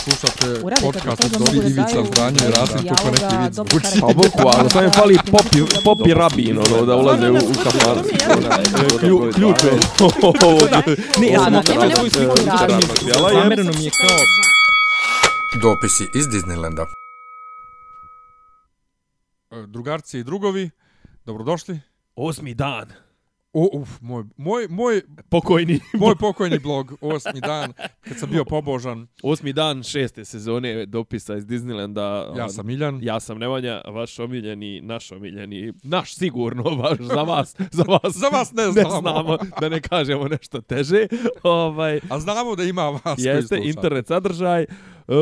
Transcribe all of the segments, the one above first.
Slušate podcast od da Ivica daju Zdanje i Rasim neki vic dobro zvuči. karakter. Pa bukvalno, samo je fali popi, popi rabin, ono, da ulaze u, u. Klju- Ključ je. Ne, ja sam svoju sliku. Zamereno mi je kao... Dopisi iz Disneylanda. E, Drugarci i drugovi, dobrodošli. Osmi dan. O, uf, moj, moj, moj, Pokojni. moj pokojni blog, osmi dan, kad sam bio pobožan. Osmi dan šeste sezone dopisa iz Disneylanda. Ja sam Miljan. Ja sam Nemanja, vaš omiljeni, naš omiljeni, naš sigurno, vaš, za vas, za vas, Za vas ne ne znamo. znamo, da ne kažemo nešto teže. ovaj, A znamo da ima vas jeste, internet sadržaj, uh,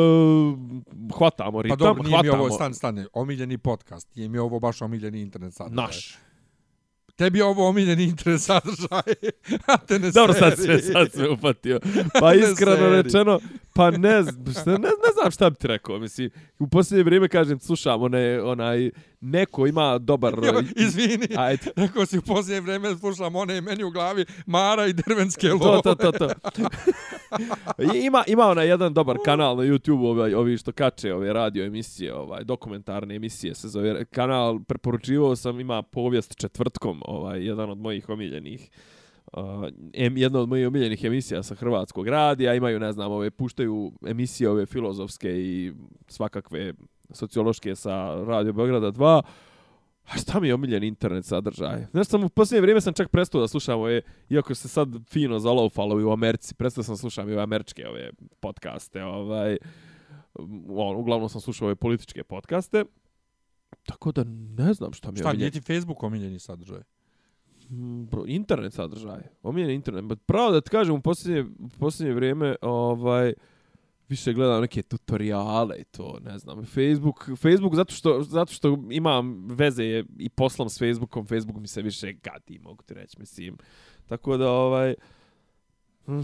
hvatamo Pa ritam, dobro, nije mi hvatamo ovo, stane, stane, omiljeni podcast. Nije mi ovo baš omiljeni internet sadržaj. naš. Tebi je ovo omiljeni internet sadržaj. A te ne Dobro, sad se, sad se upatio. Pa iskreno rečeno, pa ne, šta, ne, ne znam šta bi ti rekao. Mislim, u posljednje vrijeme kažem, slušam, onaj, onaj, neko ima dobar... Jo, izvini, Ajde. rekao si u posljednje vreme slušam one meni u glavi Mara i drvenske To, love. to, to, to. I ima, ima onaj jedan dobar kanal na YouTube, ovaj, ovi što kače ove radio emisije, ovaj, dokumentarne emisije se zove kanal, preporučivao sam, ima povijest četvrtkom, ovaj, jedan od mojih omiljenih Uh, em, jedna od mojih omiljenih emisija sa hrvatskog radija, imaju, ne znam, ove, puštaju emisije ove filozofske i svakakve sociološke sa Radio Beograda 2. A šta mi je omiljen internet sadržaj? Znaš, sam u posljednje vrijeme sam čak prestao da slušam ove, iako se sad fino zalaufalo i u Americi, prestao sam slušam i ove američke ove podcaste, ovaj, on, uglavnom sam slušao ove političke podcaste, tako da ne znam šta mi je Šta, nije omiljen. ti Facebook omiljeni sadržaj? Mm, bro, internet sadržaj. Omiljen internet. Ba, pravo da ti kažem, u posljednje, u posljednje vrijeme, ovaj, više gledam neke tutoriale i to, ne znam. Facebook, Facebook zato što, zato što imam veze je i poslam s Facebookom, Facebook mi se više gadi, mogu ti reći, mislim. Tako da, ovaj, hm,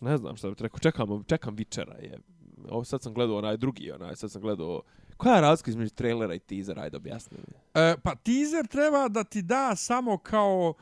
ne znam šta bih rekao, čekam, čekam Vičera je. Ovo sad sam gledao onaj drugi, onaj, sad sam gledao, koja je razlika između trailera i teasera, ajde objasni mi. E, pa teaser treba da ti da samo kao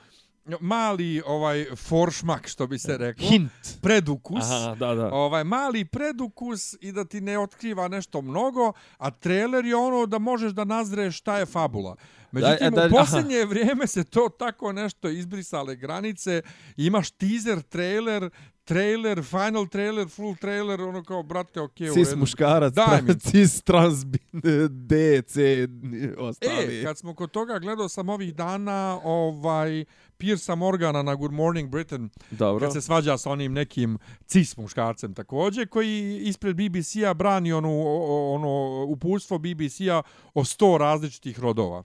mali ovaj foršmak što bi se reklo. Hint. Predukus. Aha, da, da. Ovaj mali predukus i da ti ne otkriva nešto mnogo, a trailer je ono da možeš da nazreš šta je fabula. Međutim, Da, da, u posljednje vrijeme se to tako nešto izbrisale granice. Imaš teaser, trailer, trailer, final trailer, full trailer, ono kao, brate, okej, okay, Cis muškarac, Daj tra, mi. cis trans, D, C, ostali. E, kad smo kod toga, gledao sam ovih dana ovaj Piersa Morgana na Good Morning Britain, Dobro. kad se svađa sa onim nekim cis muškarcem također, koji ispred BBC-a brani onu, ono uputstvo BBC-a o sto različitih rodova.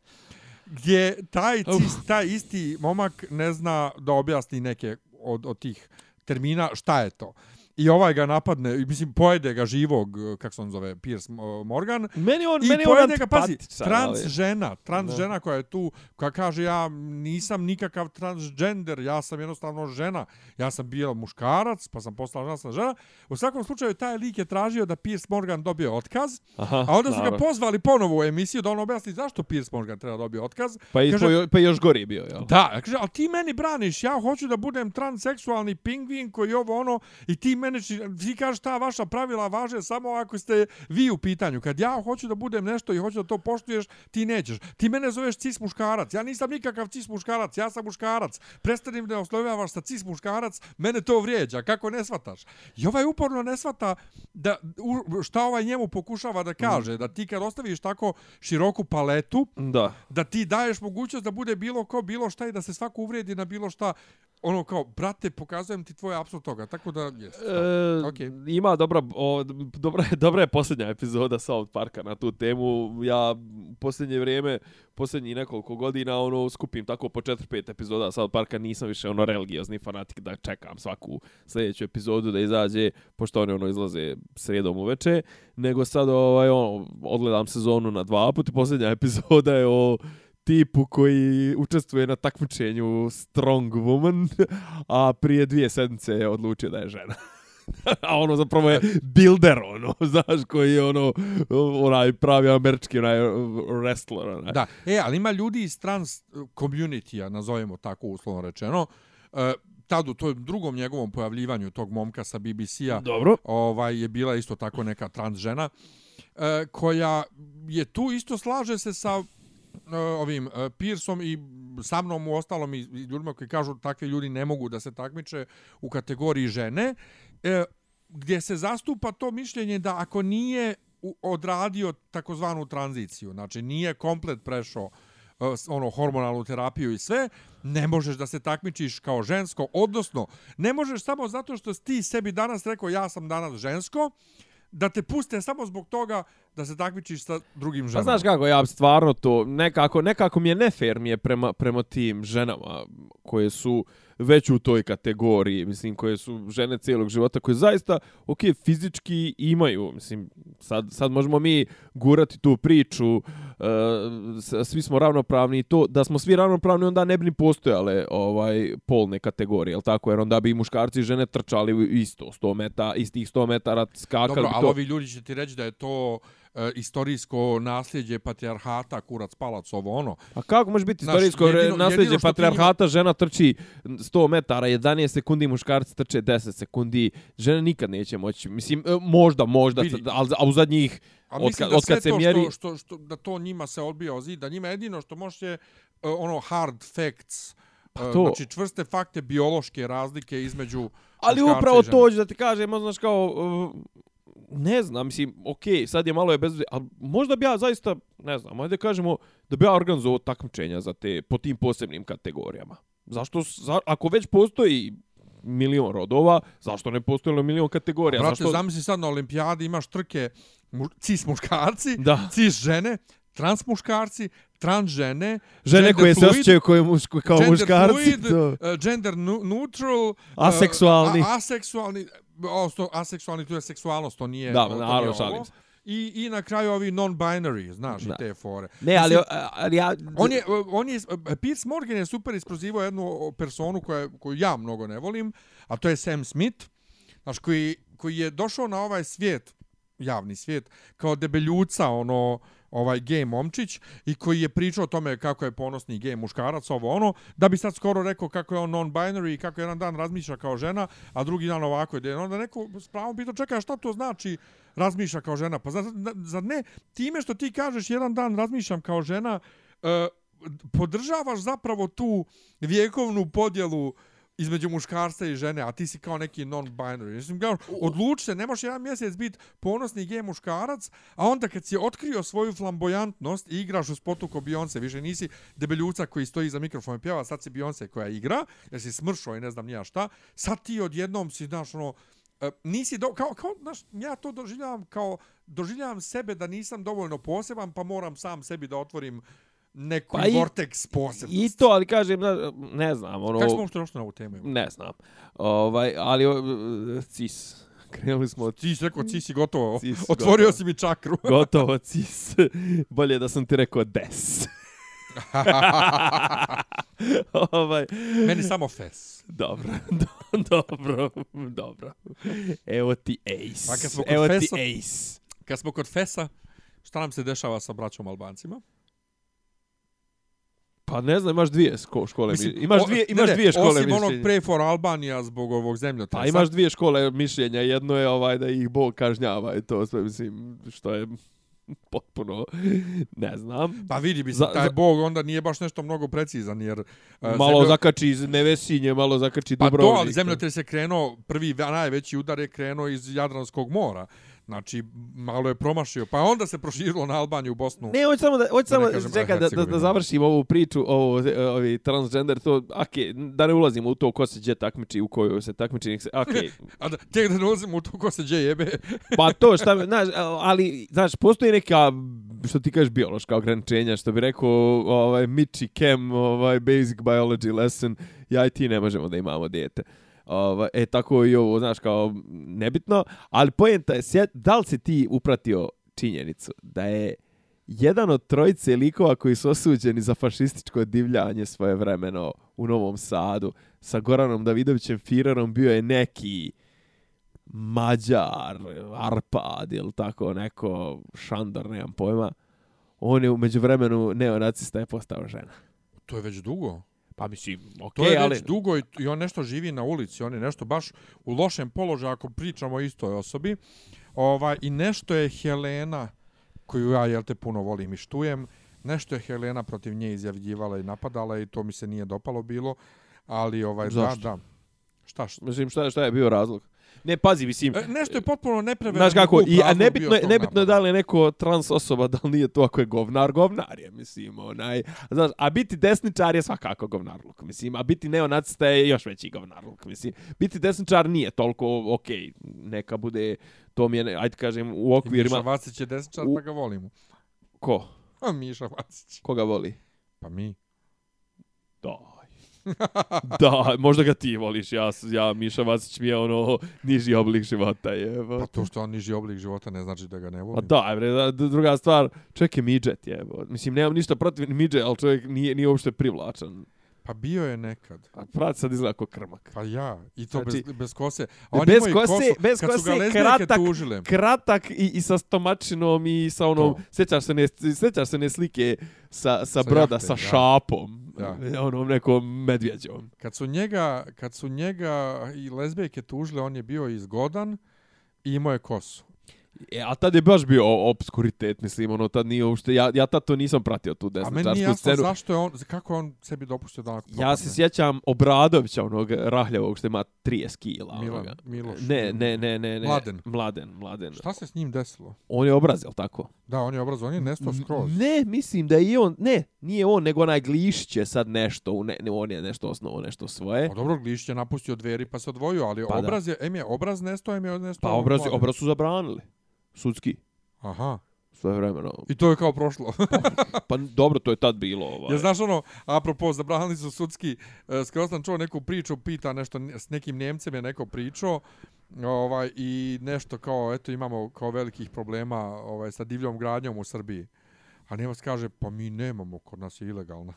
Gdje taj, cis, taj isti momak ne zna da objasni neke od, od tih termina šta je to. I ovaj ga napadne, mislim, pojede ga živog, kako se on zove, Piers Morgan, Meni on, I meni on pojede ga, pazi, trans ali- žena, trans Da. žena koja je tu, koja kaže ja nisam nikakav transgender, ja sam jednostavno žena, ja sam bio muškarac, pa sam postala žena, sam žena. U svakom slučaju, taj lik je tražio da Piers Morgan dobije otkaz, Aha, a onda su ga naravno. pozvali ponovo u emisiju da on objasni zašto Piers Morgan treba dobije otkaz. Pa, i, Kaže- pa, pa još gori bio, jel? Da, kaže, ali ti meni braniš, ja hoću da budem transseksualni pingvin koji ovo ono i ti meni, či- ti kažeš ta vaša pravila važe samo ako ste vi u pitanju. Kad ja hoću da budem nešto i hoću da to poštuješ, ti nećeš. Ti mene zoveš cis muškarac, ja nisam nikakav cis muškarac, ja sam muškarac. Prestani da oslovljavaš sa cis muškarac, mene to vrijeđa, kako ne shvataš? I ovaj uporno ne shvata da, u, šta ovaj njemu pokušava da kaže, da ti kad ostaviš tako široku paletu, Da. da ti daješ mogućnost da bude bilo ko, bilo šta i da se svako uvredi na bilo šta. Ono kao, brate, pokazujem ti tvoj apsol toga. Tako da, jes. E, Okej. Ima dobra, o, dobra, je- dobra je posljednja epizoda South Parka na tu temu. Ja u posljednje vrijeme, posljednji nekoliko godina, ono, skupim tako po 4-5 epizoda South Parka, nisam više ono religiozni fanatik da čekam svaku sljedeću epizodu da izađe, pošto one ono izlaze sredom uveče, nego sad ovaj, ono, odgledam sezonu na dva puta. Posljednja epizoda je o tipu koji učestvuje na takmičenju Strong Woman, a prije dvije sedmice je odlučio da je žena. a ono zapravo je builder, ono, znaš, koji je ono, onaj pravi američki, onaj wrestler, onaj. Da, e, ali ima ljudi iz trans community-a, nazovemo tako uslovno rečeno, e, tad u tom drugom njegovom pojavljivanju tog momka sa BBC-a ovaj je bila isto tako neka trans žena e, koja je tu isto slaže se sa E, ovim e, Pearsom i sa mnom u ostalom i, ljudima koji kažu takvi ljudi ne mogu da se takmiče u kategoriji žene e, gdje se zastupa to mišljenje da ako nije odradio takozvanu tranziciju, znači nije komplet prešao ono hormonalnu terapiju i sve, ne možeš da se takmičiš kao žensko, odnosno ne možeš samo zato što ti sebi danas rekao ja sam danas žensko, da te puste samo zbog toga da se takmičiš sa drugim Pa ženama. znaš kako, ja stvarno to, nekako, nekako mi je nefer mi je prema, prema tim ženama koje su već u toj kategoriji, mislim, koje su žene cijelog života, koje zaista, ok, fizički imaju, mislim, sad, sad možemo mi gurati tu priču, s- svi smo ravnopravni i to, da smo svi ravnopravni, onda ne bi ni postojale ovaj, polne kategorije, jel tako, jer onda bi i muškarci i žene trčali isto 100 metara, istih 100 metara, skakali Dobro, bi ali to. ovi ljudi će ti reći da je to e, istorijsko nasljeđe patrijarhata, kurac, palac, ovo ono. A kako može biti istorijsko jedino, nasljeđe jedino patrijarhata, žena trči 100 metara, 11 sekundi, muškarci trče 10 sekundi, žena nikad neće moći, mislim, e, možda, možda, Vidi. ali a u zadnjih, A od, mislim kad, od sve kad se to mjeri, što, što, što, da to njima se odbija o zid, da njima jedino što može je uh, ono hard facts, pa to. znači čvrste fakte biološke razlike između ali upravo to hoću da ti kažem, ono, znaš kao, ne znam, mislim, okej, sad je malo je bez, ali možda bi ja zaista, ne znam, ajde kažemo, da bi ja organizovao takmičenja za te, po tim posebnim kategorijama. Zašto, za, ako već postoji milion rodova, zašto ne postoji milion kategorija? Brate, zašto... zamisli sad na olimpijadi imaš trke mu, cis muškarci, Da. cis žene, trans muškarci, trans žene, Žene koje se fluid, osjećaju koje muško, kao gender muškarci. fluid, to. uh, gender neutral, uh, Aseksualni. a, aseksualni, odnosno aseksualni, tu je seksualnost, to nije, Da, to naravno, nije šalim ovo. se. I, I na kraju ovi non-binary, znaš, Da. i te fore. Ne, ali, Mislim, ali ja... On je, on je, Piers Morgan je super isprozivao jednu personu koja, koju ja mnogo ne volim, a to je Sam Smith, znaš, koji, koji je došao na ovaj svijet, javni svijet, kao debeljuca, ono, ovaj gej momčić i koji je pričao o tome kako je ponosni gej muškarac, ovo ono, da bi sad skoro rekao kako je on non-binary i kako jedan dan razmišlja kao žena, a drugi dan ovako ide. Onda neko s pravom pitao, čekaj, šta to znači razmišlja kao žena? Pa zar, zar ne, time što ti kažeš jedan dan razmišljam kao žena, uh, podržavaš zapravo tu vjekovnu podjelu između muškarca i žene, a ti si kao neki non-binary. Mislim, kao, odluči se, ne možeš jedan mjesec biti ponosni gej muškarac, a onda kad si otkrio svoju flamboyantnost i igraš u spotu ko Beyoncé, više nisi debeljuca koji stoji za mikrofon i pjeva, sad si Beyoncé koja igra, jer si smršao i ne znam nija šta, sad ti odjednom si, znaš, ono, e, nisi do, kao, kao, znaš, ja to doživljavam kao, doživljavam sebe da nisam dovoljno poseban, pa moram sam sebi da otvorim Pa pa i- vortex posebnosti. I to, ali kažem, ne znam, ono... Kako smo uopšte došli na ovu temu? Ne znam. Ovaj, ali cis. Krenuli smo od Ti si rekao, ci si gotovo. Cis, Otvorio gotovo. si mi čakru. gotovo cis. Bolje da sam ti rekao des. ovaj, Meni samo fes. dobro, do, dobro, dobro. Evo ti ace. Pa kad smo kod Evo ti fesa- ace. Kad smo kod fesa, šta nam se dešava sa braćom Albancima? Pa ne znam, imaš dvije sko- škole. Mislim, Mislim, imaš dvije, ne, imaš ne, dvije škole Osim mišljenja. onog Pray for Albanija zbog ovog zemljotresa. Pa imaš dvije škole mišljenja. Jedno je ovaj da ih Bog kažnjava i to sve, mislim, što je potpuno, ne znam. Pa vidi, mislim, Za- taj za- Bog onda nije baš nešto mnogo precizan, jer... uh, malo zemljo- zakači iz Nevesinje, malo zakači Pa to, Dubrovnik. ali zemljotres je krenuo, prvi najveći udar je krenuo iz Jadranskog mora. Znači, malo je promašio. Pa onda se proširilo na Albaniju, u Bosnu. Ne, hoću samo da hoću Da ne samo kažem, čekaj da, da, da završim ovu priču ovo ovi transgender to okej da ne ulazimo u to ko se gdje takmiči u kojoj se takmiči nek se okej A da, tek da ne ulazimo u to ko se gdje jebe. pa to šta znaš ali znaš postoji neka što ti kažeš biološka ograničenja što bi rekao ovaj Michi Chem ovaj basic biology lesson ja i ti ne možemo da imamo dijete Ovaj, e, tako i ovo, znaš, kao, nebitno, ali pojenta je, da li si ti upratio činjenicu da je jedan od trojice likova koji su osuđeni za fašističko divljanje svoje vremeno u Novom Sadu sa Goranom Davidovićem Firerom bio je neki Mađar, Arpad ili tako neko Šandor, nemam pojma. On je umeđu vremenu neonacista je postao žena. To je već dugo. Pa mislim, To okej, je ali... već dugo i, i on nešto živi na ulici, on je nešto baš u lošem položaju ako pričamo o istoj osobi. Ovaj, I nešto je Helena, koju ja jel te puno volim i štujem, nešto je Helena protiv nje izjavljivala i napadala i to mi se nije dopalo bilo, ali ovaj, Zašto? da, da. Šta, šta? Mislim, šta, šta je bio razlog? Ne, pazi, mislim... E, nešto je potpuno neprevedeno. Znaš kako, i, a nebitno, je, nebitno je da li je neko trans osoba, da li nije to ako je govnar, govnar je, mislim, onaj, znaš, a biti desničar je svakako govnarluk, mislim, a biti neonacista je još veći govnarluk, mislim, biti desničar nije toliko, okej, neka bude, to mi je, ajde kažem, u Miša okvirima, Vacić je desničar, U- pa ga volimo. ko? A Miša Vacić. Koga voli? Pa mi. Daj. da, možda ga ti voliš, ja, ja Miša Vasić mi je ono niži oblik života je. Pa to što on niži oblik života ne znači da ga ne Pa volim. da, bre, da, d- druga stvar, čovjek je midget, je. Mislim, nemam ništa protiv midget, ali čovjek nije, nije uopšte privlačan. Pa bio je nekad. A prat sad izgleda kao krmak. Pa ja, i to Znači, bez, bez kose. A on bez kose- kosu, bez kad kose, kratak- tužile. Kratak i, i sa stomačinom i sa onom, To. sjećaš se ne, sjećaš se ne slike sa, sa, Sa broda, jahte, sa da. šapom, Da. onom nekom medvjeđom. Kad su njega, kad su njega i lezbijke tužile, on je bio izgodan i imao je kosu. E, a tad je baš bio obskuritet, mislim, ono, tad nije uopšte, ja, ja tad to nisam pratio tu A meni nije desničarsku jasno scenu. zašto je on, kako je on sebi dopustio da Ja se sjećam Obradovića, onog rahljavog što ima 30 kila. Milan, onoga. Miloš. Ne, ne, ne, ne, ne. Mladen. Mladen, mladen. Šta se s njim desilo? On je obraz, jel tako? Da, on je obrazovan, on je nestao skroz. Ne, mislim da je i on, ne, nije on, nego onaj Glišić je sad nešto, ne, ne, on je nešto osnovo, nešto svoje. A dobro, Glišić je napustio dveri pa se odvojio, ali Pa da. obraz je, em je obraz nestao, em je nestao. Pa obraz, obraz su zabranili. Sudski. Aha. Sve vremeno. I to je kao prošlo. Pa dobro, to je tad bilo. Ovaj. Ja znaš ono, apropo, zabranili su sudski, e, skoro sam čuo neku priču, pita nešto, s nekim Njemcem je neko pričao, ovaj, i nešto kao, eto, imamo kao velikih problema ovaj, sa divljom gradnjom u Srbiji. A Njemac kaže, pa mi nemamo, kod nas je ilegalna.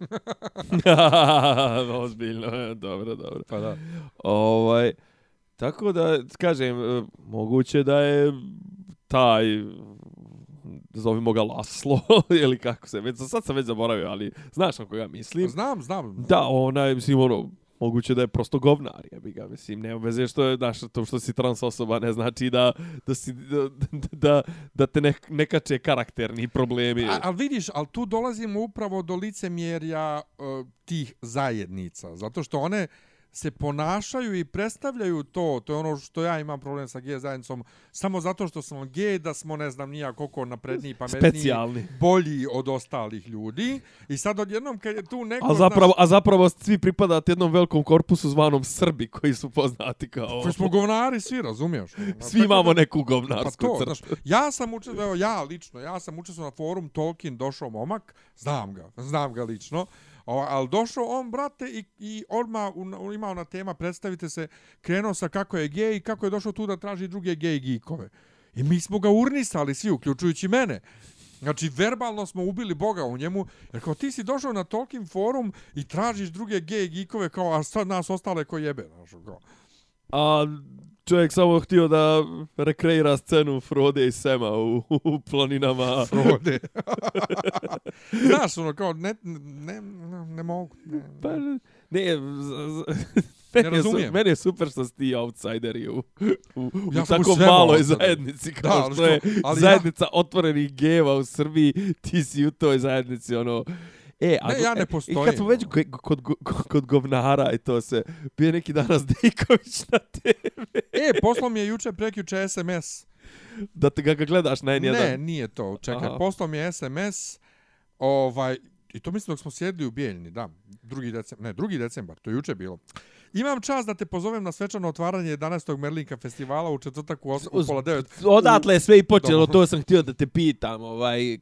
Ozbiljno, dobro, dobro. Pa da. Ovaj, tako da, kažem, e, moguće da je taj, zovimo ga Laslo, ili kako se, već, sad sam već zaboravio, ali znaš na koga mislim. Znam, znam. Da, onaj, mislim, ono, moguće da je prosto govnar, jebi ga, mislim, nema veze što je, znaš, to što si trans osoba ne znači da, da, si, da, da, da te ne, ne kače karakterni problemi. A, ali vidiš, ali tu dolazimo upravo do licemjerja uh, tih zajednica. Zato što one se ponašaju i predstavljaju to, to je ono što ja imam problem sa gej zajednicom, samo zato što smo gej, da smo ne znam nija koliko napredniji, pametniji, Specijalni. bolji od ostalih ljudi. I sad odjednom kad je tu neko... A zapravo, a zapravo svi pripadate jednom velikom korpusu zvanom Srbi, koji su poznati kao... Znaš, koji smo govnari svi, razumiješ? Svi Tako imamo da- neku Pa govnarsku to, crtu. znaš, ja sam učestvovao, ja lično, ja sam učestvovao na forum Tolkien, došao momak, znam ga, znam ga lično, o, ali došao on, brate, i, i odmah imao na tema, predstavite se, krenuo sa kako je gej i kako je došao tu da traži druge gej geekove. I mi smo ga urnisali svi, uključujući mene. Znači, verbalno smo ubili Boga u njemu, jer kao ti si došao na Tolkien forum i tražiš druge gej geekove, kao, a sad nas ostale ko jebe, znaš, kao. A čovjek samo htio da rekreira scenu Frode i Sema u, u planinama. Frode. Znaš, ono, kao, ne, ne, ne, ne mogu. Ne, Pa, ne, z- Ne meni, je su, meni je super što si ti outsideri u, u, Ja u tako maloj outsider. zajednici kao Da, što je ali ja- zajednica otvorenih geva u Srbiji, ti si u toj zajednici, ono... E, a, Ne, ja ne e, postojim, I kad smo već kod, kod, kod, govnara i to se, bio je neki danas Dejković na TV, E, poslao mi je juče prekjuče SMS. da te ga, ga gledaš na N1. Ne, nije to. Čekaj, Aha. poslao mi je SMS, ovaj, i to mislim dok smo sjedli u Bijeljni, da, drugi decembar, ne, drugi decembar, to je juče bilo. Imam čast da te pozovem na svečano otvaranje 11. Merlinka festivala u četvrtak u, os, u pola devet. Odatle je sve i počelo, Dobro. to sam htio da te pitam, ovaj,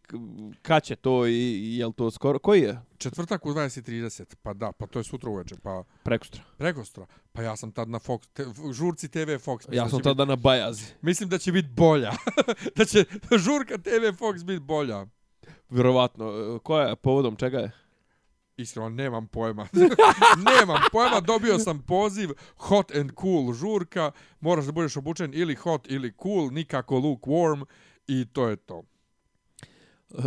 kad će to i, jel to skoro, koji je? Četvrtak u 20.30, pa da, pa to je sutra uveče, pa Prekustra. prekostra. Pa ja sam tad na Fox, te, žurci TV Fox. Mislim Ja sam tada na Bajazi. Mislim da će biti bolja. da će žurka TV Fox biti bolja. Vjerovatno. E, Koja je, povodom čega je? Iskreno, nemam pojma. nemam pojma, dobio sam poziv hot and cool žurka, moraš da budeš obučen ili hot ili cool, nikako lukewarm i to je to.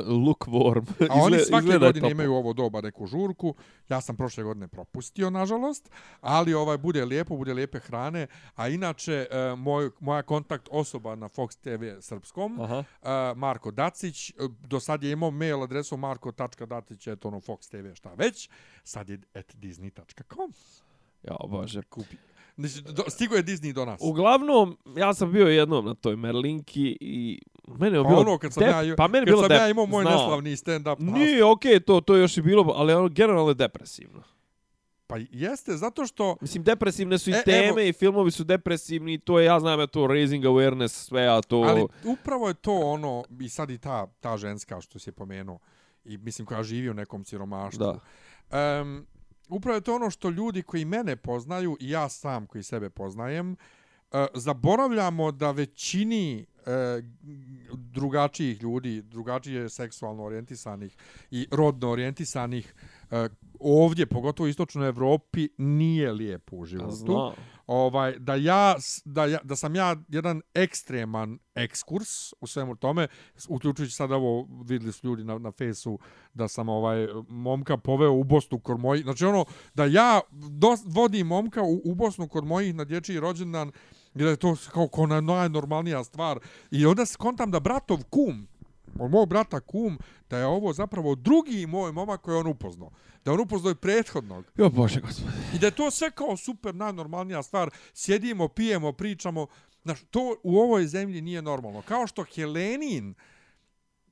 Lukewarm. A oni svake godine toplo. imaju ovo doba neku žurku. Ja sam prošle godine propustio, nažalost, ali ovaj bude lijepo, bude lijepe hrane. A inače, e, moj, moja kontakt osoba na Fox TV srpskom, Aha. e, Marko Dacić, e, do sad je imao mail adresu marko.dacić, eto ono Fox TV, šta već. Sad je at disney.com. Ja, bože. Kupi. Znači, do, stigo je Disney do nas. Uglavnom, ja sam bio jednom na toj Merlinki i mene je Pa bilo ono, kad sam dep- ja- pa meni bilo sam dep- ja imao moj znam. neslavni stand-up. nastup. Nije, okej, to, to još i bilo, ali ono generalno je depresivno. Pa jeste, zato što... Mislim, depresivne su i E, teme evo- i filmovi su depresivni to je, ja znam, ja to raising awareness, sve, a to... Ali upravo je to ono, i sad i ta, ta ženska što si je pomenuo, i mislim koja živi u nekom siromaštvu. Da. Um, upravo je to ono što ljudi koji mene poznaju i ja sam koji sebe poznajem, uh, zaboravljamo da većini uh, drugačijih ljudi, drugačije seksualno orijentisanih i rodno orijentisanih uh, ovdje, pogotovo u istočnoj Evropi, nije lijepo u životu. Ovaj da ja da ja da sam ja jedan ekstreman ekskurs u svemu tome uključujući sad ovo videli su ljudi na na fejsu da sam ovaj momka poveo u Bosnu kod mojih. Znači ono da ja dos, vodim momka u, u Bosnu kod mojih na dječji rođendan i da je to kao kao na- najnormalnija stvar i onda skontam da bratov kum od mog brata kum, da je ovo zapravo drugi moj momak koji je on upoznao. Da je on upoznao i prethodnog. Jo, bože, gospode. I da je to sve kao super najnormalnija stvar. Sjedimo, pijemo, pričamo. Znaš, to u ovoj zemlji nije normalno. Kao što Helenin,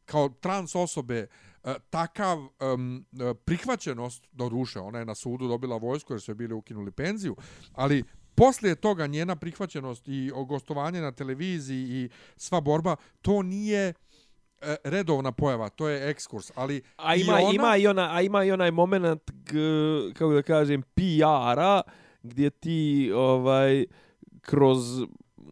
kao trans osobe, e, takav um, prihvaćenost, do duše, ona je na sudu dobila vojsku jer su joj bili ukinuli penziju, ali poslije toga njena prihvaćenost i gostovanje na televiziji i sva borba, to nije e, redovna pojava, to je ekskurs, ali A i ima, ona, ima, i ona, a ima i onaj moment, g, kako da kažem, PR-a, gdje ti ovaj kroz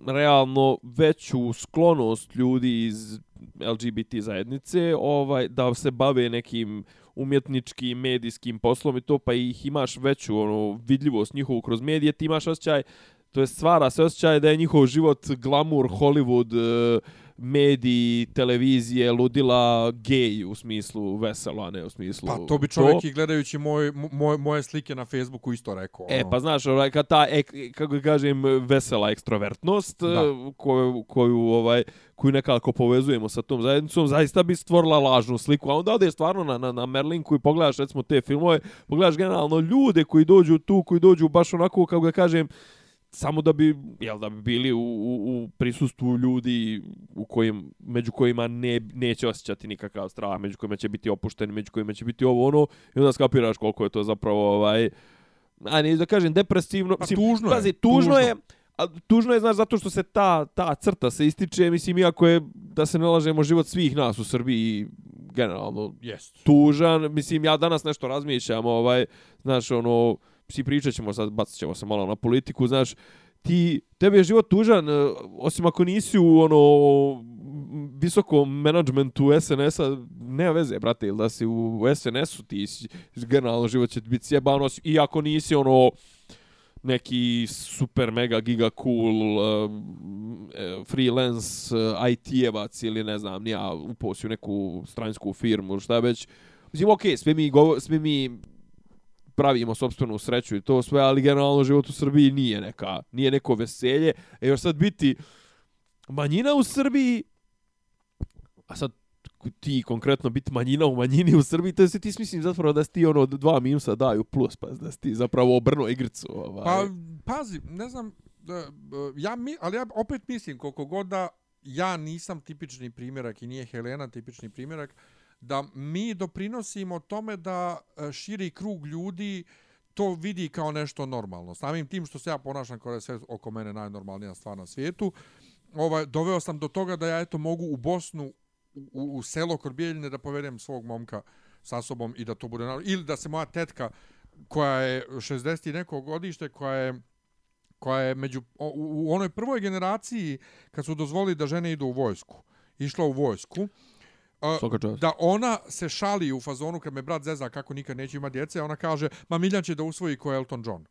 realno veću sklonost ljudi iz LGBT zajednice ovaj da se bave nekim umjetničkim medijskim poslom i to pa ih imaš veću ono vidljivost njihovu kroz medije ti imaš osjećaj to je stvara se osjećaj da je njihov život glamur, Hollywood e, mediji, televizije, ludila, gej u smislu veselo, a ne u smislu... Pa to bi čovjek i gledajući moj, moj, moje slike na Facebooku isto rekao. E, ono. pa znaš, ovaj, kad ta, ek, kako kažem, vesela ekstrovertnost, Da. koju, koju, ovaj, koju nekako povezujemo sa tom zajednicom, zaista bi stvorila lažnu sliku. A onda odeš stvarno na, na, na Merlinku i pogledaš, recimo, te filmove, pogledaš generalno ljude koji dođu tu, koji dođu baš onako, kako da kažem, samo da bi jel da bi bili u, u, u prisustvu ljudi u kojim među kojima ne neće osjećati nikakav strah, među kojima će biti opušteni, među kojima će biti ovo ono i onda skapiraš koliko je to zapravo ovaj a ne da kažem depresivno, Pa mislim, tužno je, pazi, tužno, tužno. je A tužno je, znaš, zato što se ta, ta crta se ističe, mislim, iako je, da se ne lažemo, život svih nas u Srbiji generalno Jest. tužan. Mislim, ja danas nešto razmišljam, ovaj, znaš, ono, svi pričat ćemo sad, bacit ćemo se malo na politiku, znaš, ti, tebi je život tužan, e, osim ako nisi u, ono, visokom menadžmentu SNS-a, nema veze, brate, ili da si u SNS-u, ti generalno život će ti biti sjebano, i ako nisi, ono, neki super mega giga cool uh, freelance uh, IT-evac ili ne znam, nija uposi u neku stransku firmu šta već. Mislim, okej, sve mi, govo, sve mi pravimo sobstvenu sreću i to sve, ali generalno život u Srbiji nije neka, nije neko veselje. E još sad biti manjina u Srbiji, a sad ti konkretno biti manjina u manjini u Srbiji, to je se ti smislim zapravo da si ti ono dva minusa daju plus, pa da si ti zapravo obrnuo igricu. Ovaj. Pa, pazi, ne znam, da, ja mi, ali ja opet mislim koliko god da ja nisam tipični primjerak i nije Helena tipični primjerak, da mi doprinosimo tome da e, širi krug ljudi to vidi kao nešto normalno. Samim tim što se ja ponašam kao da je sve oko mene najnormalnija stvar na svijetu, ovaj, doveo sam do toga da ja eto mogu u Bosnu, u, u selo kod Bijeljine da povedem svog momka sa sobom i da to bude normalno. Ili da se moja tetka koja je 60 i neko godište, koja je koja je među, u, u onoj prvoj generaciji kad su dozvolili da žene idu u vojsku, išla u vojsku, čast. da ona se šali u fazonu kad me brat zeza kako nikad neće imati djece, ona kaže, ma Miljan će da usvoji ko Elton John.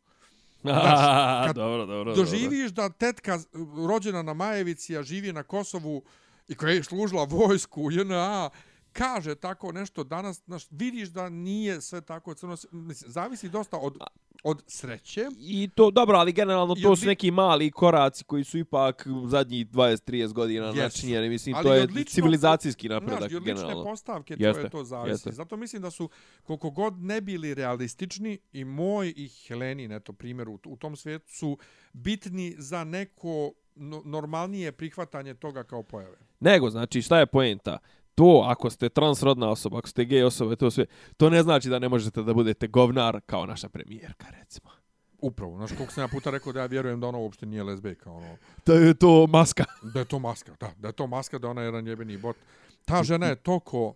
Znaš, kad dobro, dobro, Doživiš da tetka rođena na Majevici, a živi na Kosovu i koja je služila vojsku JNA, kaže tako nešto danas, znaš, vidiš da nije sve tako crno, mislim, zavisi dosta od, od sreće. I to, dobro, ali generalno I to su neki mali koraci koji su ipak zadnjih 20-30 godina Jesu. načinjeni. Mislim, Ali to je od ličnog- civilizacijski Znaš, napredak i od lične generalno. postavke to Jeste, je to zavisi. jeste. Zato mislim da su, koliko god ne bili realistični, i moj i Helenin, eto, primjer u, u tom svijetu, su bitni za neko no, normalnije prihvatanje toga kao pojave. Nego, znači, šta je poenta? To, ako ste transrodna osoba, ako ste gej osoba, to sve, to ne znači da ne možete da budete govnar kao naša premijerka, recimo. Upravo, znaš koliko sam ja puta rekao da ja vjerujem da ona uopšte nije lezbejka, ono, To je to maska. da je to maska, da, da je to maska, da ona je jedan jebeni bot. Ta žena je toliko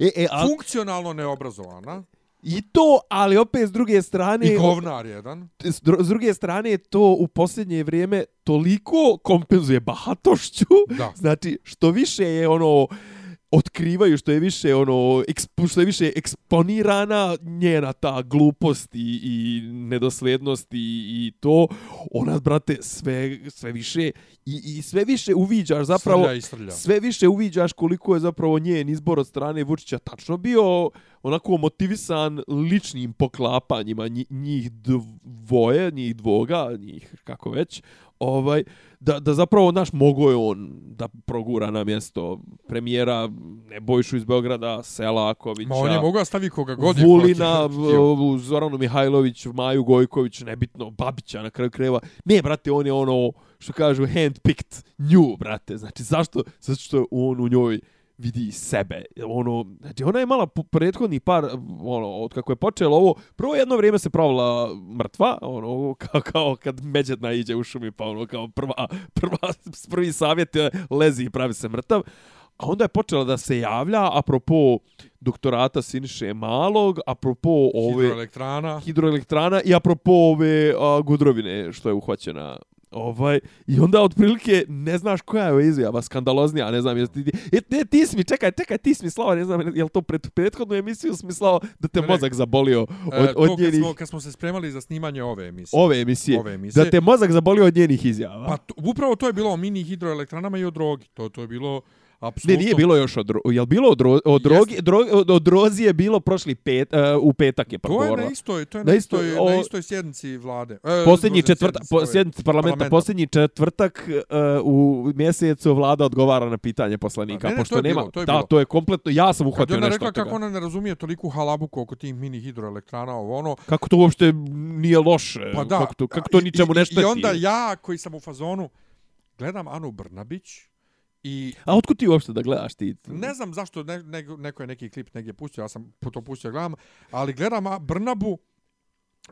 E, e, a, funkcionalno neobrazovana I to, ali opet s druge strane... i govnar jedan. s, dru- s druge strane to u posljednje vrijeme toliko kompenzuje bahatošću. Da. Znači, što više je ono otkrivaju što je više ono ekspo, što je više eksponirana njena ta glupost i, i nedoslednost i, i to ona brate sve sve više i, i sve više uviđaš zapravo Srlja i srlja. sve više uviđaš koliko je zapravo njen izbor od strane Vučića tačno bio onako motivisan ličnim poklapanjima nji- njih dvoje, njih dvoga, njih kako već, ovaj, da, da zapravo naš mogo je on da progura na mjesto premijera Nebojšu iz Beograda, Selakovića, Ma on je mogao stavi koga god je Vulina, Zoranu Mihajlović, Maju Gojković, nebitno, Babića na kraju kreva. Ne, brate, on je ono, što kažu, handpicked nju, brate. Znači, zašto? Zato što on u njoj vidi sebe. Ono, znači, ona je mala prethodni par, ono, od kako je počelo ovo, prvo jedno vrijeme se pravila mrtva, ono, kao, kao kad međedna iđe u šumi, pa ono, kao prva, prva, prvi savjet je lezi i pravi se mrtav. A onda je počela da se javlja, apropo doktorata Siniše Malog, apropo ove Hidroelektrana. hidroelektrana i apropo ove a, gudrovine što je uhvaćena Ovaj, I onda otprilike ne znaš koja je izjava skandaloznija, ne znam, jesi ti, e, ne, ti si mi, čekaj, čekaj, ti si mi slao, ne znam, je li to pred prethodnu emisiju smislao da te Ne, mozak zabolio od, E, od to kad njenih, smo, kad smo se spremali za snimanje ove emisije. ove emisije, ove emisije. da te mozak zabolio od njenih izjava. Pa to, upravo to je bilo o mini hidroelektranama i o drogi. To, to je bilo apsolutno... Ne, nije bilo još od. Jel bilo od, dro, od drogi? Drogi, od, od drozi je bilo prošli pet, uh, u petak je To je progovorila. na istoj, to je Na istoj- o- na istoj sjednici vlade. E, Posljednji četvrtak, po, sjednici parlamenta, parlamenta. posljednji četvrtak uh, u mjesecu vlada odgovara na pitanje poslanika, A, ne, ne, pošto to je nema, bilo, to je da, bilo. to je kompletno, ja sam Kad je uhvatio nešto rekla od toga. kako ona ne razumije toliku halabuku oko tih mini hidroelektrana, ovo ono, Kako to uopšte nije loše, pa da. kako to, kako to i- ničemu ne šteti. I onda ja, koji sam u fazonu, gledam Anu Brnabić i A otkud ti uopšte da gledaš ti? ne znam zašto ne, ne, neko je neki klip negdje pustio, ja sam to pustio gledam, ali gledam Brnabu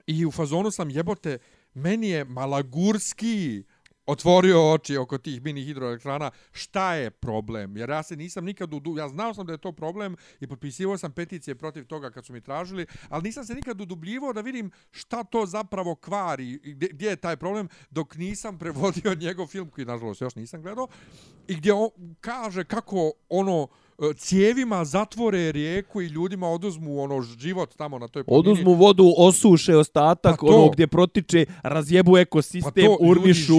i u fazonu sam jebote, meni je Malagurski otvorio oči oko tih mini hidroelektrana, šta je problem? Jer ja se nisam nikad udu... Ja znao sam da je to problem i potpisivao sam peticije protiv toga kad su mi tražili, ali nisam se nikad udubljivao da vidim šta to zapravo kvari, gdje, gdje je taj problem, dok nisam prevodio njegov film, koji nažalost još nisam gledao, i gdje on kaže kako ono cijevima zatvore rijeku i ljudima oduzmu ono život tamo na toj planini. Oduzmu vodu, osuše ostatak, Pa to. ono gdje protiče, razjebu ekosistem, Pa to, urnišu,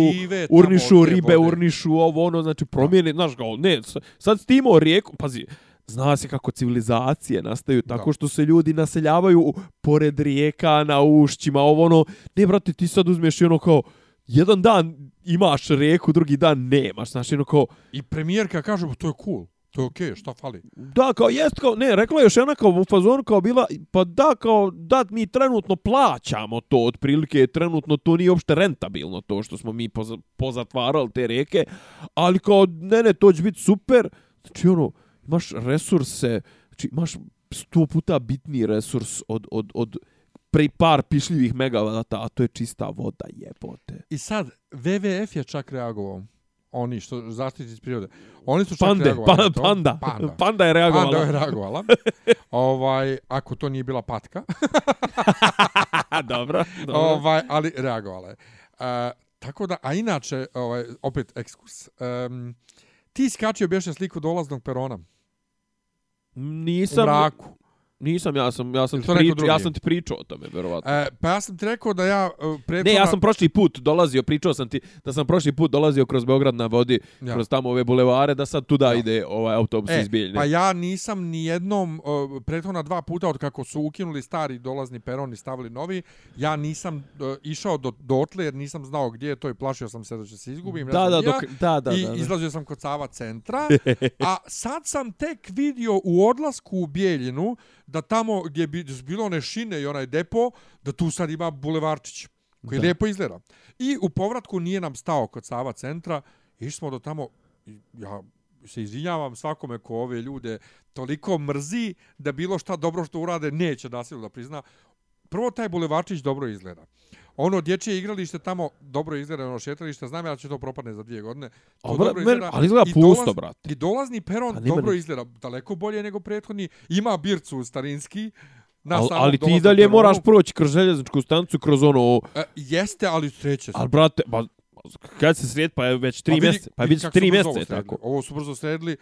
urnišu ribe, vode. urnišu ovo, ono, znači promijene, znaš kao, ne, sad si ti imao rijeku, pazi, zna se kako civilizacije nastaju tako Da. što se ljudi naseljavaju pored rijeka, na ušćima, ovo ono, ne, brate, ti sad uzmeš i ono kao, jedan dan imaš rijeku, drugi dan nemaš, znaš, ono kao, I premijerka kaže, "Pa to je cool, to je okej, okay, šta fali? Da, kao jest, kao, ne, rekla je još jedna kao u fazonu kao bila, pa da, kao, da, mi trenutno plaćamo to, otprilike, trenutno to nije uopšte rentabilno, to što smo mi poza, pozatvarali te reke, ali kao, ne, ne, to će biti super, znači, ono, imaš resurse, znači, imaš sto puta bitniji resurs od, od, od pre par pišljivih megavata, a to je čista voda, jebote. I sad, WWF je čak reagovao. Oni što zaštiti prirode. Oni su čak Pande, reagovali pa, panda, Panda. panda je reagovala. Panda je reagovala. ovaj, ako to nije bila patka. dobro, dobro. ovaj, ali reagovala je. Uh, tako da, a inače, ovaj, opet ekskurs. Um, ti skačio bješe sliku dolaznog perona u Nisam, mraku. Nisam, ja sam, ja sam, ti drugi? ja sam ti pričao o tome, verovatno. E, pa ja sam ti rekao da ja uh, prethodna... Ne, ja sam prošli put dolazio, pričao sam ti da sam prošli put dolazio kroz Beograd na vodi, Ja. kroz tamo ove bulevare, da sad tuda Ja. ide ovaj autobus E, iz Bijeljine. pa ja nisam ni jednom, uh, prethodna dva puta od kako su ukinuli stari dolazni peron i stavili novi, ja nisam uh, išao do dotle jer nisam znao gdje je to i plašio sam se da će se izgubim. da, znam da, ni ja. dok, da, da, I da, da. izlazio sam kod Sava centra, a sad sam tek vidio u odlasku u Bijeljinu da tamo gdje bi bilo one šine i onaj depo, da tu sad ima bulevarčić koji Da. lijepo izgleda. I u povratku nije nam stao kod Sava centra, išli smo do tamo, ja se izvinjavam svakome ko ove ljude toliko mrzi da bilo šta dobro što urade neće nasilno da prizna. Prvo, taj bulevarčić dobro izgleda. Ono dječje igralište tamo dobro izgleda, ono šetalište, znam ja će to propadne za dvije godine. To A, dobro izgleda. ali izgleda pusto, dolaz- brate. I dolazni peron Pa nema dobro ni- izgleda, daleko bolje nego prethodni. Ima bircu starinski. Na Al, ali ti i dalje peronu. moraš proći kroz željezničku stanicu, kroz ono... E, jeste, ali sreće se. Ali, brate, ba, kad se sred, pa je već tri Pa mjeseca. Pa je već tri mjeseca, tako. Ovo su brzo sredili.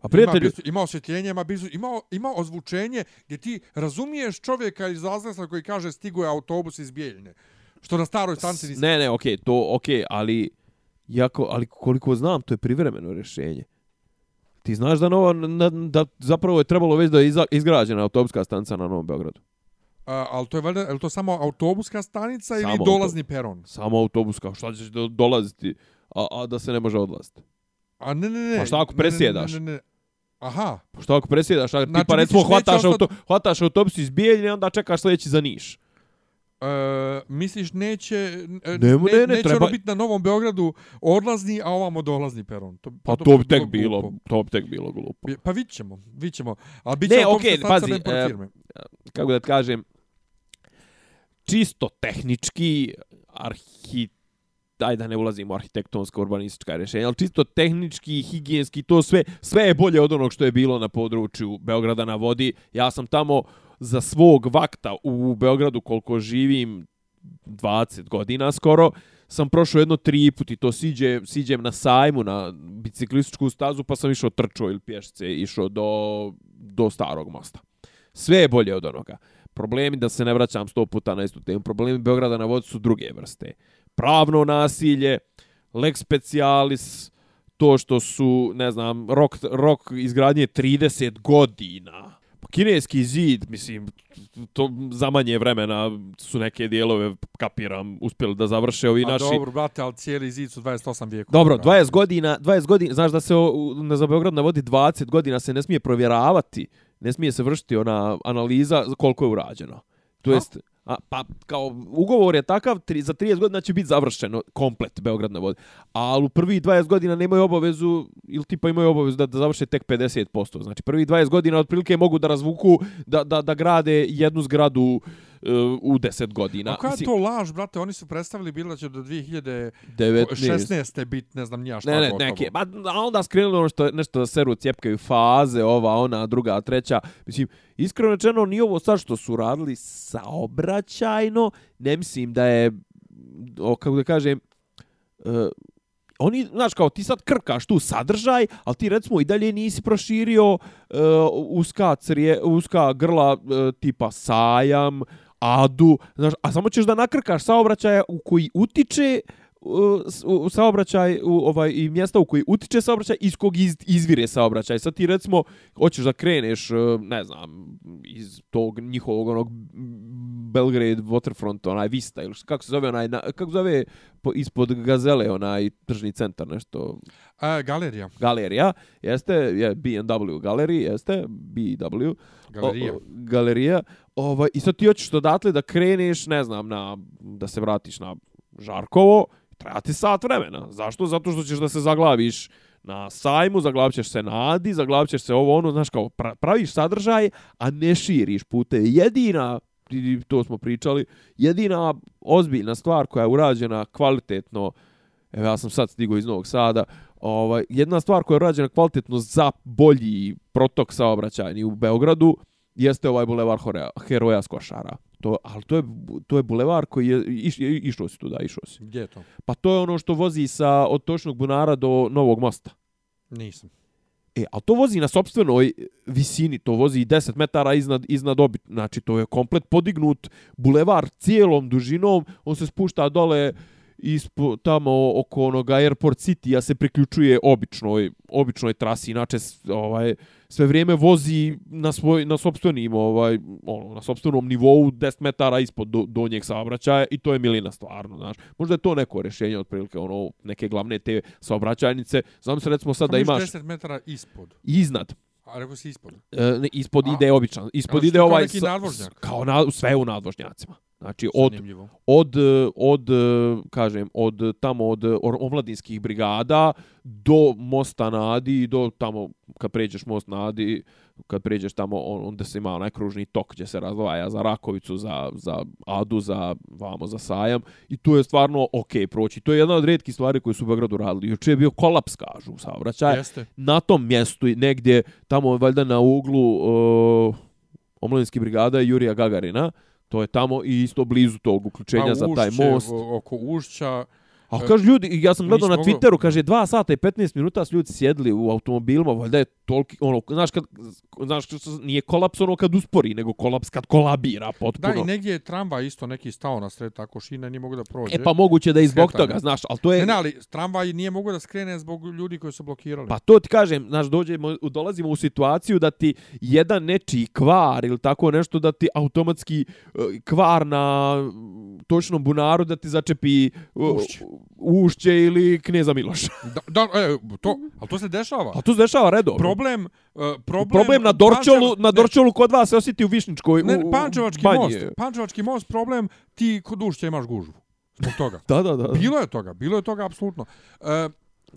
Pa prijatelju, Ima, ima osvjetljenje, ima, bircu, ima, ima ozvučenje gdje ti razumiješ čovjeka iz Zazlesa koji kaže stigo je autobus iz Bijeljine. Što na staroj stanci nisi... ne, ne, okej, to okej, ali jako, ali koliko znam, to je privremeno rješenje. Ti znaš da nova, na, da zapravo je trebalo već da je izgrađena autobuska stanica na Novom Beogradu. A, ali to je valjda, je to samo autobuska stanica Samo ili auto- dolazni peron? Samo autobus, kao šta ćeš do, dolaziti, a, a da se ne može odlaziti. A ne, ne, ne. Pa šta ako ne, ne, ne, presjedaš? Ne, ne. Aha. Pa Što ako presjedaš, a ti Znači, pa recimo hvataš, ostat- auto, hvataš autobus iz Bijeljine, onda čekaš sljedeći za Niš. E, misliš neće e, Ne, ne, ne, neće treba- ono biti na Novom Beogradu odlazni, a ovamo dolazni peron. To, Pa to bi tek glupo. bilo, to bi tek bilo glupo. Pa vidit ćemo, vidit ćemo. Ali bit Ne, će okej, stanica pazi, e, firme. kako da ti kažem, čisto tehnički arhi daj da ne ulazimo u arhitektonsko urbanistička rješenja, ali čisto tehnički, higijenski, to sve, sve je bolje od onog što je bilo na području Beograda na vodi. Ja sam tamo za svog vakta u Beogradu koliko živim 20 godina skoro, sam prošao jedno tri put i to siđe, siđem na sajmu na biciklističku stazu pa sam išao trčao ili pješce išao do, do starog mosta. Sve je bolje od onoga. Problemi, da se ne vraćam sto puta na istu temu, problemi Beograda na vodi su druge vrste. Pravno nasilje, lex specialis, to što su, ne znam, rok, rok izgradnje 30 godina. Pa Kineski zid, mislim, to za manje vremena su neke dijelove, kapiram, uspjeli da završe ovi A naši... dobro, brate, ali cijeli zid su 28 vijekova. Dobro, brate. 20 godina, 20 godina, znaš da se na za Beograd navodi 20 godina se ne smije provjeravati, ne smije se vršiti ona analiza za koliko je urađeno. To A? jest, a, pa kao ugovor je takav, tri, za 30 godina će biti završeno komplet Beograd na vodi. Ali u prvi 20 godina nemaju obavezu, ili tipa imaju obavezu da, da završe tek 50%. Znači prvi 20 godina otprilike mogu da razvuku, da, da, da grade jednu zgradu uh, u 10 godina. A koja je to laž, brate? Oni su predstavili bilo da će do 19. 2016. biti, ne znam, nija šta Ne, ne, gotovo. neke, ba, a onda skrenuli ono što, nešto da seru cijepkaju faze, ova, ona, druga, treća. Mislim, iskreno rečeno, ni ovo sad što su radili saobraćajno, ne mislim da je, o, kako da kažem, uh, oni, znaš, kao ti sad krkaš tu sadržaj, ali ti recimo i dalje nisi proširio uh, uska, crje, uska grla uh, tipa sajam, adu, znaš, a samo ćeš da nakrkaš saobraćaja u koji utiče u, u saobraćaj u ovaj i mjesta u koji utiče saobraćaj iz kog iz, izvire saobraćaj. Sad ti recimo hoćeš da kreneš, e, ne znam, iz tog njihovog onog Belgrade waterfront, onaj Vista ili kako se zove onaj, na, kako zove po, ispod Gazele onaj tržni centar nešto A, galerija. galerija, jeste, je B&W galeriji, jeste, BW, Galerija. O, o, galerija. Ovaj, I sad ti hoćeš odatle da kreneš, ne znam, na, da se vratiš na Žarkovo, treba ti sat vremena. Zašto? Zato što ćeš da se zaglaviš na sajmu, zaglavit ćeš se na Adi, zaglavit ćeš se ovo ono, znaš kao, praviš sadržaj, a ne širiš pute. Jedina, to smo pričali, jedina ozbiljna stvar koja je urađena kvalitetno, evo ja sam sad stigao iz Novog Sada, ovaj, jedna stvar koja je urađena kvalitetno za bolji protok saobraćajni u Beogradu, jeste ovaj bulevar Horea, Heroja Skošara. To, ali to je, to je bulevar koji je, iš, išao si tu, da, išao si. Gdje je to? Pa to je ono što vozi sa od Točnog bunara do Novog mosta. Nisam. E, ali to vozi na sopstvenoj visini, to vozi 10 metara iznad, iznad obit. Znači, to je komplet podignut bulevar cijelom dužinom, on se spušta dole ispo, tamo oko onoga Airport City, ja se priključuje običnoj, običnoj trasi, inače ovaj, sve vrijeme vozi na svoj na sopstvenim ovaj ono na sopstvenom nivou 10 metara ispod do, donjeg saobraćaja i to je milina stvarno znaš možda je to neko rješenje otprilike ono neke glavne te saobraćajnice znam se recimo sad da Imaš imaš 10 metara ispod. iznad A rekao si ispod. e, ne, ispod A, ide običan ispod ide to kao ovaj neki nadvožnjak. kao na, sve u nadvožnjacima znači od Zanimljivo. od e, od e, kažem od e, tamo od omladinskih brigada do mosta na Adi i do tamo kad pređeš most na Adi kad pređeš tamo on, onda se ima onaj kružni tok gdje se razdvaja za Rakovicu za za Adu za vamo za Sajam i tu je stvarno ok proći to je jedna od rijetkih stvari koje su u Beogradu radili juče je bio kolaps kažu u saobraćaju Jeste. na tom mjestu negdje tamo valjda na uglu uh, omladinskih brigada i Jurija Gagarina to je tamo i isto blizu tog uključenja Pa za taj Ušće, most. o- Oko ušća. A kaže ljudi, ja sam gledao na Twitteru, kaže 2 sata i 15 minuta su ljudi sjedli u automobilima, valjda je toliki, ono, znaš kad, znaš, nije kolaps ono kad uspori, nego kolaps kad kolabira potpuno. Da, i negdje je tramvaj isto neki stao na sred tako šina, nije mogu da prođe. E pa moguće da i zbog Skretanje. toga, znaš, ali to je... Ne, ne, ali tramvaj nije mogu da skrene zbog ljudi koji su blokirali. Pa to ti kažem, znaš, dođemo, dolazimo u situaciju da ti jedan nečiji kvar ili tako nešto da ti automatski e, kvar na točnom bunaru da ti začepi Ušće. Ušće ili kneza Miloša. Da, da, e, to, ali to se dešava. A to se dešava redovno. Problem, uh, problem, problem na Dorčolu, Pančev- na Dorčolu kod vas se osjeti u Višničkoj Ne, u, ne, Pančevački banji. most. Pančevački most problem, ti kod ušća imaš gužvu. Zbog toga. Da, da, da. Bilo je toga, bilo je toga apsolutno. Uh,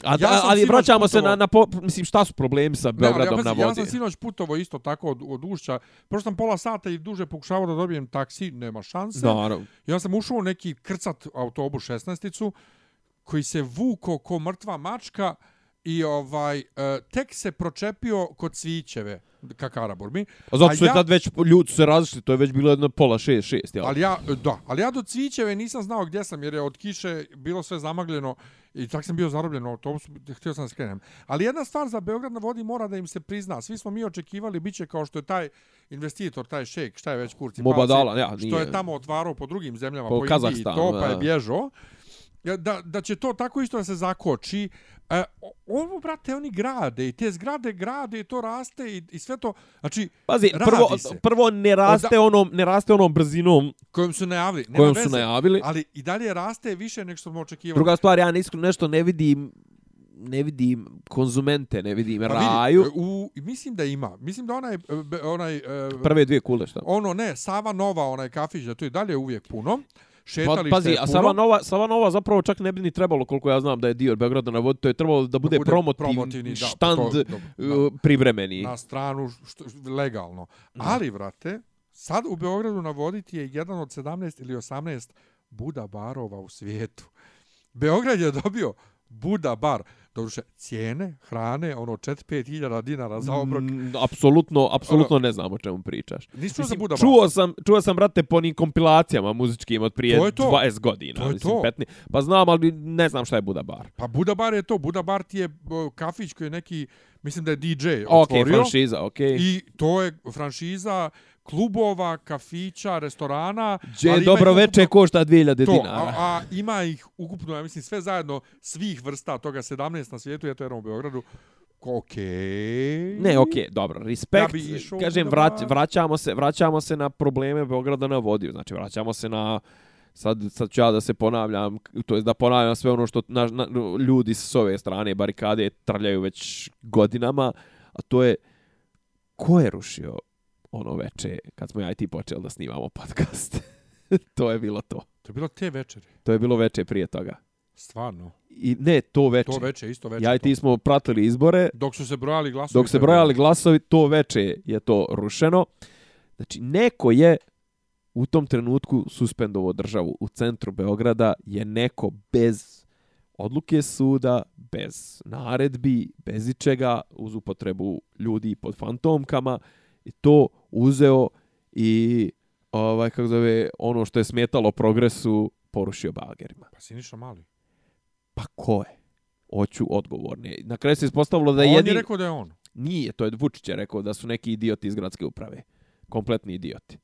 A, Ja ali vraćamo se putovao- na, na po, mislim šta su problemi sa Ne, Beogradom ja, na pazi, ja vodi. sam sinoć putovo isto tako od, od ušća. Prošlo sam pola sata i duže pokušavao da dobijem taksi, nema šanse. Naravno. Ja sam ušao u neki krcat autobus 16-icu koji se vuko ko mrtva mačka i ovaj e, tek se pročepio kod Cvićeve ka Karaburmi. A zato su ja... ja- tad već ljudi se različili, to je već bilo jedno pola šest, šest, jel? Ali ja, da, ali ja do Cvićeve nisam znao gdje sam jer je od kiše bilo sve zamagljeno i tak sam bio zarobljen u autobusu, htio sam da skrenem. Ali jedna stvar za Beograd na vodi mora da im se prizna. Svi smo mi očekivali biće kao što je taj investitor, taj šejk, šta je već kurci Mobadala, ja, što nije. je tamo otvarao po drugim zemljama, Po po, Indiji i to, pa je da. bježao. Da, da će to tako isto da se zakoči. E, ovo, brate, oni grade i te zgrade grade i to raste i, i sve to. Znači, Pazi, radi prvo, se. prvo ne raste onom, ne raste onom brzinom kojom su najavili. Nema kojom veze, su najavili. Ali i dalje raste više nego što smo očekivali. Druga stvar, ja iskreno nešto ne vidim ne vidim konzumente, ne vidim Pa vidi, raju. u, mislim da ima. Mislim da onaj, onaj e, Prve dvije kule, šta? ono ne, Sava Nova, onaj kafić, da to je dalje uvijek puno. Pa, Šetalište pazi, je a. Sava Nova, Sava Nova zapravo čak ne bi ni trebalo, koliko ja znam da je dio Beograda na vodi, to je trebalo da bude, bude promotivni, promotivni, da, štand to- dobro, da. uh, privremeni. na stranu što, legalno. Ali, vrate, sad u Beogradu navoditi je jedan od 17 ili 18 Buda barova u svijetu. Beograd je dobio Buda bar. Doduše, cijene, hrane, ono 4-5 hiljada dinara za obrok. Mm, apsolutno, apsolutno ne znam o čemu pričaš. Za Mislim, bar? čuo sam, čuo sam, brate, po onim kompilacijama muzičkim od prije To je to. 20 godina. To je mislim, to. 15. Pa znam, ali ne znam šta je Buda bar. Pa Buda bar je to. Buda bar ti je kafić koji je neki, mislim da je DJ Ok, otvorio. franšiza, ok. I to je franšiza klubova, kafića, restorana. Gdje ima dobro ih veče ukupno- košta 2000 To, dinara. a, a ima ih ukupno, ja mislim, sve zajedno, svih vrsta toga 17 na svijetu, eto jednom u Beogradu. Okej. Ne, okej, dobro, respekt. Ja Kažem, vrać, vraćamo, se, vraćamo se na probleme Beograda na vodi. Znači, vraćamo se na... Sad, sad ću ja da se ponavljam, to jest da ponavljam sve ono što na, na, ljudi s ove strane barikade trljaju već godinama, a to je ko je rušio ono veče kad smo ja i ti počeli da snimamo podcast. to je bilo to. To je bilo te večeri. To je bilo veče prije toga. Stvarno. I ne, to veče. To veče, isto veče. ja i to. ti smo pratili izbore, Dok su se brojali glasovi. dok se to brojali glasovi, to veče je to rušeno. Znači, neko je u tom trenutku suspendovo državu u centru Beograda, je neko bez odluke suda, bez naredbi, bez ičega, uz upotrebu ljudi pod fantomkama, i to uzeo i ovaj, kako zove, ono što je smetalo progresu, porušio bagerima. Pa Siniša Mali. Pa ko je? Hoću odgovornije. Na kraju se ispostavilo da je on jedin... je rekao da je on. Nije, to je Vučić je rekao da su neki idioti iz gradske uprave. Kompletni idioti.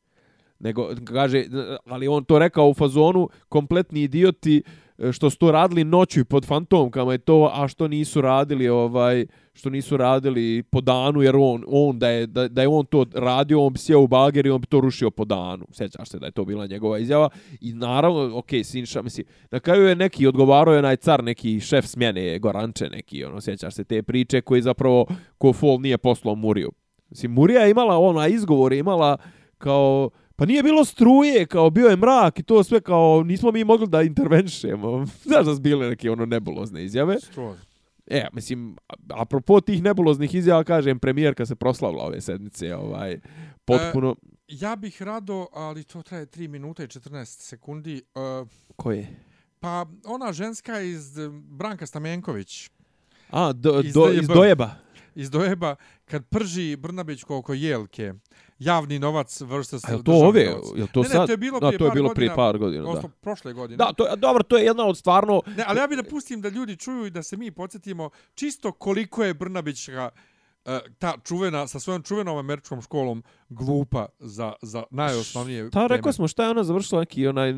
Nego, kaže, ali on to rekao u fazonu, kompletni idioti e, E, što su to radili noću i pod fantomkama je to, a što nisu radili ovaj što nisu radili po danu, jer on, on da, je, da, da je on to radio, on bi sjeo u bager i on bi to rušio po danu. Sjećaš se da je to bila njegova izjava. I naravno, ok, Sinša, misli, na kraju je neki odgovarao je onaj car, neki šef smjene, Goranče neki, ono, sjećaš se te priče koji zapravo ko fol nije poslao Muriju. Mislim, Murija je imala ona izgovor, je imala kao Pa nije bilo struje, kao bio je mrak i to sve kao nismo mi mogli da intervenšemo. Znaš da su bile neke ono nebulozne izjave. Skroz. E, mislim, apropo tih nebuloznih izjava, kažem, premijerka se proslavila ove sedmice, ovaj, potpuno... E, ja bih rado, ali to traje 3 minuta i 14 sekundi. Uh, Koje? Pa, ona ženska iz Branka Stamenković. A, do, iz, do, iz Dojeba. Iz Dojeba, kad prži Brnabić oko jelke javni novac versus A je to ove? Je to ne, sad? Ne, to je bilo prije, da, to je bilo par prije godina, par godina, da. prošle godine. Da, to je, dobro, to je jedna od stvarno... Ne, ali ja bih da pustim da ljudi čuju i da se mi podsjetimo čisto koliko je Brnabićka uh, ta čuvena, sa svojom čuvenom američkom školom glupa za, za najosnovnije Ta, rekao smo šta je ona završila neki onaj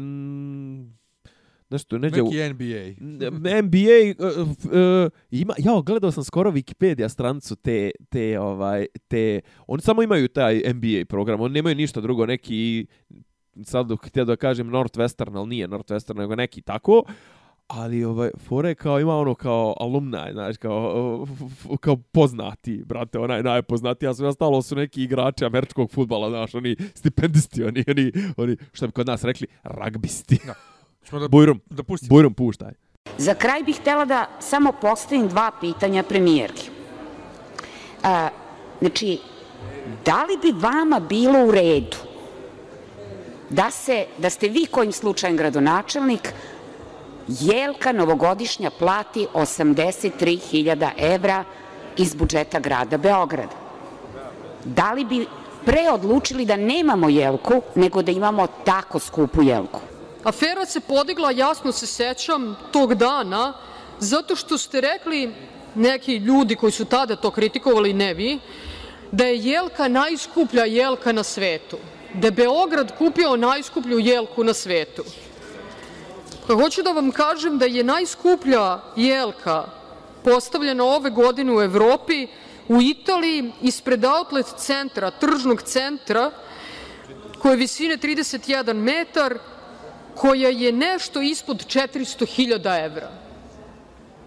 nešto neđe neki NBA NBA uh, uh, ima ja gledao sam skoro Wikipedia stranicu te te ovaj te oni samo imaju taj NBA program oni nemaju ništa drugo neki sad htio da kažem Northwestern al nije Northwestern nego neki tako ali ovaj fore kao ima ono kao alumni znaš kao kao poznati brate onaj najpoznatiji a sve ostalo su neki igrači američkog fudbala znaš oni stipendisti oni oni oni što bi kod nas rekli ragbisti no. Da, Bujrum, da pustim. Bujrum, puštaj. Za kraj bih htjela da samo postavim dva pitanja premijerki. A, znači, da li bi vama bilo u redu da, se, da ste vi kojim slučajem gradonačelnik Jelka novogodišnja plati 83.000 evra iz budžeta grada Beograda? Da li bi pre odlučili da nemamo Jelku nego da imamo tako skupu Jelku? Afera se podigla, jasno se sećam, tog dana, zato što ste rekli, neki ljudi koji su tada to kritikovali, ne vi, da je jelka najskuplja jelka na svetu. Da je Beograd kupio najskuplju jelku na svetu. Pa hoću da vam kažem da je najskuplja jelka postavljena ove godine u Evropi, u Italiji, ispred outlet centra, tržnog centra, koje je visine 31 metar, koja je nešto ispod 400.000 evra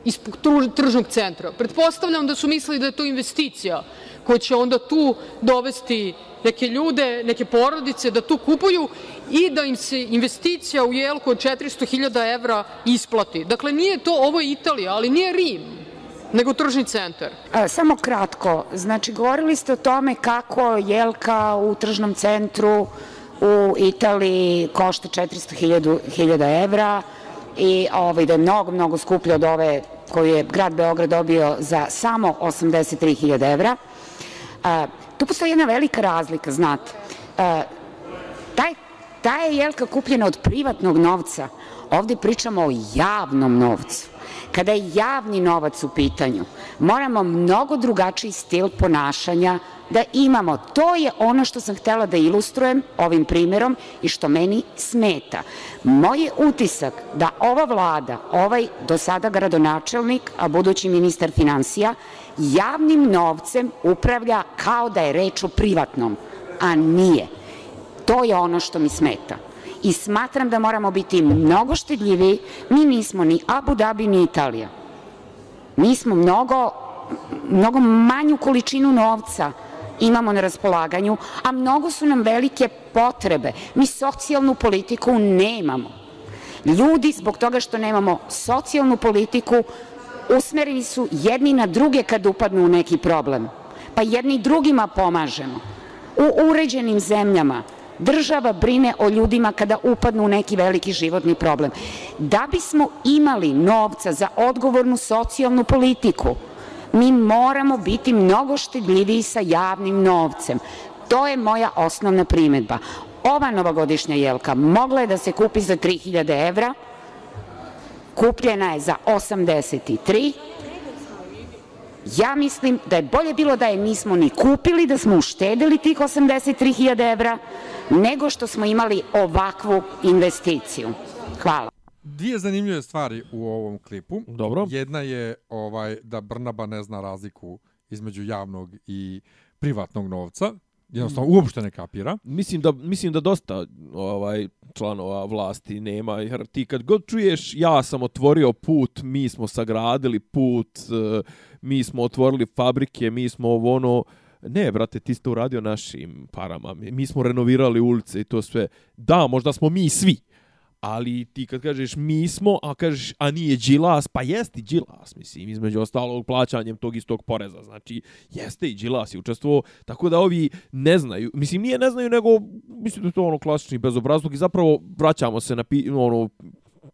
ispod tržnog centra. Pretpostavljam da su mislili da je to investicija koja će onda tu dovesti neke ljude, neke porodice da tu kupuju i da im se investicija u jelku od 400.000 evra isplati. Dakle, nije to, ovo je Italija, ali nije Rim, nego tržni centar. E, samo kratko, znači govorili ste o tome kako jelka u tržnom centru u Italiji košta 400.000 evra i ovaj, da je mnogo, mnogo skuplje od ove koju je grad Beograd dobio za samo 83.000 evra. A, tu postoji jedna velika razlika, znate. A, taj, ta je jelka kupljena od privatnog novca. Ovde pričamo o javnom novcu. Kada je javni novac u pitanju, moramo mnogo drugačiji stil ponašanja da imamo. To je ono što sam htela da ilustrujem ovim primjerom i što meni smeta. Moj je utisak da ova vlada, ovaj do sada gradonačelnik, a budući ministar financija, javnim novcem upravlja kao da je reč o privatnom, a nije. To je ono što mi smeta. I smatram da moramo biti mnogo štedljivi. Mi nismo ni Abu Dhabi, ni Italija. Mi smo mnogo, mnogo manju količinu novca imamo na raspolaganju, a mnogo su nam velike potrebe. Mi socijalnu politiku nemamo. Ljudi, zbog toga što nemamo socijalnu politiku, usmereni su jedni na druge kad upadnu u neki problem. Pa jedni drugima pomažemo. U uređenim zemljama država brine o ljudima kada upadnu u neki veliki životni problem. Da bismo imali novca za odgovornu socijalnu politiku, mi moramo biti mnogo štedljiviji sa javnim novcem. To je moja osnovna primetba. Ova novogodišnja jelka mogla je da se kupi za 3000 evra, kupljena je za 83. Ja mislim da je bolje bilo da je nismo ni kupili, da smo uštedili tih 83.000 evra, nego što smo imali ovakvu investiciju. Hvala. Dvije zanimljive stvari u ovom klipu. Dobro. Jedna je ovaj da Brnaba ne zna razliku između javnog i privatnog novca. Jednostavno, uopšte ne kapira. Mislim da, mislim da dosta ovaj članova vlasti nema, jer ti kad god čuješ ja sam otvorio put, mi smo sagradili put, eh, mi smo otvorili fabrike, mi smo ovo ono, ne, brate, ti ste uradio našim parama, mi, mi smo renovirali ulice i to sve. Da, možda smo mi svi, ali ti kad kažeš mi smo, a kažeš a nije Đilas, pa jeste Đilas, mislim, između ostalog plaćanjem tog istog poreza, znači jeste i Đilas i učestvovao, tako da ovi ne znaju, mislim nije ne znaju, nego mislim da je to ono klasični bezobrazluk i zapravo vraćamo se na pi, ono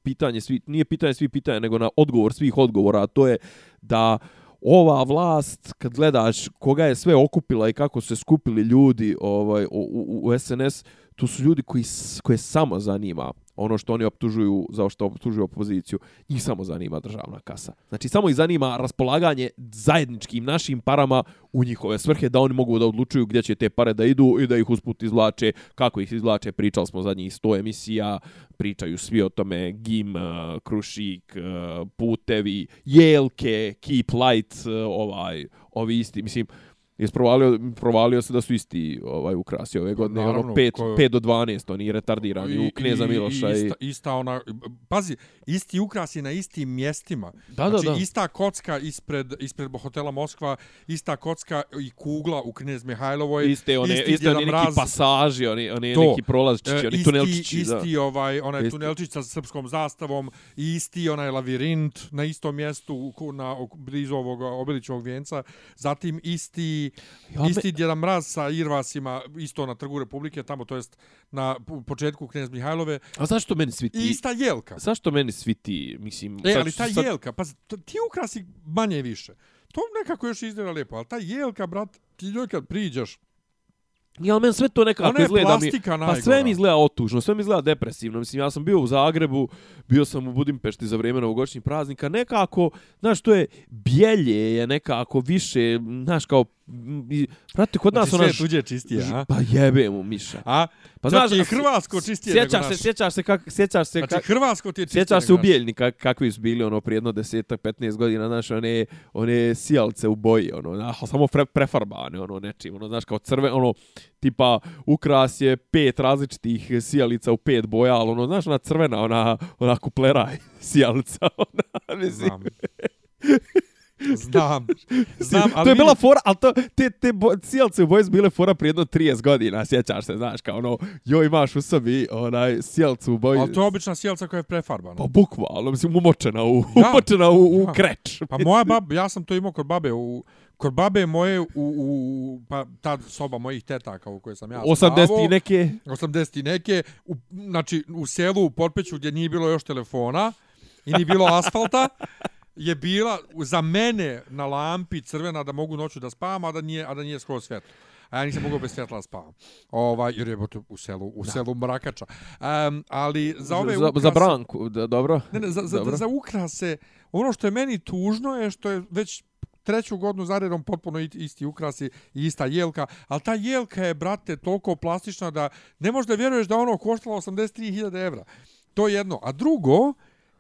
pitanje, svi, nije pitanje svi pitanja, nego na odgovor svih odgovora, a to je da ova vlast, kad gledaš koga je sve okupila i kako se skupili ljudi ovaj, u, u, u SNS, to su ljudi koji, koje samo zanima ono što oni optužuju za što optužuju opoziciju, njih samo zanima državna kasa. Znači, samo ih zanima raspolaganje zajedničkim našim parama u njihove svrhe, da oni mogu da odlučuju gdje će te pare da idu i da ih usput izvlače, kako ih izvlače, pričali smo zadnjih 100 emisija, pričaju svi o tome, Gim, eh, Krušik, eh, Putevi, Jelke, Keep Light, eh, ovaj, ovi isti, mislim, je provalio, provalio se da su isti ovaj ukrasi ove godine, Naravno, ono 5, ko... 5 do 12, oni retardirani u Kneza Miloša. I, i, ista, ista ona, pazi, isti ukrasi na istim mjestima. Da, znači, da, da. ista kocka ispred, ispred hotela Moskva, ista kocka i kugla u Knez Mihajlovoj. Iste, one, isti iste oni neki pasaži, oni, oni to, neki prolazčići, e, oni isti, tunelčići. Isti, da. ovaj, onaj isti. tunelčić sa srpskom zastavom, isti onaj lavirint na istom mjestu na, blizu ovog obilićevog vijenca. Zatim isti ja, isti Djeda Mraz sa Irvasima, isto na Trgu Republike, tamo to jest na početku Knez Mihajlove. A zašto meni svi ti? ista jelka. Zašto meni svi ti, mislim... E, ali ta sad... jelka, pa ti ukrasi manje više. To nekako još izgleda lijepo, ali ta jelka, brat, ti ljoj kad priđeš, Ja, men sve to nekako izgleda mi... Pa sve mi izgleda otužno, sve mi izgleda depresivno. Mislim, ja sam bio u Zagrebu, bio sam u Budimpešti za vrijeme novogodišnjih praznika. Nekako, znaš, to je bjelje, je nekako više, znaš, kao Prate, kod nas znači, ona... tuđe čistije, a? Pa jebe mu, Miša. A? Pa znaš, je Hrvatsko čistije sjećaš nego se, sjećaš se, kak, sjećaš se... Znači, Hrvatsko ti je čistije Sjećaš se u Bijeljni, kak, kakvi su bili, ono, prije jedno desetak, 15 godina, znaš, one, one sijalce u boji, ono, na, samo pre, prefarbane, ono, nečim, ono, znaš, kao crve, ono, tipa, ukras je pet različitih sijalica u pet boja, ali, ono, znaš, ona crvena, ona, ona kupleraj sijalica, ona, mislim. Znam. Znam. Ali to je bila fora, al to te te cijelce u boys bile fora prije jedno 30 godina, sjećaš se, znaš, kao ono, joj imaš u sebi onaj cijelcu u boys. Al to je obična cijelca koja je prefarbana. Pa bukvalno, mislim umočena u ja. umočena u, u kreč. Pa moja baba, ja sam to imao kod babe u kod babe moje u, u pa ta soba mojih tetaka u kojoj sam ja 80 i neke 80 i neke u, znači u selu u Potpeću gdje nije bilo još telefona i nije bilo asfalta je bila za mene na lampi crvena da mogu noću da spavam, a da nije, a da nije skoro svetlo. A ja nisam mogao bez svjetla spavam. Ovaj, jer je u selu, u selu mrakača. Um, ali za ove za, ukrase... Za branku, da, dobro. Ne, ne, za, za, dobro. za ukrase, ono što je meni tužno je što je već treću godinu zaredom potpuno isti ukrasi i ista jelka, ali ta jelka je, brate, toliko plastična da ne možeš da vjeruješ da ono koštalo 83.000 evra. To je jedno. A drugo,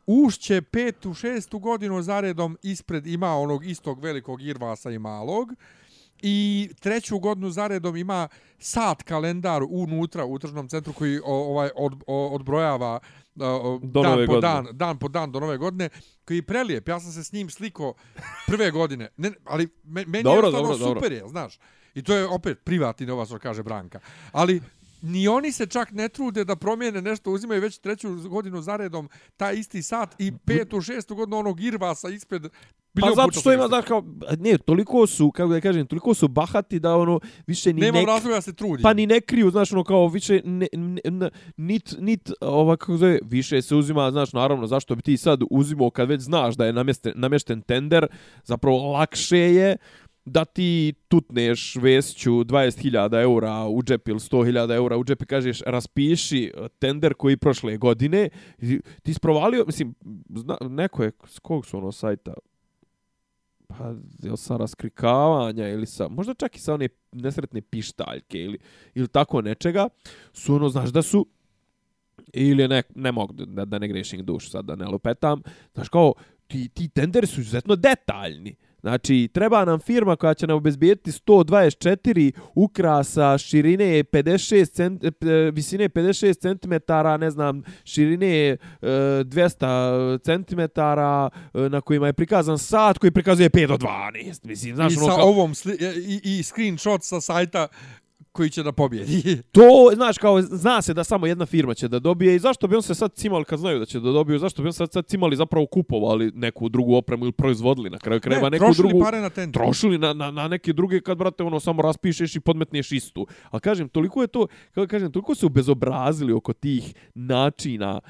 ušće petu, šestu godinu zaredom ispred ima onog istog velikog Irvasa i malog i treću godinu zaredom ima sat kalendar unutra u tržnom centru koji ovaj od, odbrojava do dan po godine. dan, dan po dan do nove godine, koji je prelijep. Ja sam se s njim sliko prve godine. Ne, ali meni dobro, je dobro, super je, znaš. I to je opet privatni novac, što kaže Branka. Ali ni oni se čak ne trude da promijene nešto, uzimaju već treću godinu zaredom taj isti sat i petu, šestu godinu onog Irvasa ispred Pa zato što ima, znaš, kao, ne, toliko su, kako da kažem, toliko su bahati da ono, više ni Nema ne... razloga se trudi. Pa ni ne kriju, znaš, ono, kao, više, ne, ne, nit, nit, ova, kako zove, više se uzima, znaš, naravno, zašto bi ti sad uzimao kad već znaš da je namješten, namješten tender, zapravo lakše je, da ti tutneš vesću 20.000 eura u džep ili 100.000 eura u džep i kažeš raspiši eh, tender koji prošle godine, ti isprovalio, mislim, zna, neko je, s kog su ono sajta, pa jel sa raskrikavanja ili sa, možda čak i sa one nesretne pištaljke ili, ili tako nečega, su ono, znaš da su, ili ne, ne mogu da, da ne grešim dušu sad da ne lupetam, znaš kao, ti, ti tenderi su izuzetno detaljni. Znači, treba nam firma koja će nam obezbijeti 124 ukrasa širine 56 cent, e, visine 56 cm, ne znam, širine 200 cm, na kojima je prikazan sat koji prikazuje 5 do 12. Mislim, znaš, I ono sa kao... ovom sli, i, i screenshot sa sajta koji će da pobjedi. To, znaš, kao, zna se da samo jedna firma će da dobije i zašto bi on se sad cimali kad znaju da će da dobiju, zašto bi on sad, sad cimali zapravo kupovali neku drugu opremu ili proizvodili na kraju krajeva ne, neku drugu... trošili pare na tender. Trošili na, na, na neke druge kad, brate, ono, samo raspišeš i podmetneš istu. Ali kažem, toliko je to, kako kažem, toliko su bezobrazili oko tih načina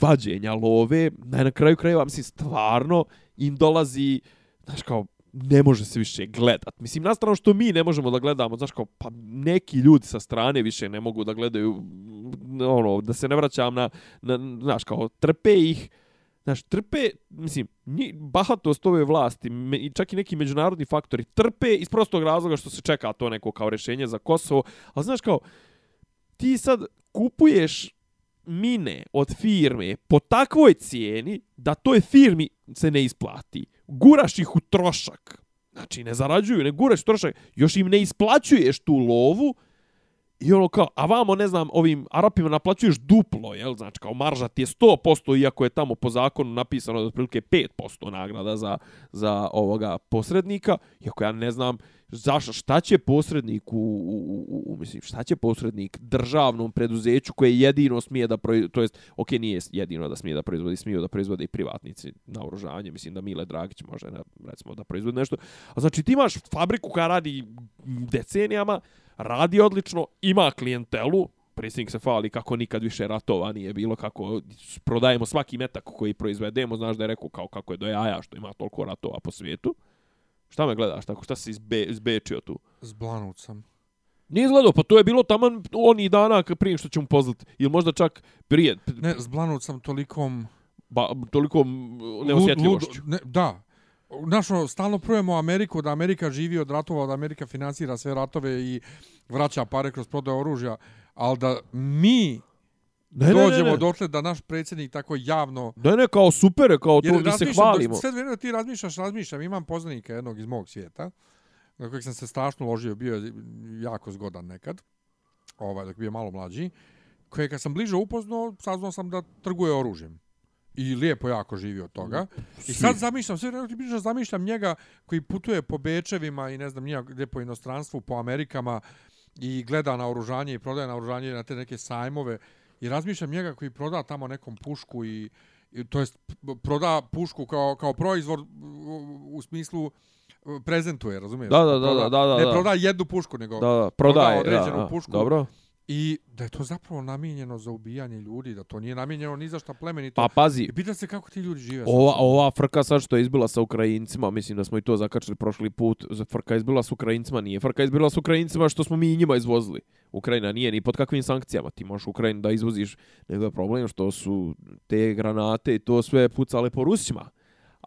vađenja love, je na kraju krajeva, mislim, stvarno im dolazi, znaš, kao, ne može se više gledat. Mislim, na stranu što mi ne možemo da gledamo, znaš kao, pa neki ljudi sa strane više ne mogu da gledaju, ono, da se ne vraćam na, na znaš kao, trpe ih, znaš, trpe, mislim, ni, bahatost ove vlasti, me, i čak i neki međunarodni faktori, trpe iz prostog razloga što se čeka to neko kao rješenje za Kosovo, ali znaš kao, ti sad kupuješ mine od firme po takvoj cijeni da toj firmi se ne isplati guraš ih u trošak. Znači, ne zarađuju, ne guraš trošak. Još im ne isplaćuješ tu lovu. I ono kao, a vamo, ne znam, ovim Arapima naplaćuješ duplo, jel? Znači, kao marža ti je 100%, iako je tamo po zakonu napisano da otprilike 5% nagrada za, za ovoga posrednika. Iako ja ne znam, zašto, šta će posrednik u, u, u, u, mislim, šta će posrednik državnom preduzeću koje jedino smije da, proizvodi, to jest, ok, nije jedino da smije da proizvodi, smiju da proizvode i privatnici na oružanje, mislim da Mile Dragić može, na, recimo, da proizvodi nešto. A znači, ti imaš fabriku koja radi decenijama, radi odlično, ima klijentelu, predsjednik se fali kako nikad više ratova nije bilo, kako prodajemo svaki metak koji proizvedemo, znaš da je rekao kao kako je do jaja što ima toliko ratova po svijetu. Šta me gledaš tako? Šta si izbe, izbečio tu? Zblanut sam. Nije izgledao, pa to je bilo taman oni dana prije što ću mu poznati. Ili možda čak prije. Ne, zblanut sam tolikom... Ba, tolikom neosjetljivošću. Ne, da. Našo, stalno prujemo Ameriku, da Amerika živi od ratova, da Amerika financira sve ratove i vraća pare kroz prodaju oružja, ali da mi ne, dođemo ne, ne. dotle da naš predsjednik tako javno... Ne, ne, kao super, kao to mi se hvalimo. Sve vrijeme ti razmišljaš, razmišljam, imam poznanika jednog iz mog svijeta, na kojeg sam se strašno ložio, bio je jako zgodan nekad, ovaj, dok bio malo mlađi, koje kad sam bliže upoznao, saznao sam da trguje oružjem. I lijepo jako živi od toga. I sad zamišljam, sve ti bliže zamišljam njega koji putuje po Bečevima i ne znam gdje po inostranstvu, po Amerikama i gleda na oružanje i prodaje na oružanje na te neke sajmove i razmišljam njega koji proda tamo nekom pušku i, i to jest proda pušku kao kao proizvod u, smislu prezentuje, razumiješ? Da, da, da, da, da, da. Ne proda jednu pušku, nego da, da, prodaje, proda određenu da, pušku. Dobro. I da je to zapravo namijenjeno za ubijanje ljudi, da to nije namijenjeno ni za šta plemenito. Pa pazi. I pita se kako ti ljudi žive. Ova, ova frka sad što je izbila sa Ukrajincima, mislim da smo i to zakačili prošli put, frka je izbila sa Ukrajincima, nije frka je izbila sa Ukrajincima što smo mi i njima izvozili. Ukrajina nije ni pod kakvim sankcijama ti možeš Ukrajinu da izvoziš, nego je problem što su te granate i to sve pucale po Rusima.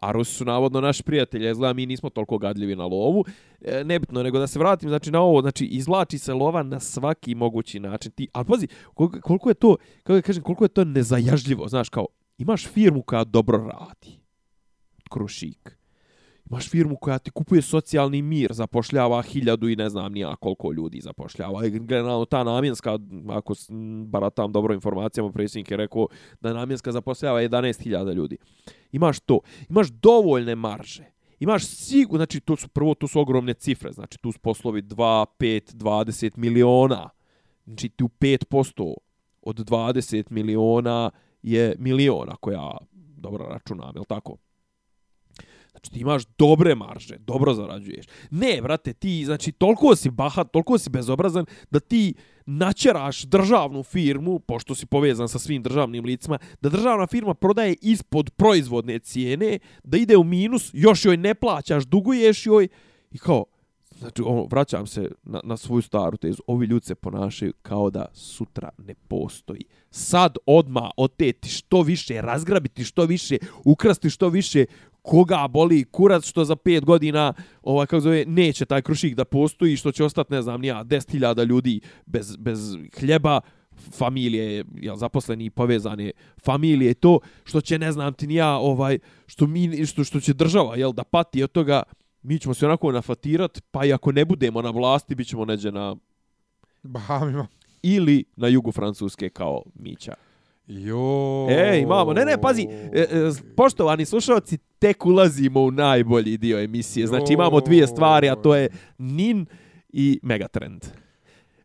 A Rusi su navodno naš prijatelj, izgleda mi nismo toliko gadljivi na lovu. E, nebitno, nego da se vratim znači, na ovo, znači izvlači se lova na svaki mogući način. Ti, ali pazi, koliko, koliko je to, kako ja kažem, koliko je to nezajažljivo, znaš, kao, imaš firmu koja dobro radi. Krušik imaš firmu koja ti kupuje socijalni mir, zapošljava hiljadu i ne znam nija koliko ljudi zapošljava. I generalno ta namjenska, ako baratam dobro informacijama, predsjednik je rekao da namjenska zapošljava 11.000 ljudi. Imaš to. Imaš dovoljne marže. Imaš sigurno, znači to su, prvo to su ogromne cifre, znači tu su poslovi 2, 5, 20 miliona. Znači tu 5% od 20 miliona je miliona koja dobro računam, je li tako? Znači ti imaš dobre marže, dobro zarađuješ. Ne, brate, ti, znači, toliko si bahat, toliko si bezobrazan da ti načeraš državnu firmu, pošto si povezan sa svim državnim licima, da državna firma prodaje ispod proizvodne cijene, da ide u minus, još joj ne plaćaš, duguješ joj i kao, znači, ono, vraćam se na, na svoju staru tezu, ovi ljudi se ponašaju kao da sutra ne postoji. Sad odma oteti što više, razgrabiti što više, ukrasti što više, koga boli kurac što za pet godina ovaj kako zove neće taj krušik da postoji što će ostati ne znam ni ja 10.000 ljudi bez bez hljeba familije ja zaposleni povezane familije to što će ne znam ti ni ja ovaj što mi što što će država jel da pati od toga mi ćemo se onako nafatirat pa i ako ne budemo na vlasti bićemo neđe na Bahamima. ili na jugu Francuske kao Mića. Jo. Ej, imamo. Ne, ne, pazi, e, e, poštovani slušalci, tek ulazimo u najbolji dio emisije. Znači imamo dvije stvari, a to je NIN i Megatrend.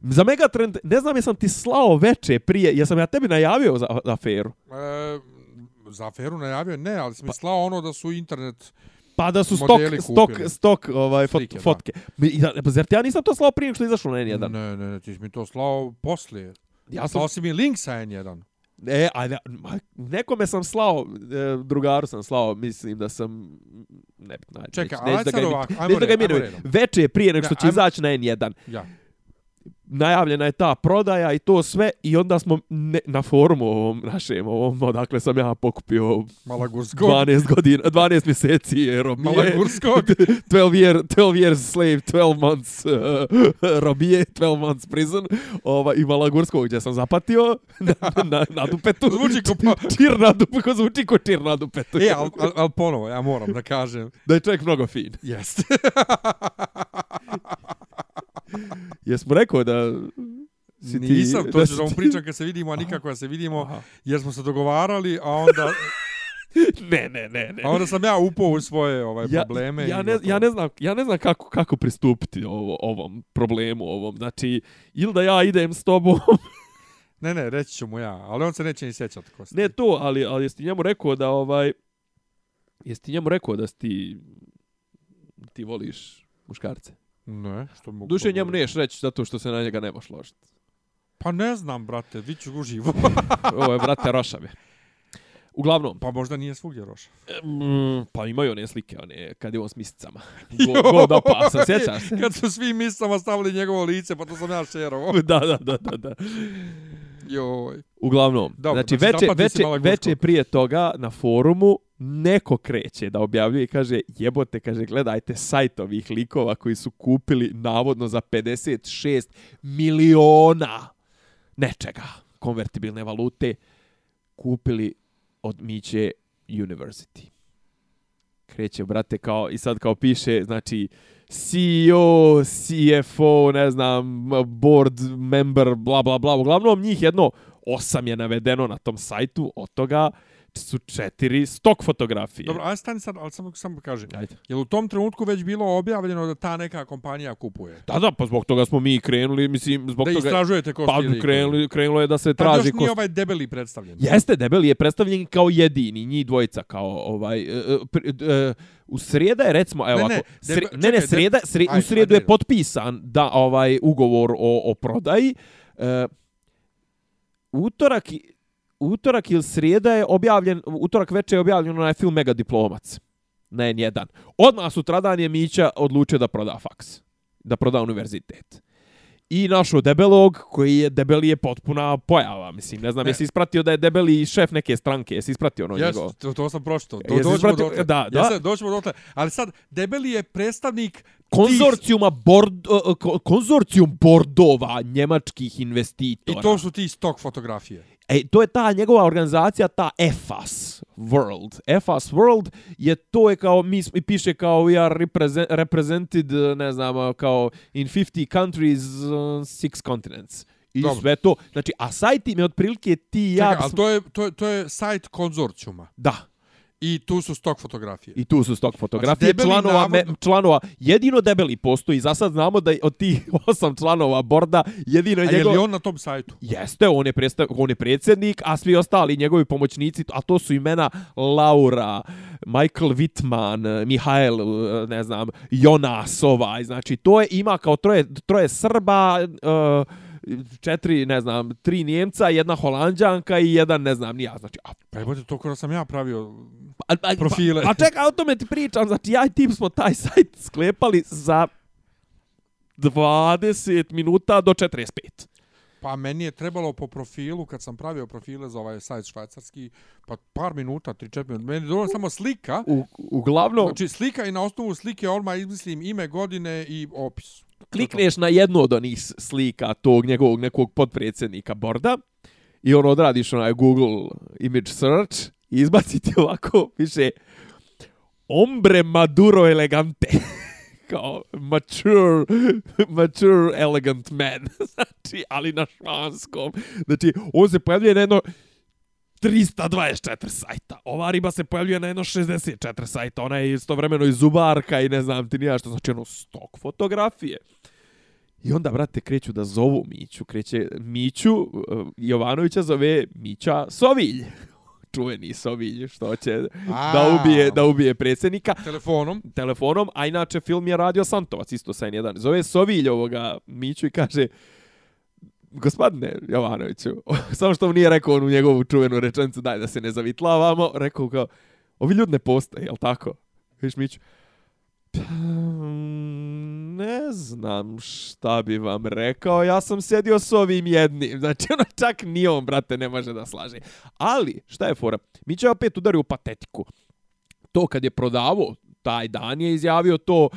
Za Megatrend, ne znam jesam ti slao veče prije, jesam ja tebi najavio za, za aferu? E, za aferu najavio, ne, ali si mi slao ono da su internet... Pa da su stok, stok, stok ovaj, fot, Slike, da. fotke. Mi, ja, pa zar ti ja nisam to slao prije što izašlo na N1? Ne, ne, ne, ti si mi to slao poslije. Ja sam, Slao si mi link sa N1. E, a, ne, ma, nekome sam slao, e, drugaru sam slao, mislim da sam, ne, ne, Čekaj, neću, neću ajde da sad ga, ovako, imi- ajmo neću da ga redom, ajmo imenujem. redom. Veče prije nego što Ne, će ajmo- izaći na N1. Ja. Najavljena je ta prodaja i to sve i onda smo ne, na forumu ovom našem, ovom, odakle sam ja pokupio Malagurskog. 12 godina, 12 mjeseci robije. Malagurskog. 12 year, 12 years slave, 12 months uh, robije, 12 months prison. Ova, I Malagurskog gdje sam zapatio na, na, na dupetu. Zvuči ko pa- Čir na dupetu, zvuči ko čir na dupetu. E, ali al, al ponovo, ja moram da kažem. Da je čovjek mnogo fin. Jeste. Jesmo rekao da si ti... Nisam, to ću da mu ti- pričam kad se vidimo, a nikako da se vidimo, Aha. jer smo se dogovarali, a onda, Ne, ne, ne, ne. a onda sam ja upao u svoje ovaj, probleme. Ja, ne, ja ne znam, ja ne znam kako kako pristupiti ovo, ovom problemu ovom. Znači ili da ja idem s tobom. Ne, ne, reći ću mu ja, ali on se neće ni sjećati. Kosti. ne to, ali ali jesi ti njemu rekao da ovaj jesi ti njemu rekao da si ti ti voliš muškarce. Ne, što mogu... Duše njemu neš reći zato što se na njega ne možeš ložiti. Pa ne znam, brate, vi ću uživo. Ovo je brate Rošave. Uglavnom, pa možda nije svugdje Roša. mm, pa imaju one slike, one, kad je on s misicama. Go, go do pasa, sjećaš se? Kad su svi mislama stavili njegovo lice, pa to sam ja šerovo. da, da, da, da, da. Joj. Uglavnom, Dobro, znači, znači veče, veče, veče prije toga na forumu neko kreće da objavljuje i kaže jebote, kaže gledajte sajt ovih likova koji su kupili navodno za 56 miliona nečega, konvertibilne valute, kupili od Miće University. Kreće, brate, kao, i sad kao piše, znači, CEO, CFO, ne znam, board member, bla, bla, bla. Uglavnom, njih jedno osam je navedeno na tom sajtu, od toga su četiri stok fotografije. Dobro, aj stani sad, ali samo, samo kažem. Ajde. Je u tom trenutku već bilo objavljeno da ta neka kompanija kupuje? Da, da, pa zbog toga smo mi krenuli, mislim, zbog Da toga... istražujete ko Pa krenuli, krenulo je da se Pa traži još nije ovaj debeli predstavljen. Jeste, debeli je predstavljen kao jedini, njih dvojica kao ovaj... e, pr- e, u srijeda je recimo, evo Ne, ne, ne, ne, sre, ne, ne, čekaj, srijeda, sre, ajde, u srijedu ajde. je potpisan da ovaj ugovor o, o prodaji. E, utorak, utorak ili srijeda je objavljen, utorak večer je objavljen onaj film Mega Diplomac na N1. Odmah sutradan je Mića odlučio da proda faks, da proda univerzitet. I našo debelog, koji je debeli je potpuna pojava, mislim, ne znam, Ne. jesi ispratio da je debeli šef neke stranke, jesi ispratio ono Jes, njegovo? to, to sam pročitao. Do, Jesi doćemo ispratio- dotle. da, da. Jeste, doćemo dotle. Ali sad, debeli je predstavnik konzorcijuma bord, ko- konzorcijum bordova njemačkih investitora. i to su ti stok fotografije. E, to je ta njegova organizacija, ta EFAS World. EFAS World je to je kao, mi i piše kao we are represent, represented, ne znam, kao in 50 countries, uh, six continents. I Dobro. sve to. Znači, a sajt im je otprilike ti ja... Čekaj, ali to je, to, je, to je sajt konzorcijuma. Da. I tu su stok fotografije. I tu su stok fotografije Znači, članova, me, navodno- članova. Jedino debeli postoji. Za sad znamo da je od tih osam članova borda jedino je A je li on na tom sajtu? Jeste, on je, predstav, on je predsjednik, a svi ostali njegovi pomoćnici, a to su imena Laura, Michael Wittman, Mihael, ne znam, Jonas ovaj, znači to je, ima kao troje, troje Srba, uh, četiri, ne znam, tri Njemca, jedna Holandjanka i jedan, ne znam, nija, znači, a Pa jebote, to kada sam ja pravio A, a, Profile. Pa, a čekaj, o tome ti pričam. Znači, ja i tim smo taj sajt sklepali za 20 minuta do 45. Pa meni je trebalo po profilu, kad sam pravio profile za ovaj sajt švajcarski, pa par minuta, 3-4 minuta. Meni je dobro samo slika. U, uglavnom, Znači slika i na osnovu slike odmah izmislim ime, godine i opis klikneš na jednu od onih slika tog njegovog nekog podpredsjednika Borda i on odradiš onaj Google image search i izbaci ti ovako, piše Ombre Maduro elegante. kao mature, mature elegant man. znači, ali na švanskom. Znači, on se pojavljuje na jedno 324 sajta. Ova riba se pojavljuje na jedno 64 sajta. Ona je istovremeno i zubarka i ne znam ti nija što znači ono stok fotografije. I onda, brate, kreću da zovu Miću. Kreće Miću, eh, Jovanovića zove Mića Sovilj. Čuveni Sovilj, što će A. da ubije, da ubije predsjednika Telefonom. telefonom, a inače film je radio Santovac, isto sa N1. Zove Sovilj ovoga Miću i kaže, gospodine Jovanoviću, samo što mu nije rekao onu njegovu čuvenu rečenicu, daj da se ne zavitlavamo, rekao kao, ovi ljudi ne postoje, jel tako? Viš Miću, pa, ne znam šta bi vam rekao, ja sam sjedio s ovim jednim, znači ono čak ni on, brate, ne može da slaže. Ali, šta je fora? Mića je opet udario u patetiku to kad je prodavo, taj dan je izjavio to,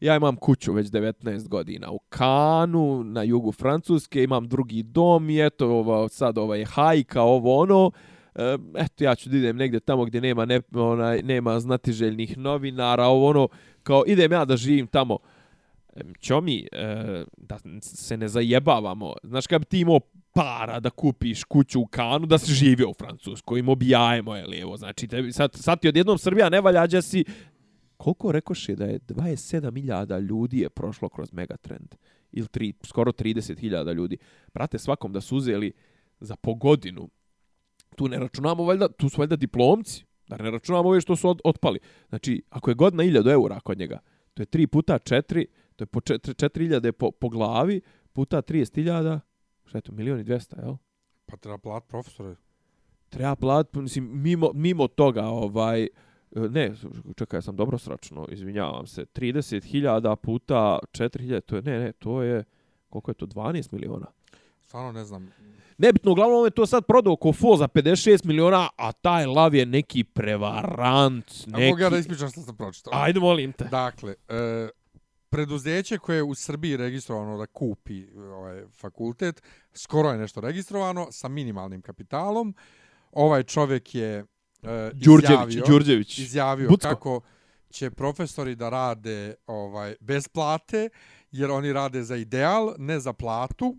ja imam kuću već 19 godina u Kanu, na jugu Francuske, imam drugi dom i eto, ovo, sad ova je hajka, ovo ono, e, eto, ja ću da idem negdje tamo gdje nema, ne, onaj, nema znatiželjnih novinara, ovo ono, kao idem ja da živim tamo. Ćomi, e, da se ne zajebavamo, znaš kad bi ti imao para da kupiš kuću u Kanu, da si živio u Francuskoj, im obijajemo, je lijevo, znači, tebi, sad, sad ti odjednom Srbija ne valja, si, koliko rekoše da je 27.000 ljudi je prošlo kroz Megatrend, ili tri, skoro 30.000 ljudi. Brate, svakom da su uzeli za po godinu, tu ne računamo, valjda, tu su valjda diplomci, da ne računamo ove što su od, otpali. Znači, ako je godina 1000 eura kod njega, to je 3 puta 4, to je po 4, 4000 po, po glavi, puta 30.000, šta je to, milion i 200, jel? Pa treba plat profesore. Treba plat, mislim, mimo, mimo toga, ovaj, ne, čekaj, ja sam dobro sračno, izvinjavam se, 30.000 puta 4.000, to je, ne, ne, to je, koliko je to, 12 miliona? Stvarno ne znam. Nebitno, uglavnom je to sad prodao ko fo za 56 miliona, a taj lav je neki prevarant, A neki... mogu ja da ispričam što sam pročitao? Ajde, molim te. Dakle, e, preduzeće koje je u Srbiji registrovano da kupi ovaj fakultet, skoro je nešto registrovano sa minimalnim kapitalom. Ovaj čovjek je e, Đurđević, izjavio, Đurđević. izjavio Bucko. kako će profesori da rade ovaj bez plate, jer oni rade za ideal, ne za platu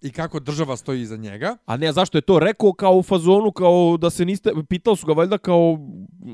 i kako država stoji iza njega. A ne, a zašto je to rekao kao u fazonu, kao da se niste, pitali su ga valjda kao,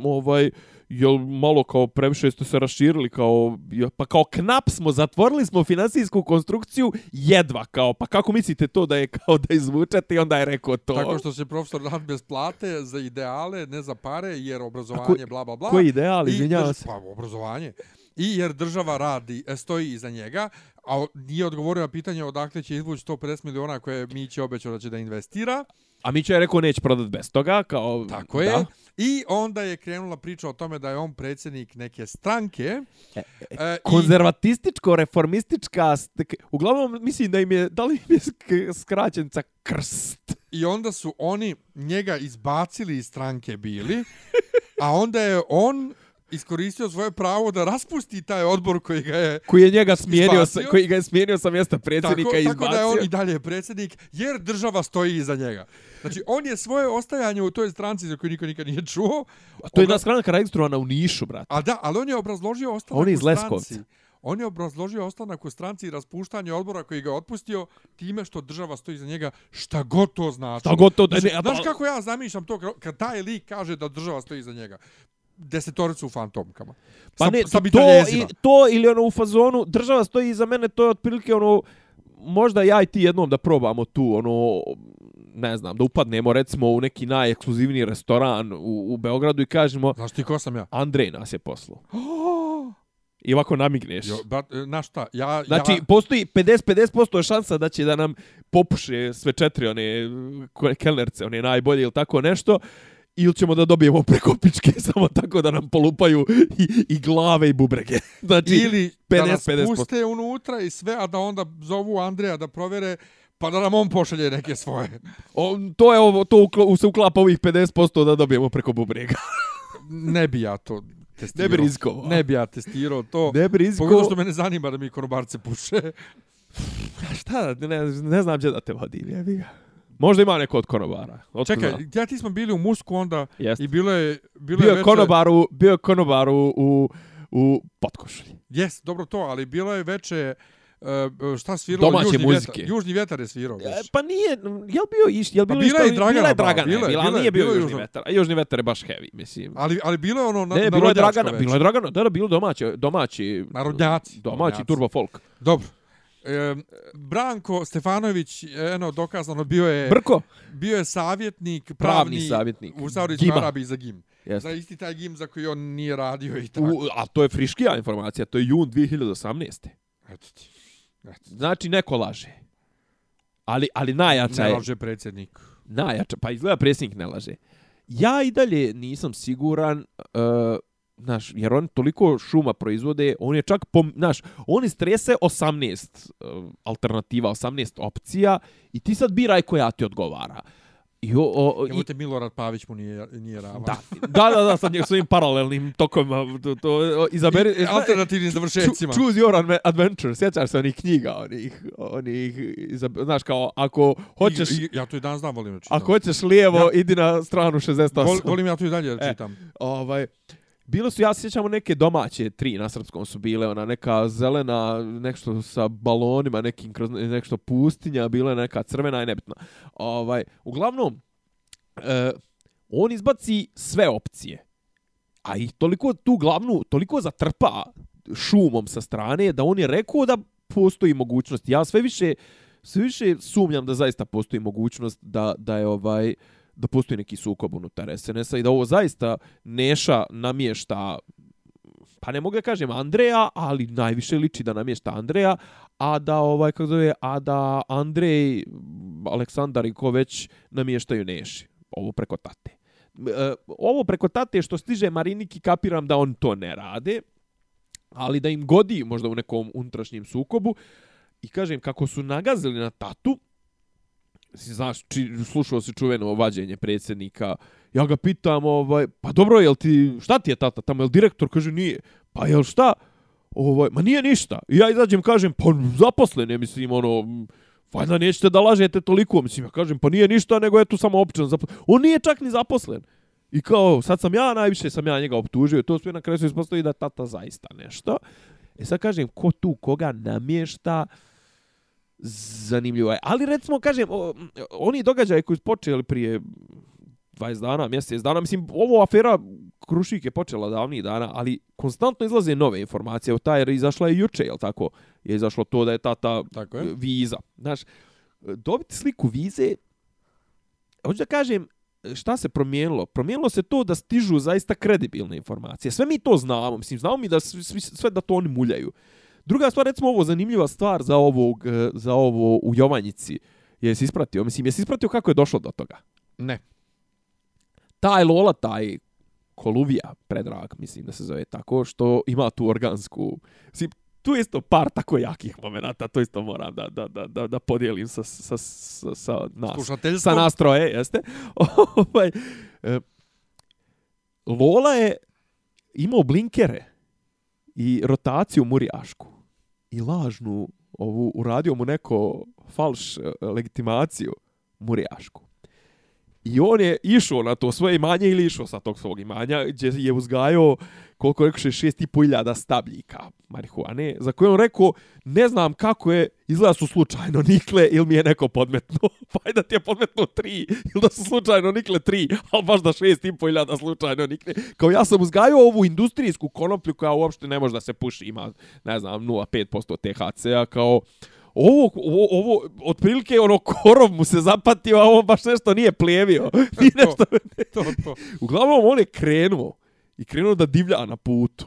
ovaj, jel malo kao previše ste se raširili, kao, ja, pa kao knap smo, zatvorili smo finansijsku konstrukciju jedva, kao, pa kako mislite to da je kao da izvučete i onda je rekao to? Tako što će profesor rad bez plate za ideale, ne za pare, jer obrazovanje, ko- bla, bla, bla. koji ideal, I izvinjavam se. Pa, obrazovanje. I jer država radi, e, stoji iza njega, a nije odgovorio na pitanje odakle će izvući 150 miliona koje mi će obećao da će da investira. A Mića je rekao neće prodat bez toga, kao... Tako je. I onda je krenula priča o tome da je on predsjednik neke stranke. E, i- Konzervatističko-reformistička, st- uglavnom mislim da im je, da li im je sk- skraćenica krst? I onda su oni njega izbacili iz stranke bili, a onda je on iskoristio svoje pravo da raspusti taj odbor koji ga je Koji je njega smijenio, sa, Izbacio. koji ga je smijenio sa mjesta predsjednika tako, i tako da je on izbacio. i dalje predsjednik, jer država stoji iza njega. Znači, on je svoje ostajanje u toj stranci za koju niko nikad nije čuo. A to je jedna stranka registrovana u Nišu, brate. A da, ali on je obrazložio ostanak On je u iz Leskovca. stranci. On je obrazložio ostanak u stranci i raspuštanje odbora koji ga otpustio time što država stoji iza njega, šta god to znači. Šta god to- Znači, ne, znaš pa- kako ja zamišljam to kad- taj lik kaže da država stoji iza njega? Desetoricu u fantomkama. Pa sa, ne, sa to, i, to ili ono u fazonu, država stoji iza mene, to je otprilike ono, možda ja i ti jednom da probamo tu, ono, ne znam, da upadnemo recimo u neki najekskluzivniji restoran u, u Beogradu i kažemo, Znaš ti ko sam ja? Andrej nas je poslao. I ovako namigneš. Jo, ba, znaš šta, ja... Znači, ja, postoji 50-50% šansa da će da nam popuše sve četiri one kelnerce, one najbolje ili tako nešto, ili ćemo da dobijemo preko pičke samo tako da nam polupaju i, i glave i bubrege. Znači, ili da nas 50-50%. puste unutra i sve, a da onda zovu Andreja da provere, Pa da nam on pošalje neke svoje. O, to je ovo, to ukla, se uklapa ovih 50% da dobijemo preko bubrega. ne bi ja to testirao. Ne bi rizkovao. Ne bi ja testirao to. Ne bi rizkovao. Pogotovo što me ne zanima da mi konobarce puše. Šta, ne, ne znam gdje da te vodim, jebi ga. Možda ima neko od konobara. Otko Čekaj, znam. ja ti smo bili u Musku onda Jest. i bilo je... Bilo bio je je veče... konobaru, bio je konobaru u, u potkošulji. Jes, dobro to, ali bilo je veče... Uh, šta sviralo? Domaće južni muzike. Vjetar, južni vjetar je svirao. E, Već. Pa nije, jel bio iš, jel Pa bilo bila je isto, i Dragana bila je Dragana, bila je, bila, bila je, nije bio bila je južni južno. vetar. A južni vetar je baš heavy, mislim. Ali, ali bilo je ono na, ne, bilo je Dragana, veče. bilo je Dragana, da, da, bilo domaće, domaći, Narodnjaci. domaći Narodnjaci. turbo folk. Dobro. E, Branko Stefanović, eno, dokazano, bio je, Brko? bio je savjetnik, pravni, Pravni savjetnik. u Saudijskoj Gima. Arabiji za GIM. Jeste. Za isti taj GIM za koji on nije radio i tako. U, a to je friškija informacija, to je jun 2018. Eto ti. Znači, neko laže. Ali, ali najjača Ne je, laže predsjednik. najjača, pa izgleda predsjednik ne laže. Ja i dalje nisam siguran, uh, znaš, jer on toliko šuma proizvode, on je čak, pom, znaš, on istrese 18 uh, alternativa, 18 opcija i ti sad biraj koja ti odgovara. I, o, o, Evo i, te Milorad Pavić mu nije, nije rava. da, da, da, da, sa svojim paralelnim tokovima, to, to, izaberi, I alternativnim završecima. Cho- Choose your adve- adventure, sjećaš se onih knjiga, onih, onih, izab- znaš kao, ako hoćeš, I, i, ja to i dan znam, volim da čitam. ako hoćeš lijevo, Ja- idi na stranu 68. Vol, volim ja to i dalje da E. čitam. ovaj, bilo su, ja se sjećamo neke domaće, tri na srpskom su bile, ona neka zelena, nešto sa balonima, nekim kroz nešto pustinja, bila je neka crvena i nebitna. Ovaj, uglavnom, e, on izbaci sve opcije. A i toliko tu glavnu, toliko zatrpa šumom sa strane da on je rekao da postoji mogućnost. Ja sve više sve više sumnjam da zaista postoji mogućnost da da je ovaj da postoji neki sukob unutar SNS-a i da ovo zaista Neša namješta pa ne mogu da kažem Andreja, ali najviše liči da namješta Andreja, a da ovaj kako zove, a da Andrej, Aleksandar i ko već namještaju Neši. Ovo preko tate. E, ovo preko tate što stiže Mariniki kapiram da on to ne rade, ali da im godi možda u nekom unutrašnjem sukobu i kažem kako su nagazili na tatu, znaš, či, slušao si čuveno vađenje predsjednika, ja ga pitam, ovaj, pa dobro, jel ti, šta ti je tata tamo, jel direktor, kaže, nije, pa jel šta, ovaj, ma nije ništa, I ja izađem, kažem, pa zaposlen je, mislim, ono, valjda nećete da lažete toliko, mislim, ja kažem, pa nije ništa, nego je tu samo općan zaposlen, on nije čak ni zaposlen, I kao, sad sam ja, najviše sam ja njega optužio, to sve na kraju se ispostavi da tata zaista nešto. E sad kažem, ko tu koga namješta, zanimljivo je. Ali recimo, kažem, o, oni događaje koji su počeli prije 20 dana, mjesec dana, mislim, ovo afera Krušik je počela davnih dana, ali konstantno izlaze nove informacije. Evo, ta je izašla i juče, jel tako? Je izašlo to da je tata Tako je. viza. Znaš, dobiti sliku vize, hoću da kažem, šta se promijenilo? Promijenilo se to da stižu zaista kredibilne informacije. Sve mi to znamo, mislim, znamo mi da svi- sve da to oni muljaju. Druga stvar, recimo ovo zanimljiva stvar za ovog, eh, za ovo u Jovanjici. Jesi ispratio? Mislim, jesi ispratio kako je došlo do toga? Ne. Taj Lola, taj Koluvija, predrag, mislim da se zove tako, što ima tu organsku... Mislim, tu je isto par tako jakih momenata, to isto moram da, da, da, da, da podijelim sa, sa, sa, sa nas Slušateljstvo. sa nastroje, jeste. Ovaj, e, Lola je imao blinkere i rotaciju murijašku i lažnu ovu uradio mu neko falš eh, legitimaciju murijašku. I on je išao na to svoje imanje ili išao sa tog svog imanja gdje je uzgajao koliko rekao šest i po stabljika marihuane, za koje on rekao, ne znam kako je, izgleda su slučajno nikle ili mi je neko podmetno. Pa da ti je podmetno tri, ili da su slučajno nikle tri, ali baš da šest i po hiljada slučajno nikle. Kao ja sam uzgajao ovu industrijsku konoplju koja uopšte ne može da se puši, ima, ne znam, 0,5% THC-a, kao ovo, ovo, ovo, otprilike ono korov mu se zapatio, a on baš nešto nije plijevio. Nije nešto, To, to. Uglavnom, on je krenuo i krenuo da divlja na putu.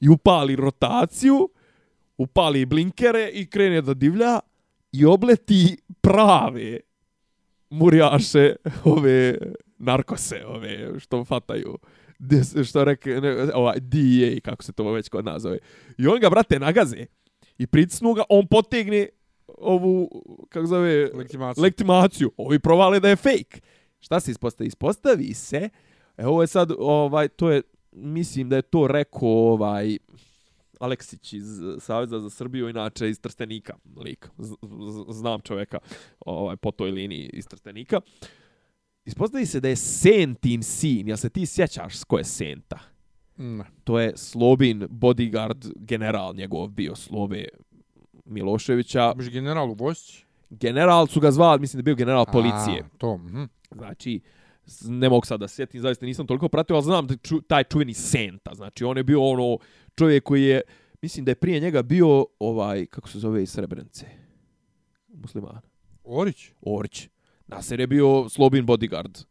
I upali rotaciju, upali blinkere i krene da divlja i obleti prave murjaše, ove narkose, ove što fataju. Što reke, ne, ovaj, DEA, kako se to već kod nas zove. I on ga, brate, nagaze i pritisnu ga, on potegne ovu, kako zove, Legitimaciju. legitimaciju. Ovi provale da je fake. Šta se ispostavi? Ispostavi se, e, ovo je sad, ovaj, to je, mislim da je to rekao, ovaj, Aleksić iz Saveza za Srbiju, inače iz Trstenika, lik. Z- Znam čoveka ovaj, po toj liniji iz Trstenika. Ispostavi se da je Sentin sin, jel se ti sjećaš s ko je Senta? Ne. To je Slobin bodyguard general njegov bio Slobe Miloševića. Biš general u vojsci? General su ga zvali, mislim da je bio general policije. A, to, mhm. Znači, ne mogu sad da sjetim, zaista nisam toliko pratio, ali znam da ču, taj čuveni Senta. Znači, on je bio ono čovjek koji je, mislim da je prije njega bio ovaj, kako se zove iz Srebrenice? Musliman. Orić? Orić. Nasir je bio Slobin bodyguard.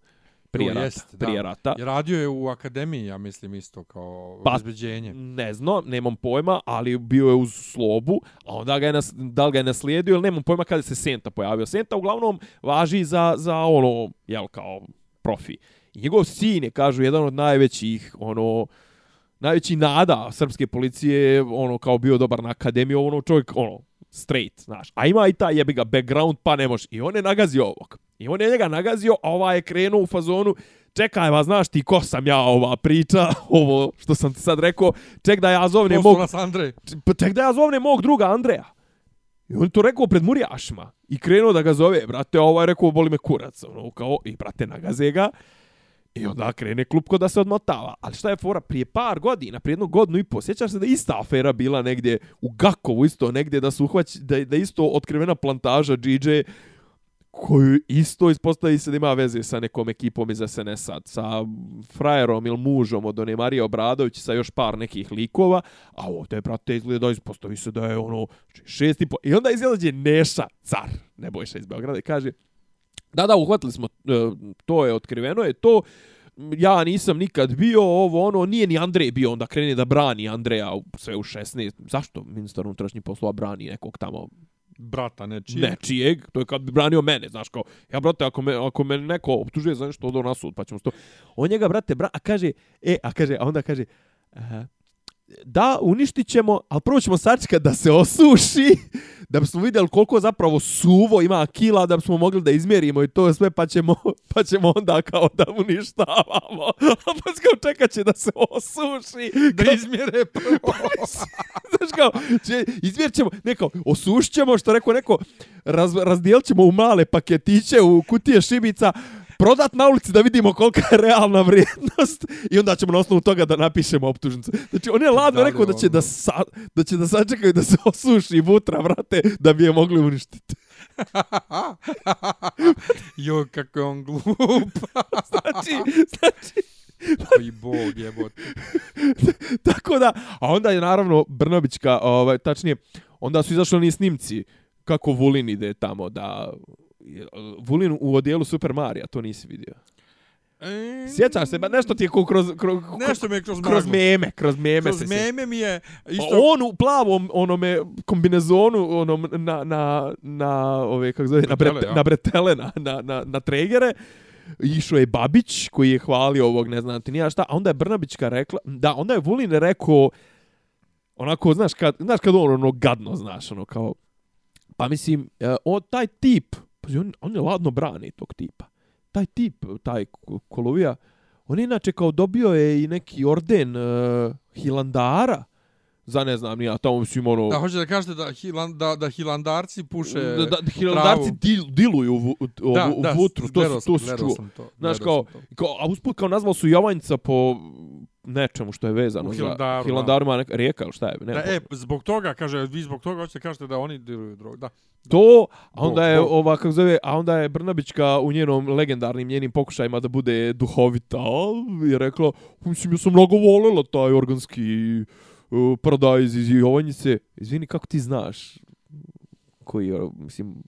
Prije To rata. jest, prije da. rata. Radio je u akademiji, ja mislim, isto kao Pa, obezbeđenje. Ne znam, nemam pojma, ali bio je uz slobu, a onda ga je, nas, da li ga je naslijedio ili nemam pojma kada se Senta pojavio. Senta uglavnom važi za, za ono, jel, kao profi. I njegov sin je, kažu, jedan od najvećih, ono, najveći nada srpske policije, ono, kao bio dobar na akademiju, ono, čovjek, ono, straight, znaš. A ima i taj jebi ga background, pa ne može. I on je nagazio ovog. I on je njega nagazio, a ovaj je krenuo u fazonu, čekaj, va, znaš ti ko sam ja ova priča, ovo što sam ti sad rekao, ček da ja zovnem mog, Andrej. pa ček da ja zovnem mog druga Andreja. I on to rekao pred Murjašima. I krenuo da ga zove, brate, ovaj je rekao, boli me kurac, ono, kao, i brate, nagaze ga. I onda krene klupko da se odmotava. Ali šta je fora? Prije par godina, prije jednu godinu i po, sjećaš se da ista afera bila negdje u Gakovu isto, negdje da su uhvać, da, da isto otkrivena plantaža DJ koju isto ispostavi se da ima veze sa nekom ekipom iz SNS-a, sa frajerom ili mužom od one Marije Obradović sa još par nekih likova, a ovdje, brate, izgleda, ispostavi se da je ono znači, šest i po... I onda izlazi Neša, car, Nebojša iz Beograda, i kaže, da, da, uhvatili smo, e, to je otkriveno, je to, ja nisam nikad bio, ovo, ono, nije ni Andrej bio, onda krene da brani Andreja u- sve u 16. Zašto ministar unutrašnjih poslova brani nekog tamo Brata nečijeg. nečijeg, to je kad bi branio mene, znaš kao, ja brate, ako me, ako me neko optužuje za nešto, odo na sud, pa ćemo sto... On njega, brate, bra, a kaže, e, a kaže, a onda kaže, aha, da, uništit ćemo, ali prvo ćemo sačekati da se osuši, da bismo vidjeli koliko zapravo suvo ima kila, da bismo mogli da izmjerimo i to sve, pa ćemo, pa ćemo onda kao da uništavamo. A pa kao čekat će da se osuši. Da izmjere prvo. Znaš kao, će, izmjer ćemo, neko, osušit ćemo, što rekao neko, raz, razdijelit ćemo u male paketiće, u kutije šibica, prodat na ulici da vidimo kolika je realna vrijednost i onda ćemo na osnovu toga da napišemo optužnicu. Znači, on je ladno Da rekao da će ono? da, sa, da će da sačekaju da se osuši vutra, vrate, da bi je mogli uništiti. Jo, kako je on glup. Znači, znači, Koji bog jebote. Tako da, a onda je naravno Brnobićka, ovaj, tačnije, onda su izašli oni snimci kako Vulin ide tamo da... Vulin u odijelu Super Marija, to nisi vidio. E, Sjećaš se, ba nešto ti je ko kroz, kroz, Nešto mi je kroz kroz meme, kroz meme Kroz se meme mi je isto... Pa On u plavom onome kombinezonu onom na na na ove kako zove na, brete, ja. na bretele na na na na tregere išao je Babić koji je hvalio ovog ne znam ti nija šta a onda je Brnabićka rekla da onda je Vulin rekao onako znaš kad znaš kad on ono gadno znaš ono kao pa mislim e, on taj tip pa on, on je ladno brani tog tipa taj tip taj Ko- Kolovija on je inače kao dobio je i neki orden uh, Hilandara za ne znam ja tamo mislim ono Da, hoće da kažete da, hilan, da, da hilandarci puše da, da Hilandarci travu. dil, diluju u, u, u, Da, u da, vutru, to, su, to su čuo. sam to, Znaš, kao, to. kao, a usput kao nazvao su Jovanjica po nečemu što je vezano U za Hilandaru, da. Hilandarima, neka rijeka ili šta je, ne, Da, e, zbog toga, kaže, vi zbog toga hoćete kažete da oni diluju drogu. Da. To, a onda je ova kako zove, a onda je Brnabićka u njenom legendarnim njenim pokušajima da bude duhovita je rekla, mislim ja sam mnogo volela taj organski uh, paradajz iz Jovanjice. Izvini, kako ti znaš koji je, mislim,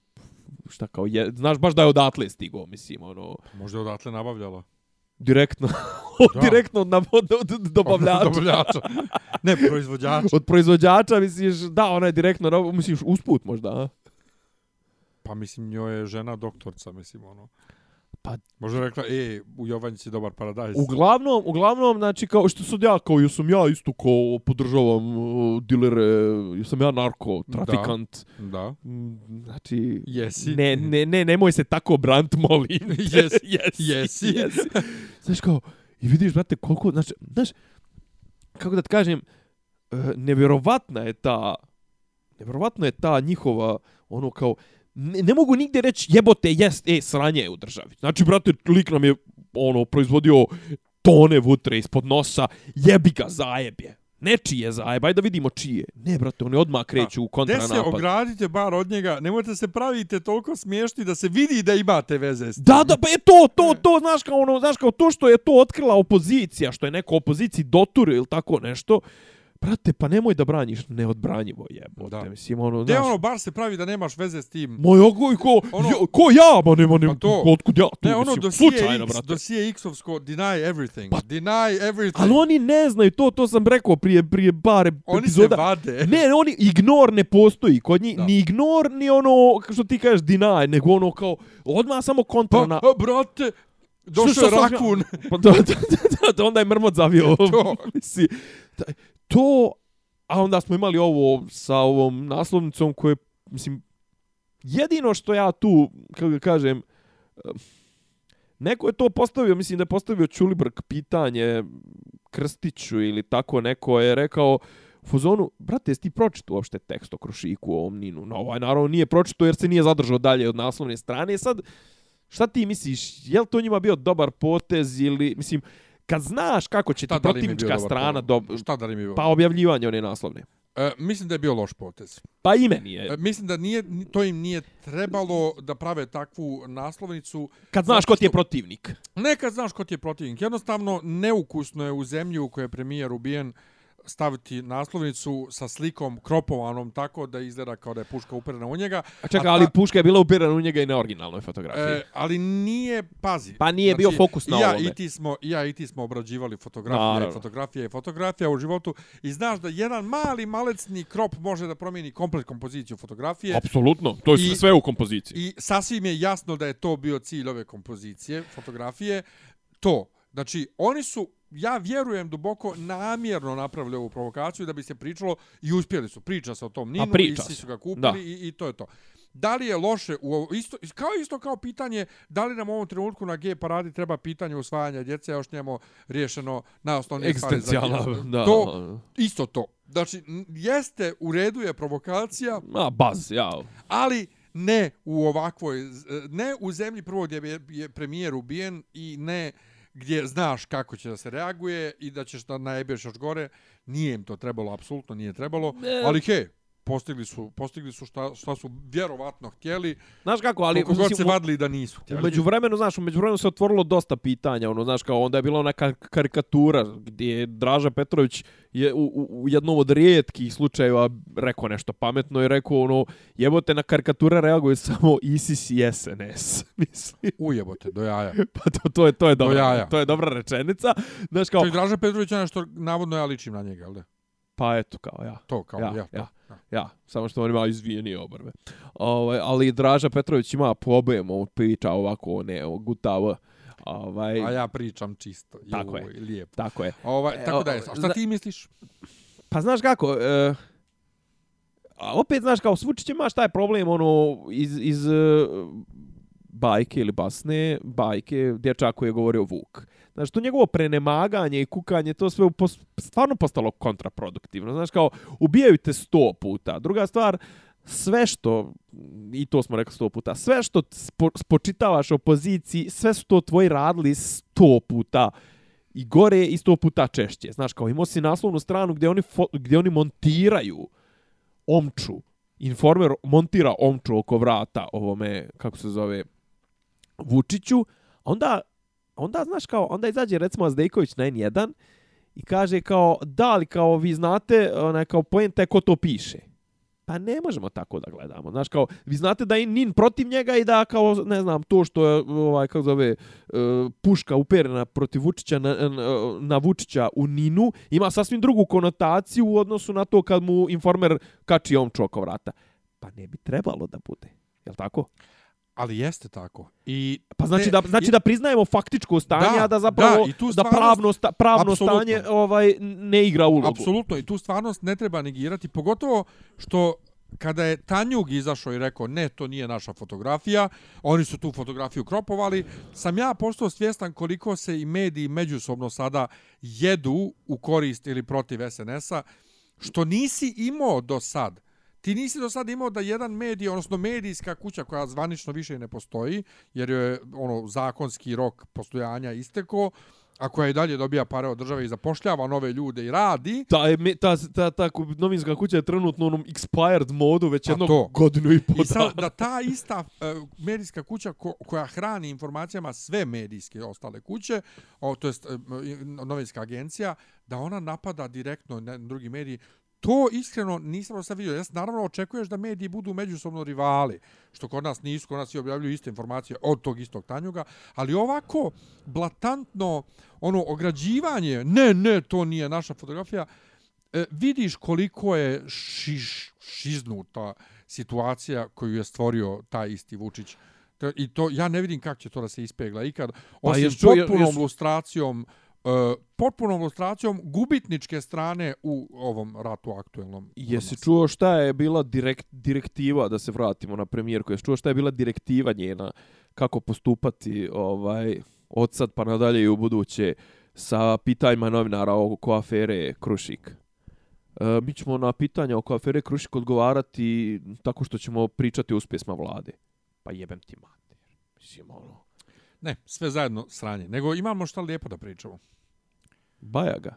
šta kao je, znaš baš da je odatle stigo, mislim, ono, Možda je odatle nabavljala. Direktno, Da. direktno od, od, od, od dobavljača. Ne, proizvođača. od proizvođača, misliš, da, ona je direktno, misliš, usput možda, a? Pa mislim, njoj je žena doktorca, mislim, ono. Pa- Možda rekla, e, u Jovanjici je dobar paradajz. Uglavnom, uglavnom, znači, kao što sad ja, kao, jesam ja isto kao podržavam uh, dilere, jesam ja narko, trafikant. Da. Mm, Znači, Jesi. ne, ne, ne, nemoj se tako brant, molim. Jesi. jesi. Jesi. jesi. Znaš kao, i vidiš, brate, koliko, znači, znaš, kako da ti kažem, e, nevjerovatna je ta, nevjerovatna je ta njihova, ono kao, ne, ne mogu nigde reći jebote jest, e, sranje je u državi. Znači, brate, lik nam je, ono, proizvodio tone vutre ispod nosa, jebi ga zajebje. Nečije zajeb, ajde da vidimo čije. Ne, brate, oni odmah kreću u Gde se kontranapad. ogradite bar od njega, nemojte se pravite toliko smiješni da se vidi da imate veze s tim. Da, da, pa je to, to, to, znaš kao ono, znaš kao to što je to otkrila opozicija, što je neko opoziciji doturio ili tako nešto, brate, pa nemoj da braniš neodbranjivo jebote, Da. mislim, ono, znaš, ono, bar se pravi da nemaš veze s tim. moj ogoj, ko, Ono- jo, ko ja, ma nema, nema, Pa to- otkud ja, tu, Ne, ono mislim, dosije slučajno, X, brate. dosije X-ovsko, deny everything. deny everything. Ali oni ne znaju to, to sam rekao prije, prije bare Oni epizoda. se vade. Ne, oni ignor ne postoji kod njih, Da. ni ignor, ni ono, što ti kažeš, deny, nego ono kao, odmah samo kontra Pa, na... a, brate, došao je rakun. Pa da, da, da, da, onda je mrmot zavio. To. Misli, da- to, a onda smo imali ovo sa ovom naslovnicom koje, mislim, jedino što ja tu, kako ga kažem, eh, neko je to postavio, mislim da je postavio Čulibrk pitanje Krstiću ili tako neko je rekao, fuzonu, brate, jesi ti pročito uopšte tekst o Krušiku o Omninu? No, ovaj naravno nije pročito jer se nije zadržao dalje od naslovne strane. Sad, šta ti misliš, je li to njima bio dobar potez ili, mislim, kad znaš kako će ti Šta protivnička strana, do, Šta da li mi je bio? pa objavljivanje one naslovne. E, mislim da je bio loš potez. Pa i meni je. E, mislim da nije, to im nije trebalo da prave takvu naslovnicu. Kad znaš zato ko ti je što- protivnik. Nekad znaš ko ti je protivnik. Jednostavno, neukusno je u zemlji u kojoj je premijer ubijen staviti naslovnicu sa slikom kropovanom tako da izgleda kao da je puška uperena u njega. A čekaj, A ali puška je bila upirana u njega i na originalnoj fotografiji. E, ali nije, pazi. Pa nije bio fokus na ja, ovome. I ti smo, ja i ti smo obrađivali fotografije, Naravno. fotografije i fotografija u životu i znaš da jedan mali malecni krop može da promijeni komplet kompoziciju fotografije. Apsolutno, to je I- sve u kompoziciji. I sasvim je jasno da je to bio cilj ove kompozicije, fotografije. To. Znači, oni su, ja vjerujem duboko, namjerno napravili ovu provokaciju da bi se pričalo i uspjeli su. Priča se o tom Ninu i svi su ga kupili Da. i, i to je to. Da li je loše u ovo, isto, kao isto kao pitanje, da li nam u ovom trenutku na G paradi treba pitanje usvajanja djece, još njemo riješeno najosnovnije stvari za da. To, isto to. Znači, jeste, u redu je provokacija, A, baz, ja. ali ne u ovakvoj, ne u zemlji prvo gdje je- je premijer ubijen i ne gdje znaš kako će da se reaguje i da ćeš da najebeš još gore, nije im to trebalo, apsolutno nije trebalo, ali hej, postigli su, postigli su šta, šta su vjerovatno htjeli, Znaš kako, ali... koliko god se vadili da nisu htjeli. Umeđu vremenu, znaš, umeđu vremenu se otvorilo dosta pitanja, ono, znaš, kao onda je bila ona ka- karikatura gdje je Draža Petrović je u, u, u jednom od rijetkih slučajeva rekao nešto pametno i rekao, ono, jebote, na karikature reaguje samo ISIS i SNS, mislim. Ujebote, do jaja. Pa to, to je, to je Do dobra, jaja. to je dobra rečenica. Znaš, kao, Čak Draža Petrović je nešto, navodno ja ličim na njega, jel da? pa eto, kao, ja. To, kao, Ja, ja, ja. Ja. Samo što on ima izvijenije obrve. Ovaj, ali Draža Petrović ima problem, on priča ovako, ne, gutav. Ovaj, A ja pričam čisto. Tako je. Lijepo. Tako je. Ovaj, E, tako da je. A šta ti misliš? Pa znaš kako, e, a opet znaš kao Vučić ima šta je problem ono iz, iz e, bajke ili basne, bajke, dječak koji je govorio Vuk. Znaš, to njegovo prenemaganje i kukanje, to sve pos, stvarno postalo kontraproduktivno. Znaš, kao, ubijaju te sto puta. Druga stvar, sve što, i to smo rekli sto puta, sve što spo, spočitavaš opoziciji, sve su to tvoji radili sto puta i gore i sto puta češće. Znaš, kao imao si naslovnu stranu gdje oni, fo, gdje oni montiraju omču, informer montira omču oko vrata ovome, kako se zove, Vučiću, a onda, onda znaš kao, onda izađe recimo Azdejković na N1 i kaže kao, da li kao vi znate, onaj kao poenta je ko to piše. Pa ne možemo tako da gledamo. Znaš, kao, vi znate da je Nin protiv njega i da, kao, ne znam, to što je, ovaj, kako zove, e, puška uperena protiv Vučića na, na, e, na Vučića u Ninu, ima sasvim drugu konotaciju u odnosu na to kad mu informer kači omču oko vrata. Pa ne bi trebalo da bude. Jel tako? Ali jeste tako. I Pa znači te- da znači i- da priznajemo faktičko stanje, Da, a da zapravo da, i tu da stvarnost- pravno sta, pravno apsolutno. stanje ovaj ne igra ulogu. Apsolutno, i tu stvarnost ne treba negirati, pogotovo što kada je Tanjug izašao i rekao ne, to nije naša fotografija, oni su tu fotografiju kropovali, sam ja postao svjestan koliko se i mediji međusobno sada jedu u korist ili protiv SNS-a, što nisi imao do sad. Ti nisi do sad imao da jedan medij, odnosno medijska kuća koja zvanično više ne postoji, jer je ono zakonski rok postojanja isteko, a koja i dalje dobija pare od države i zapošljava nove ljude i radi, Ta, je me- ta, ta, ta novinska kuća je trenutno u onom expired modu već A jedno to. godinu i pol I sad da ta ista uh, medijska kuća ko, koja hrani informacijama sve medijske ostale kuće, o, to jest uh, novinska agencija, da ona napada direktno na drugi mediji, To iskreno nisam do sad vidio. Ja naravno očekuješ da mediji budu međusobno rivali, što kod nas nisu, kod nas i objavljuju iste informacije od tog istog Tanjuga, ali ovako blatantno ono ograđivanje, ne, ne, to nije naša fotografija, e, vidiš koliko je šiš, šiznuta situacija koju je stvorio taj isti Vučić. I to ja ne vidim kako će to da se ispegla ikad. Osim Pa jesu- potpunom jesu- lustracijom potpunom lustracijom gubitničke strane u ovom ratu aktuelnom. Jesi čuo šta je bila direkt, direktiva, da se vratimo na premijerku, jesi čuo šta je bila direktiva njena, kako postupati ovaj, od sad pa nadalje i u buduće sa pitanjima novinara oko afere Krušik? E, mi ćemo na pitanja oko afere Krušik odgovarati tako što ćemo pričati o uspjesma vlade. Pa jebem ti mater. Mislim, ono, Ne, sve zajedno sranje. Nego imamo šta lijepo da pričamo. Bajaga.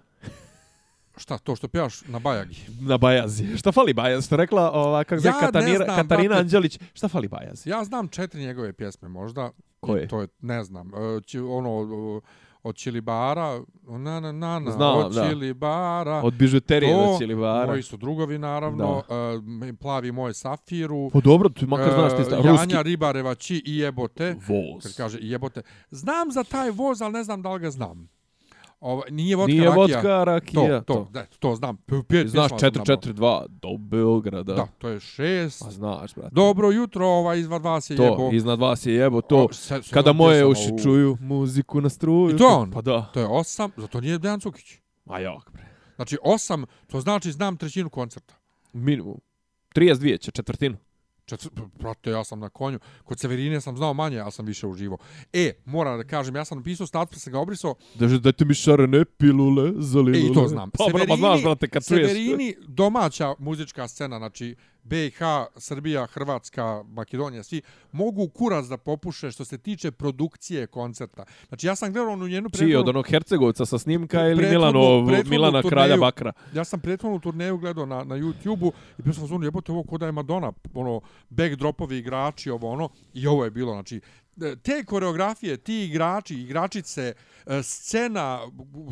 Šta, to što pjevaš na Bajagi? Na bajazi. Šta fali bajaz? Što rekla ova, kako Ja Katarina, znam, Katarina brate. Anđelić, šta fali bajazi? Ja znam četiri njegove pjesme možda. Koje? To je, ne znam, e, će, ono, o, od Čilibara, na na na na, Znam, od da. Čilibara. Od bižuterije to, do Ćilibara. Moji su drugovi, naravno. E, plavi moj Safiru. Pa dobro, ti makar znaš ti sta, e, ruski. Janja Ribareva Či i jebote. Voz. Kad kaže i jebote. Znam za taj voz, ali ne znam da li ga znam. Ovo, nije vodka Nije rakija. vodka, rakija. To, to, da, to znam. P- pet Znaš pjesma znam. 442 do Beograda. Da, to je šest. Pa znaš, brate. Dobro jutro, ovaj izvad vas je to, jebo. iznad vas je jebo to. O, se- se- kada moje uši u- čuju muziku na struju. I to je on? Pa da. To je osam, zato nije Dejan Cukić. Ma jak, bre. Znači osam, to znači znam trećinu koncerta. Minimum. 32 će, četvrtinu. Četvr, prate, ja sam na konju. Kod Severine sam znao manje, ali sam više uživo. E, moram da kažem, ja sam napisao status, pa sam ga obrisao. Daže, dajte mi šarene pilule za E, i to znam. Pa, Severini, pa znaš, brate, kad. Severini, domaća muzička scena, znači BiH, Srbija, Hrvatska, Makedonija, svi mogu kurac da popuše što se tiče produkcije koncerta. Znači, ja sam gledao onu njenu Čiji, od prethodnu- onog Hercegovca sa snimka ili Prethodnu- Milanov, prethodnu Milana turneju- Kralja Bakra? Ja sam prethodnu turneju gledao na, na YouTube-u i bio sam zvonu, jebote, ovo koda je Madonna, ono, backdropovi igrači, ovo ono, i ovo je bilo, znači, e, te koreografije, ti igrači, igračice, e, scena,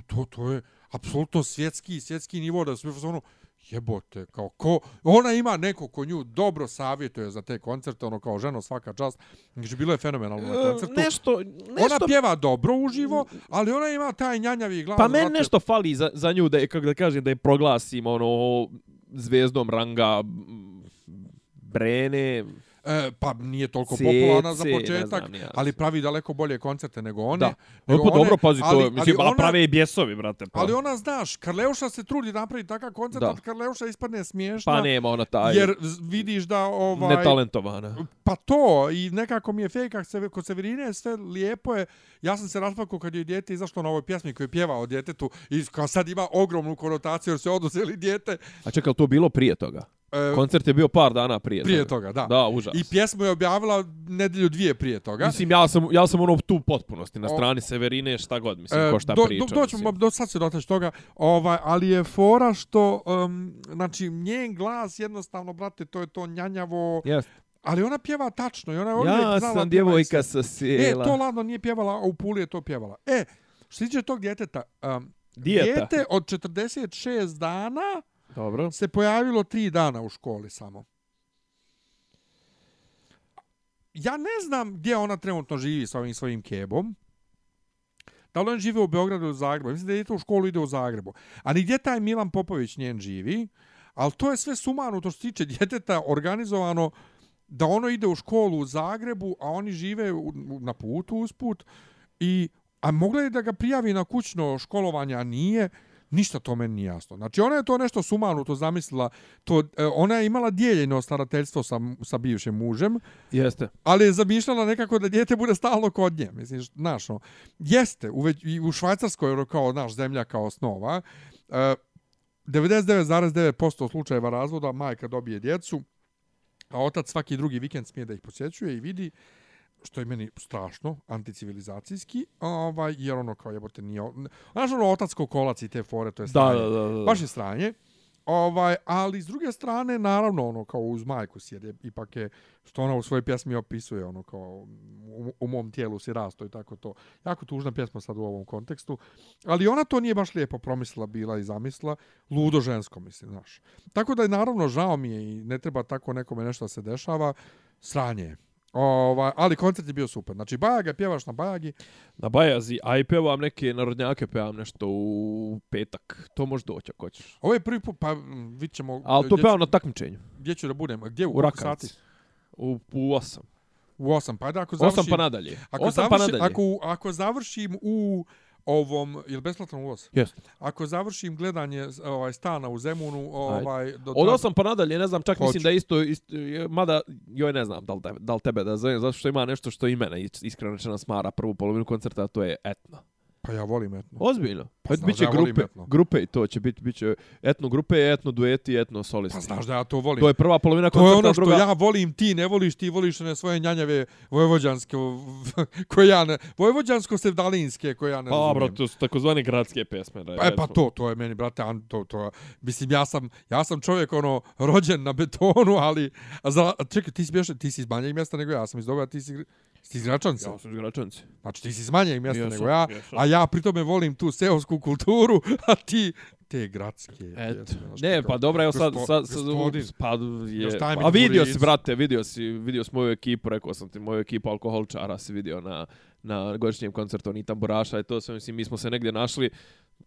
to, to je apsolutno svjetski, svjetski nivo, da sve ono, jebote, kao ko, ona ima neko ko nju dobro savjetuje za te koncerte, ono kao ženo svaka čast, znači bilo je fenomenalno na koncertu. E, Nešto, Ona nešto pjeva dobro uživo, ali ona ima taj njanjavi glas. Pa meni nešto fali za, za nju da je, kako da kažem, da je proglasim ono zvezdom ranga Brene. E, pa nije toliko Cece, popularna za početak, znam ja. ali pravi daleko bolje koncerte nego one. Da. Nego pa one, dobro, pazi, to ali- je, mislim, ali ali prave i bjesovi, brate. Pa, Ali ona, znaš, Karleuša se trudi napraviti takav koncert, Da. Karleuša ispadne smiješna. pa nema ona taj Jer vidiš da ovaj netalentovana. pa to i nekako mi je kako se kod Severine sve lijepo je. Ja sam se rasplakao kad je dijete izašlo na ovoj pjesmi koju je pjevao djetetu i kao sad ima ogromnu konotaciju jer se oduzeli dijete. A čekaj, to bilo prije toga? E, Koncert je bio par dana prije, prije toga, da. Da, užas. I pjesmu je objavila nedelju dvije prije toga. Mislim, ja sam, ja sam ono tu potpunosti, na O- strani Severine, šta god, mislim, E, ko šta do, priča. Do, doćemo, do sad se dotaći toga, ovaj, ali je fora što, um, znači, njen glas jednostavno, brate, to je to njanjavo, Yes. ali ona pjeva tačno i ona je Ja znala sam pjeva djevojka sa sve. E, sjela. to ladno nije pjevala, a u Puli je to pjevala. E, što se tiče tog djeteta, um, Dijeta. dijete od 46 dana Dobro. se pojavilo 3 dana u školi samo. Ja ne znam gdje ona trenutno živi sa ovim svojim kebom. Da li on žive u Beogradu ili u Zagrebu? Mislim da je u školu ide u Zagrebu. Ali gdje taj Milan Popović njen živi? Ali to je sve sumano to što se tiče djeteta organizovano da ono ide u školu u Zagrebu, a oni žive u, na putu usput i a mogla je da ga prijavi na kućno školovanje, a nije, ništa to meni nije jasno. Znači, ona je to nešto sumanu to zamislila, to, e, ona je imala dijeljeno starateljstvo sa, sa bivšim mužem, Jeste. ali je zamišljala nekako da dijete bude stalno kod nje. Mislim, znaš, no, jeste, u, već, u Švajcarskoj, ono, kao naš zemlja kao osnova, e, 99,9% slučajeva razvoda majka dobije djecu, a otac svaki drugi vikend smije da ih posjećuje i vidi što je meni strašno, anticivilizacijski, ovaj, jer ono kao jebote nije... Znaš ono otac kolac i te fore, to je Da, stranje. da, da, da. Baš je stranje. Ovaj, ali s druge strane, naravno, ono, kao uz majku si, jer je, ipak je, što ona u svojoj pjesmi opisuje, ono, kao, u, u mom tijelu si rasto i tako to. Jako tužna pjesma sad u ovom kontekstu. Ali ona to nije baš lijepo promislila, bila i zamisla. Ludo žensko, mislim, znaš. Tako da je, naravno, žao mi je i ne treba tako nekome nešto da se dešava. Sranje je. Ovaj, ali koncert je bio super. Znači, Bajaga, pjevaš na Bajagi. Na Bajazi, a i pevam neke narodnjake, pevam nešto u petak. To može doći ako hoćeš. Ovo je prvi put, pa vidit ćemo... Ali to pevam na takmičenju. gdje ću da budem? Gdje? U, U sati? U, u osam. U osam. Pa da, ako završim... Osam pa nadalje. Ako, Osam pa završi, nadalje. ako, ako završim u ovom, je li besplatan ulaz? Jeste. Ako završim gledanje ovaj stana u Zemunu, ovaj do Od osam pa nadalje, ne znam, čak mislim Hoću. da je isto, isto je- mada, joj ne znam da li, da li tebe da zovem, zato što ima nešto što i mene is- iskreno rečeno smara prvu polovinu koncerta, to je etno. Pa ja volim etno. Ozbiljno. Pa Pa znaš biće da ja grupe, etno. grupe i to će biti, biće etno grupe, etno dueti, etno solisti. Pa znaš da ja to volim. To je prva polovina To je koncerta, ono što druga... ja volim, ti ne voliš, ti voliš one svoje njanjave vojvođanske, koje ja ne, vojvođansko-sevdalinske, koje ja ne Dobro, razumijem. to su takozvane gradske pesme. Da, Pa, e, pa to, to je meni, brate, an, to, to, mislim, ja sam, ja sam čovjek, ono, rođen na betonu, ali, za, čekaj, ti si bješ, ti si iz manjeg mjesta nego ja, sam iz Doga, ti si, ti iz Gračanca. Ja sam iz Gračanci. Znači, ti si iz manjeg mjesta nego ja, a ja pritome volim tu seosku kulturu, a ti te gradske. Eto. znaš, Ne, pa dobro, evo sad, sad, sad, pa je, mi a vidio si, brate, vidio si, vidio si moju ekipu, rekao sam ti, moju ekipu alkoholčara si vidio na, na godišnjem koncertu Ni tamburaša i to sve, mislim, mi smo se negdje našli,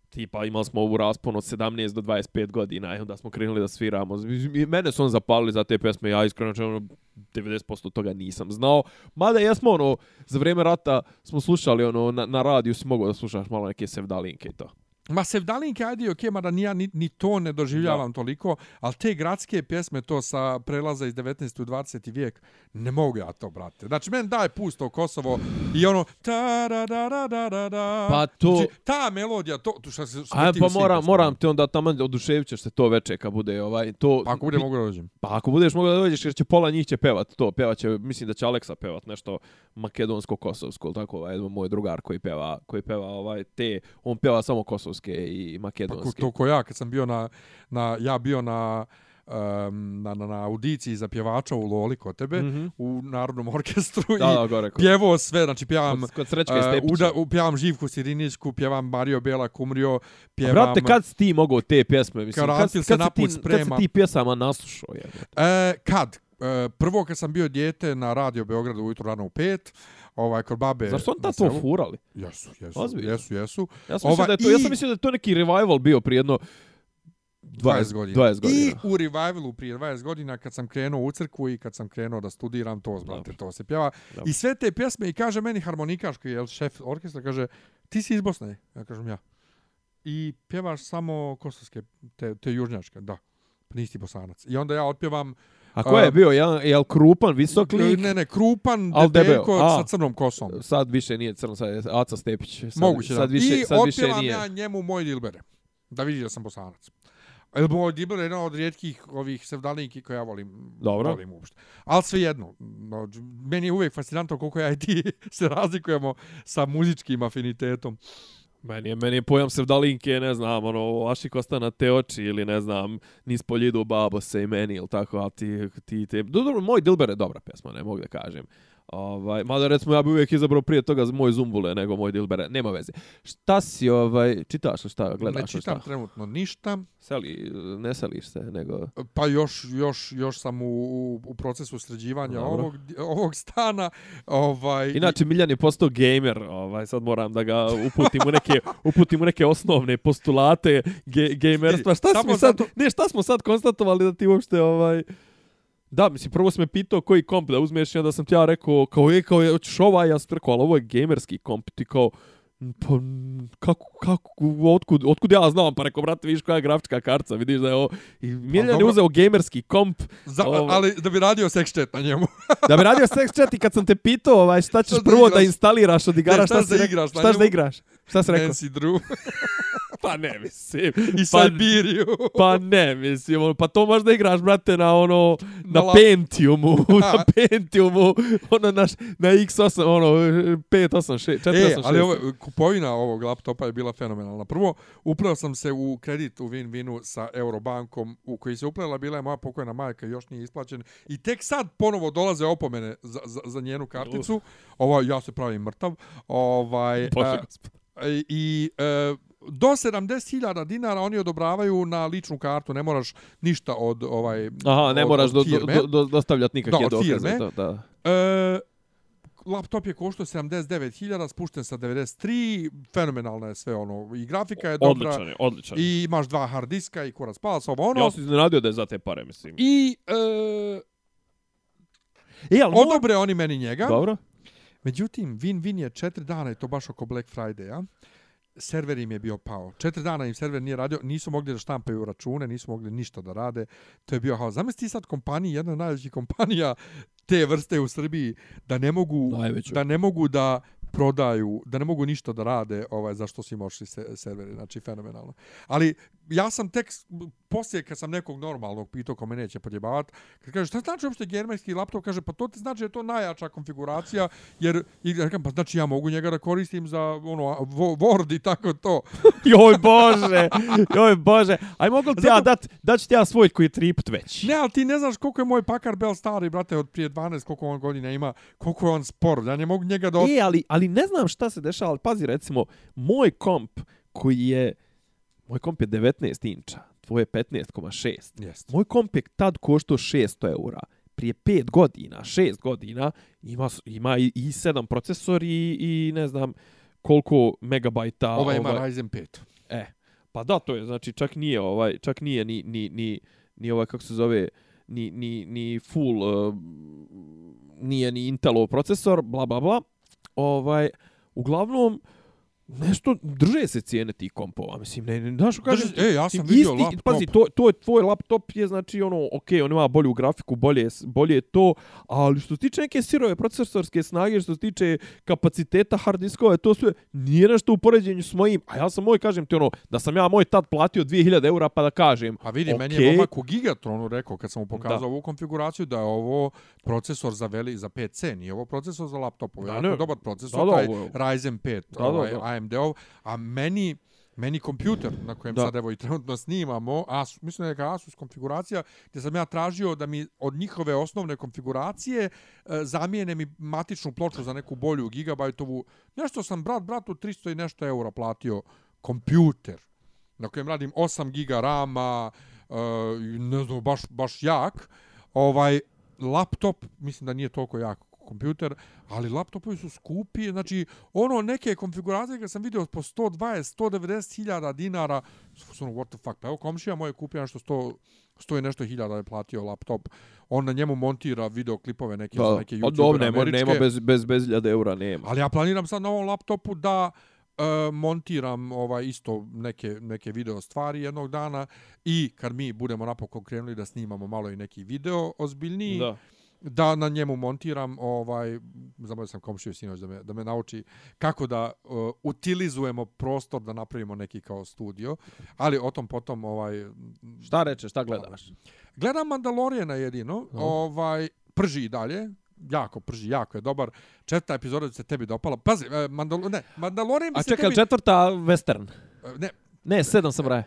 tipa imali smo ovu raspon od 17 do 25 godina i onda smo krenuli da sviramo. I mene su on zapalili za te pesme, ja iskreno čemu 90% toga nisam znao. Mada jesmo ono, za vrijeme rata smo slušali ono, na, na radiju si mogao da slušaš malo neke sevdalinke i to. Ma Sevdalinke, ajde, okej, mada ni ja ni, ni to ne doživljavam toliko, ali te gradske pjesme, to sa prelaza iz 19. u 20. vijek, ne mogu ja to, brate. Znači, meni daj pusto Kosovo i ono, ta da da da da da da. Pa to- Znači, ta melodija, to, to šta se... šta A ti pa moram, pjesmama. moram te onda tamo oduševit ćeš se to veče kad bude ovaj to. Pa ako bude mogu da dođem. Pa ako budeš mogao da dođeš jer će pola njih će pevat to, pevat će, mislim da će Aleksa pevat nešto makedonsko kosovsko, ili tako ovaj moj drugar koji peva, koji peva ovaj te, on peva samo kosovske i Pa makedonske. to ko ja, kad sam bio na, na ja bio na, um, na, na, na audiciji za pjevača u Loli kod tebe, Mhm. u Narodnom orkestru Da, i da, gore. Kod, pjevo sve, znači pjevam... kod, kod Srećka Uh, uda, u, pjevam Živku Sirinićku, pjevam Mario Bela Kumrio, A pjevam... Brate, kad si ti mogao te pjesme? Mislim, kad, kad, se se naput ti, kad se ti pjesama naslušao? Je. E, kad? E, prvo kad sam bio dijete na radio Beogradu ujutro rano u pet, ovaj, kod babe... Zar su on na tad to selu. furali? Jesu, jesu, Ozbiljno? jesu, jesu. Ja sam, Ova, da je to, ja i- sam mislio da je to neki revival bio prije jedno 20 godina. 20 godina. I u revivalu prije 20 godina kad sam krenuo u crkvu i kad sam krenuo da studiram to, brate, to se pjeva. Dobro. I sve te pjesme i kaže meni harmonikaš koji je šef orkestra, kaže ti si iz Bosne? Ja kažem ja. I pjevaš samo kosovske, te, te južnjačke, da. Pa nisi bosanac. I onda ja otpjevam A ko je bio? Jel, jel krupan, visok lik? Ne, ne, krupan, Al sa crnom kosom. Sad više nije crno, sad je Aca Stepić. Sad, Moguće sad da. više, I sad više nije. ja njemu moj dilbere. Da vidi da sam bosanac. Jer moj dilber je jedan od rijetkih ovih sevdalinki koje ja volim. Dobro. Volim uopšte. Ali sve jedno. no, Meni je uvijek fascinantno koliko ja i ti se razlikujemo sa muzičkim afinitetom. Meni je, meni je pojam Sevdalinke, ne znam, ono, Aši Kosta na te oči ili ne znam, Nis poljidu babo se i meni ili tako, a ti, ti te... Do, dobro, moj Dilber je dobra pjesma, ne mogu da kažem. Ovaj, mada recimo ja bi uvijek izabrao prije toga moj Zumbule nego moj Dilbere, nema veze. Šta si, ovaj, čitaš li šta, gledaš ne li čitam šta? trenutno ništa. Seli, ne seliš se, nego... Pa još, još, još sam u, u, u procesu sređivanja Dobro. ovog, ovog stana. Ovaj, Inače, Miljan je postao gamer, ovaj, sad moram da ga uputim u neke, uputim u neke osnovne postulate ge, gamerstva. Šta smo sad, zato- ne, šta smo sad konstatovali da ti uopšte, ovaj, Da, mislim, prvo sam me pitao koji komp da uzmeš i onda sam ti ja rekao, kao je, kao je, hoćeš ovaj, ja sam rekao, ali ovo je gamerski komp, ti kao, pa, kako, kako, otkud, otkud ja znam, pa rekao, brate, vidiš koja je grafička karca, vidiš da je ovo, i Miljan je uzeo gamerski komp, Za, ovo- ali da bi radio sex chat na njemu. da bi radio sex chat i kad sam te pitao, ovaj, šta ćeš Šta da prvo da igraš? instaliraš od igara, Ne, šta šta, da si igraš šta ćeš da igraš, šta si rekao? Nancy Drew Pa ne, mislim, i pa, Sibiriju. pa ne, mislim, ono, pa to možda igraš, brate, na ono, na, Na Pentiumu, na Pentiumu, ono, na, na X8, ono, 586, 486. E, ali ovo, kupovina ovog laptopa je bila fenomenalna. Prvo, upleo sam se u kredit u Win-Winu sa Eurobankom, u koji se uplela, bila je moja pokojna majka, još nije isplaćen. I tek sad ponovo dolaze opomene za, za, za njenu karticu. Ovo, ja se pravim mrtav. Ovaj, Bože a, gospod. i, e, do 70.000 dinara oni odobravaju na ličnu kartu, ne moraš ništa od ovaj Aha, ne od- moraš od do, do, do, dostavljati nikakve Da, dokaze. Da, da. E, laptop je koštao 79.000, spušten sa 93, fenomenalna je sve ono, i grafika je dobra, Odličan je, odličan i imaš dva hard diska i kurac palac, ovo ono. Ja sam iznenadio da je za te pare, mislim. I e, E, ali odobre oni meni njega. Dobro. Međutim, Win-Win je četiri dana i to baš oko Black Friday-a. Server im je bio pao. Četiri dana im server nije radio, nisu mogli da štampaju račune, nisu mogli ništa da rade. To je bio haos. Zamisli ti sad kompaniji, jedna od najvećih kompanija te vrste u Srbiji, da ne mogu, Najveću. da ne mogu da prodaju, da ne mogu ništa da rade, ovaj zašto su im ošli se, serveri, znači fenomenalno. Ali ja sam tek poslije kad sam nekog normalnog pitao ko me neće podjebavati, kad kaže šta znači uopšte gamerski laptop, kaže pa to ti znači da je to najjača konfiguracija, jer i ja kažem, pa znači ja mogu njega da koristim za ono Wo- Word i tako to. Joj bože, joj bože. Aj mogu ti ja dat, dat ću ti ja svoj koji je tri put već. Ne, ali ti ne znaš koliko je moj Packard Bell stari, brate, od prije 12, koliko on godina ima, koliko je on spor, ja ne mogu njega da... Od... E, ali, ali ne znam šta se dešava, ali pazi recimo, moj komp koji je, moj komp je 19 inča, tvoj je 15,6. Jest. Moj komp je tad koštao 600 eura. Prije 5 godina, 6 godina, ima, ima i, i 7 procesor i, i ne znam koliko megabajta. Ovaj ima Ryzen 5. E, pa da, to je, znači čak nije ovaj, čak nije ni, ni, ni, ni ovaj, kako se zove, ni, ni, ni full, uh, nije ni Intelov procesor, bla, bla, bla. Ovaj, uglavnom, nešto drže se cijene tih kompova, mislim, ne, ne, znaš, kažem, Drži- e, ja sam isti- vidio laptop. Pazi, to, to je tvoj laptop je, znači, ono, ok, on ima bolju grafiku, bolje, bolje je to, ali što se tiče neke sirove procesorske snage, što se tiče kapaciteta hard diskova, to sve nije nešto u poređenju s mojim, a ja sam moj, kažem ti ono, da sam ja moj tad platio 2000 eura pa da kažem, Pa vidi, meni okej, je momak u Gigatronu rekao kad sam mu pokazao Da. ovu konfiguraciju da je ovo procesor za veli za PC, nije ovo procesor za laptopove. Da, Da, ne. dobar procesor, Da, da, taj ovo Ryzen 5, Da, da, ovaj, da. AMD-ov, a meni meni kompjuter na kojem Da. sad evo i trenutno snimamo, Asus, mislim da je Asus konfiguracija, gdje sam ja tražio da mi od njihove osnovne konfiguracije e, zamijene mi matičnu ploču za neku bolju gigabajtovu. Nešto sam brat bratu 300 i nešto eura platio kompjuter na kojem radim 8 giga rama, uh, ne znam, baš, baš jak. Ovaj, laptop, mislim da nije toliko jak kompjuter, ali laptopovi su skupi, znači ono neke konfiguracije kad sam vidio po 120, 190 hiljada dinara, su ono, what the fuck, pa evo komšija moje kupio nešto 100, 100 i nešto hiljada je platio laptop, on na njemu montira videoklipove neke, da, neke pa dobro, youtubere nema, američke. nema bez, bez, bez 1000 eura, nema. Ali ja planiram sad na ovom laptopu da e, montiram ovaj isto neke neke video stvari jednog dana i kad mi budemo napokon krenuli da snimamo malo i neki video ozbiljniji Da. Da na njemu montiram ovaj zamolio sam komšiju sinoć da me da me nauči kako da uh, utilizujemo prostor da napravimo neki kao studio ali o tom potom ovaj Šta rečeš, šta gledaš? Gledam Mandaloriana jedino, ovaj prži i dalje, jako prži, jako je dobar. Četvrta epizoda se tebi dopala. Pazi, e, Mandal ne, Mandalorian A se čekaj, tebi... četvrta western. e, Ne, Ne, sedam sam raje.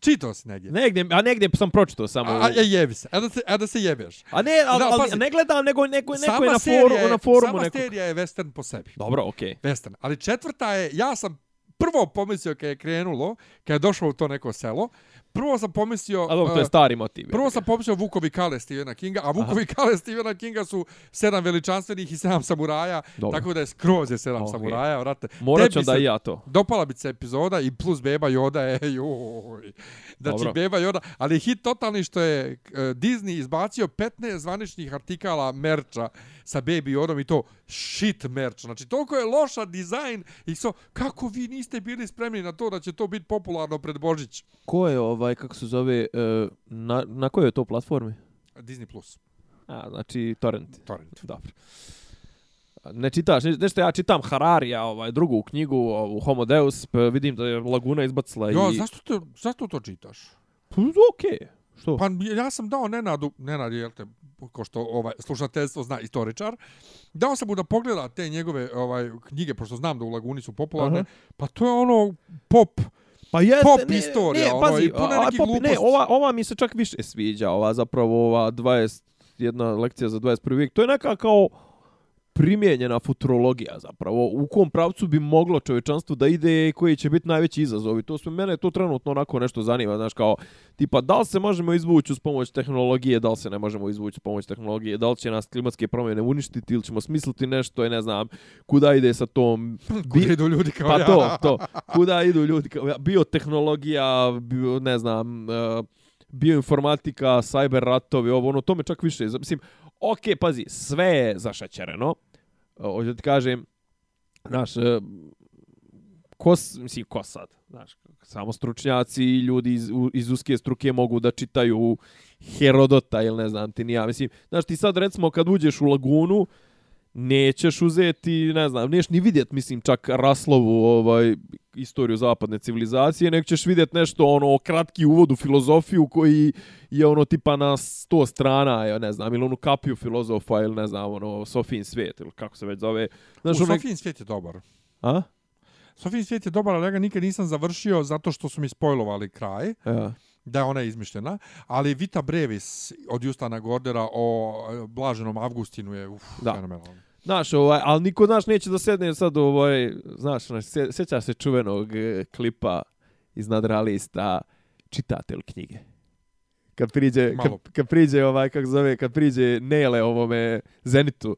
Čitao si negdje? Negdje, a negdje sam pročitao samo. A, a, je, jebi se, a da se, a da se jebeš. A ne, Da, ali pazi. ne gledam, nego neko, neko je na, foru, je- na forumu Sama serija je western po sebi. Dobro, okej. Western. Ali četvrta je, ja sam prvo pomislio kad je krenulo, kad je došlo u to neko selo, prvo sam pomislio... A dobro, to je uh, stari motiv. Prvo sam pomislio Vukovi kale Stephena Kinga, a Vukovi kale Stephena Kinga su sedam veličanstvenih i sedam samuraja, Dobro. tako da je skroz je sedam Ok. samuraja, vrate. Morat ću da i ja to. Dopala bi se epizoda i plus Beba Yoda je, joj. Znači, Dobro. Beba Yoda, ali hit totalni što je e, Disney izbacio 15 zvaničnih artikala merča sa Baby Yodom i to shit merch. Znači, toliko je loša dizajn i so, kako vi niste bili spremni na to da će to biti popularno pred Božić? Ko je ovaj, kako se zove, e, na, na kojoj je to platformi? Disney Plus, A, znači Torrent. torrent. Dobro. Ne čitaš, ne- nešto ja čitam Hararija, ovaj, drugu knjigu u Homo Deus, pa vidim da je Laguna izbacila Jo, i... zašto, to, zašto to čitaš? Pa, okej. Što? Pa ja sam dao Nenadu, Nenad je, jel te, ko što ovaj, slušateljstvo zna, istoričar, dao sam mu da pogleda te njegove ovaj knjige, pošto znam da u Laguni su popularne, Aha. pa to je ono pop, Pa jeste, Pop ne, istorija, ne, ono, pazi, i puno nekih pop, ne, gluposti. ova, ova mi se čak više sviđa, ova zapravo ova 20, jedna lekcija za 21. vijek. To je neka kao primijenjena futurologija zapravo. U kom pravcu bi moglo čovječanstvo da ide i koji će biti najveći izazovi. To sve mene to trenutno onako nešto zanima, znaš kao tipa da li se možemo izvući uz pomoć tehnologije, da li se ne možemo izvući uz pomoć tehnologije, da li će nas klimatske promjene uništiti ili ćemo smisliti nešto, i ne znam, kuda ide sa tom Kuda idu ljudi kao pa ja. to, to. Kuda idu ljudi? kao ja? Biotehnologija, bio, ne znam, uh, bioinformatika, cyber ratovi, ovo, ono, to me čak više. Mislim, ok, pazi, sve je zašećereno. Uh, Hoću da ti kažem, znaš, e, kos, mislim, ko sad? Znaš, samo stručnjaci i ljudi iz, iz uske struke mogu da čitaju Herodota ili ne znam ti ni ja. Mislim, znaš, ti sad recimo kad uđeš u lagunu, nećeš uzeti, ne znam, neš ni vidjet, mislim, čak Raslovu ovaj, istoriju zapadne civilizacije, nego ćeš vidjet nešto, ono, kratki uvod u filozofiju koji je ono tipa na 100 strana, ja ne znam, ili onu kapiju filozofa, ili ne znam, ono, Sofijin svijet, ili kako se već zove. Znaš, U ono, Sofijin svijet je dobar. A? Sofijin svijet je dobar, ali ja ga nikad nisam završio zato što su mi spojlovali kraj, Ja. da je ona izmišljena, ali Vita Brevis od Justana Gordera o e, Blaženom Avgustinu je uf, Da. fenomenalno. Znaš, ovaj, ali niko, znaš, neće da sedne sad, ovaj, znaš, znaš sje- sjećaš se čuvenog e, klipa iz nadrealista čitatelj knjige. Kad priđe, kad, kad priđe, ovaj, kako zove, kad priđe Nele ovome Zenitu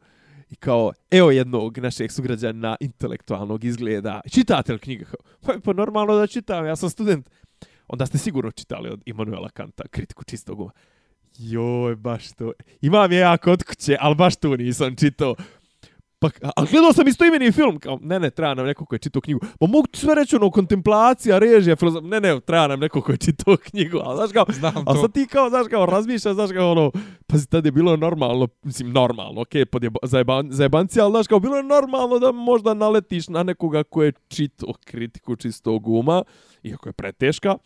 i kao, evo jednog našeg sugrađana intelektualnog izgleda, čitatelj knjige. Pa, pa normalno da čitam, ja sam student. Onda ste sigurno čitali od Immanuela Kanta, kritiku čistog uma. Joj, baš to. Imam je ja kod kuće, ali baš to nisam čitao. Pa, a gledao sam isto imeni film, kao, ne, ne, treba nam neko ko je čitao knjigu. Pa mogu ti sve reći, ono, kontemplacija, režija, filozof... Ne, ne, treba nam neko ko je čitao knjigu, ali znaš kao, Znam a sad ti kao, znaš kao, razmišljaš, znaš kao, ono, pazi, tad je bilo normalno, mislim, normalno, okej, pod je zajeban, zajebanci, ali znaš kao, bilo je normalno da možda naletiš na nekoga ko je čitao kritiku čistog uma, iako je preteška,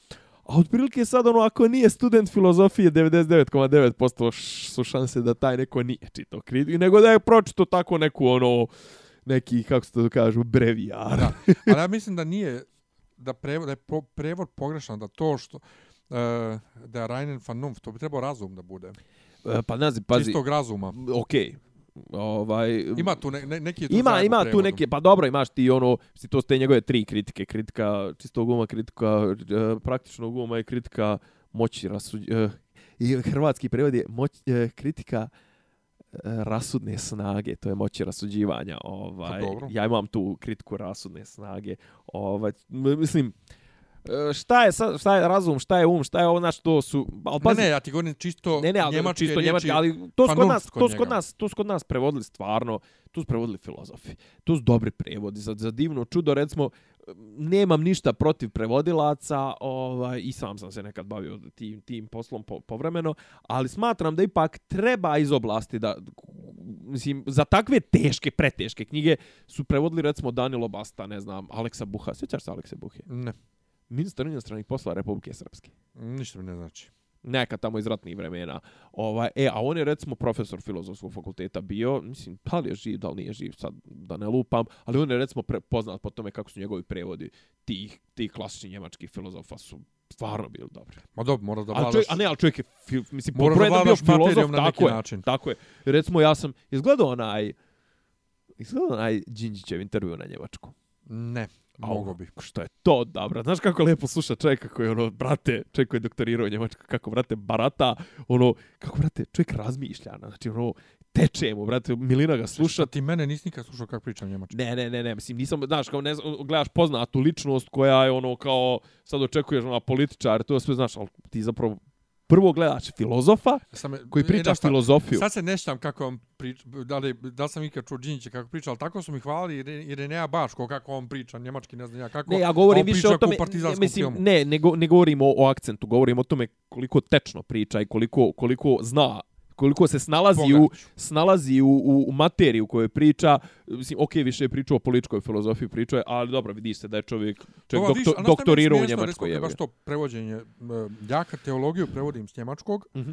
A otprilike sad ono, ako nije student filozofije, 99,9% š- su šanse da taj neko nije čitao kritiku, nego da je pročito tako neku ono, neki, kako se to kažu, brevijar. Da. Ali ja mislim da nije, da, prevod, da je po, prevod pogrešan, da to što, uh, da je Reinen van Numf, to bi trebao razum da bude. E, Pa znam, pazi, Čistog razuma. okej. Ovaj, Ima tu ne, ne, neki tu ima, ima tu neke, pa dobro, imaš ti ono, si to su te njegove tri kritike, kritika čistog uma, kritika e, praktičnog uma i kritika moći rasuđ... E, I hrvatski prevod je moć, e, kritika rasudne snage, to je moći rasuđivanja. Ovaj, Pa ja imam tu kritiku rasudne snage. Ovaj, mislim, e, šta je, šta je razum, šta je um, šta je ovo, znači to su... Al, pazi, ne, ja ti govorim čisto Ne, ne, ali njemačke čisto riječi, njemački, ali to su kod nas, to su kod nas, to su kod nas prevodili stvarno, tu su prevodili filozofi. Tu su dobri prevodi za, za divno čudo, recimo, nemam ništa protiv prevodilaca, ovaj, i sam sam se nekad bavio tim, tim poslom po, povremeno, ali smatram da ipak treba iz oblasti da, mislim, za takve teške, preteške knjige su prevodili, recimo, Danilo Basta, ne znam, Aleksa Buha, sjećaš se Alekse Buhe? Ne, Ministar inostranih posla Republike Srpske ništa mi ne znači. neka tamo iz ratnih vremena. Ovaj, e, a on je recimo profesor filozofskog fakulteta bio, mislim, da li je živ, da li nije živ, sad da ne lupam, ali on je recimo pre, poznat po tome kako su njegovi prevodi tih, tih klasičnih njemačkih filozofa su stvarno bili dobri. Ma dobro, moraš da čovjek, a ne, ali čovjek je, fil, mislim, Moraš po da bio filozof, na neki tako je, način. tako je. Recimo, ja sam izgledao onaj, izgledao onaj Đinđićev intervju na njemačku. Ne. Mogo bi. Što je to dobro. Znaš kako lepo sluša čovjeka koji ono, brate, čovjek koji je doktorirao u Njemačku, kako, brate, barata, ono, kako, brate, čovjek razmišlja, znači, ono, teče mu, brate, Milina ga sluša. Šta ti mene nisi nikad slušao kako pričam njemački? Ne, ne, ne, ne, mislim, nisam, znaš, kao ne, znam, gledaš poznatu ličnost koja je ono kao, sad očekuješ ona političar, to sve znaš, ali ti zapravo prvo gledaš filozofa Sam, koji priča filozofiju. Sad se neštam kako on priča, da li, da sam ikad čuo Đinjića kako priča, ali tako su mi hvalili jer, jer je Nea Baško kako on priča, njemački ne znam ja kako. Ne, ja govorim više o tome, partizanskom mislim, filmu. ne, ne, go, ne govorim o, o akcentu, govorim o tome koliko tečno priča i koliko, koliko zna koliko se snalazi u snalazi u, u, u materiju koju priča, mislim, ok, više je pričao o političkoj filozofiji, pričao je, ali dobro, vidiš se da je čovjek, čovjek Ovo, doktor, doktorirao u Njemačkoj. jebi baš to prevođenje, e, ja kad teologiju prevodim s njemačkog, Mhm.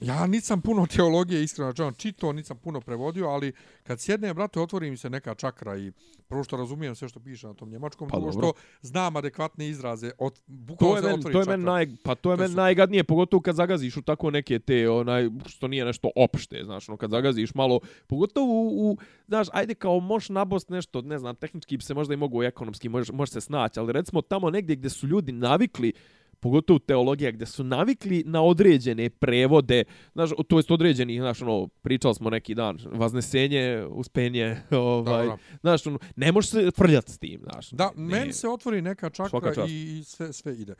Ja nisam puno teologije, iskreno rečeno, čito, nisam puno prevodio, ali kad sjednem, brate, otvori mi se neka čakra i prvo što razumijem sve što piše na tom njemačkom, Pa drugo što znam adekvatne izraze, od, To je se to je čakra. naj, pa to je To meni super. najgadnije, pogotovo kad zagaziš u tako neke te, onaj, što nije nešto opšte, znaš, ono, kad zagaziš malo, pogotovo u, u znaš, ajde kao možeš nabost nešto, ne znam, tehnički se možda i mogu ekonomski, može, može se snaći, ali recimo tamo negdje gdje su ljudi navikli, pogotovo teologija, gdje su navikli na određene prevode, znaš, to jest određeni, znaš, ono, pričali smo neki dan, vaznesenje, uspenje, ovaj, Dobro. znaš, ono, ne možeš se frljati s tim, znaš. Da, ne, meni se otvori neka čakra i, i sve, sve ide.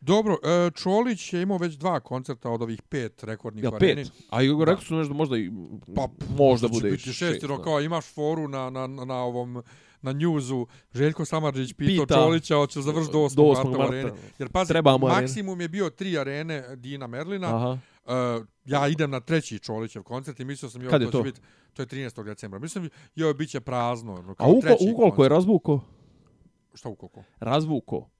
Dobro, e, Čolić je imao već dva koncerta od ovih pet rekordnih areni. pet? A i rekao su nešto možda i Pa, možda će bude biti šest, šest, jer da. kao imaš foru na, na, na, na ovom na njuzu, Željko Samarđić pitao Pita. Čolića, hoće završiti do 8. Do marta, 8. u marta. areni. Jer pazi, Treba mu arena. maksimum je bio tri arene Dina Merlina. Aha. Uh, ja idem na treći Čolićev koncert i mislio sam, jo, Kad je to, to? će biti, to je 13. decembra. Mislim, jo, bit će prazno. A Kao uko, treći ukoliko je razvuko? Šta ukoliko? Razvuko.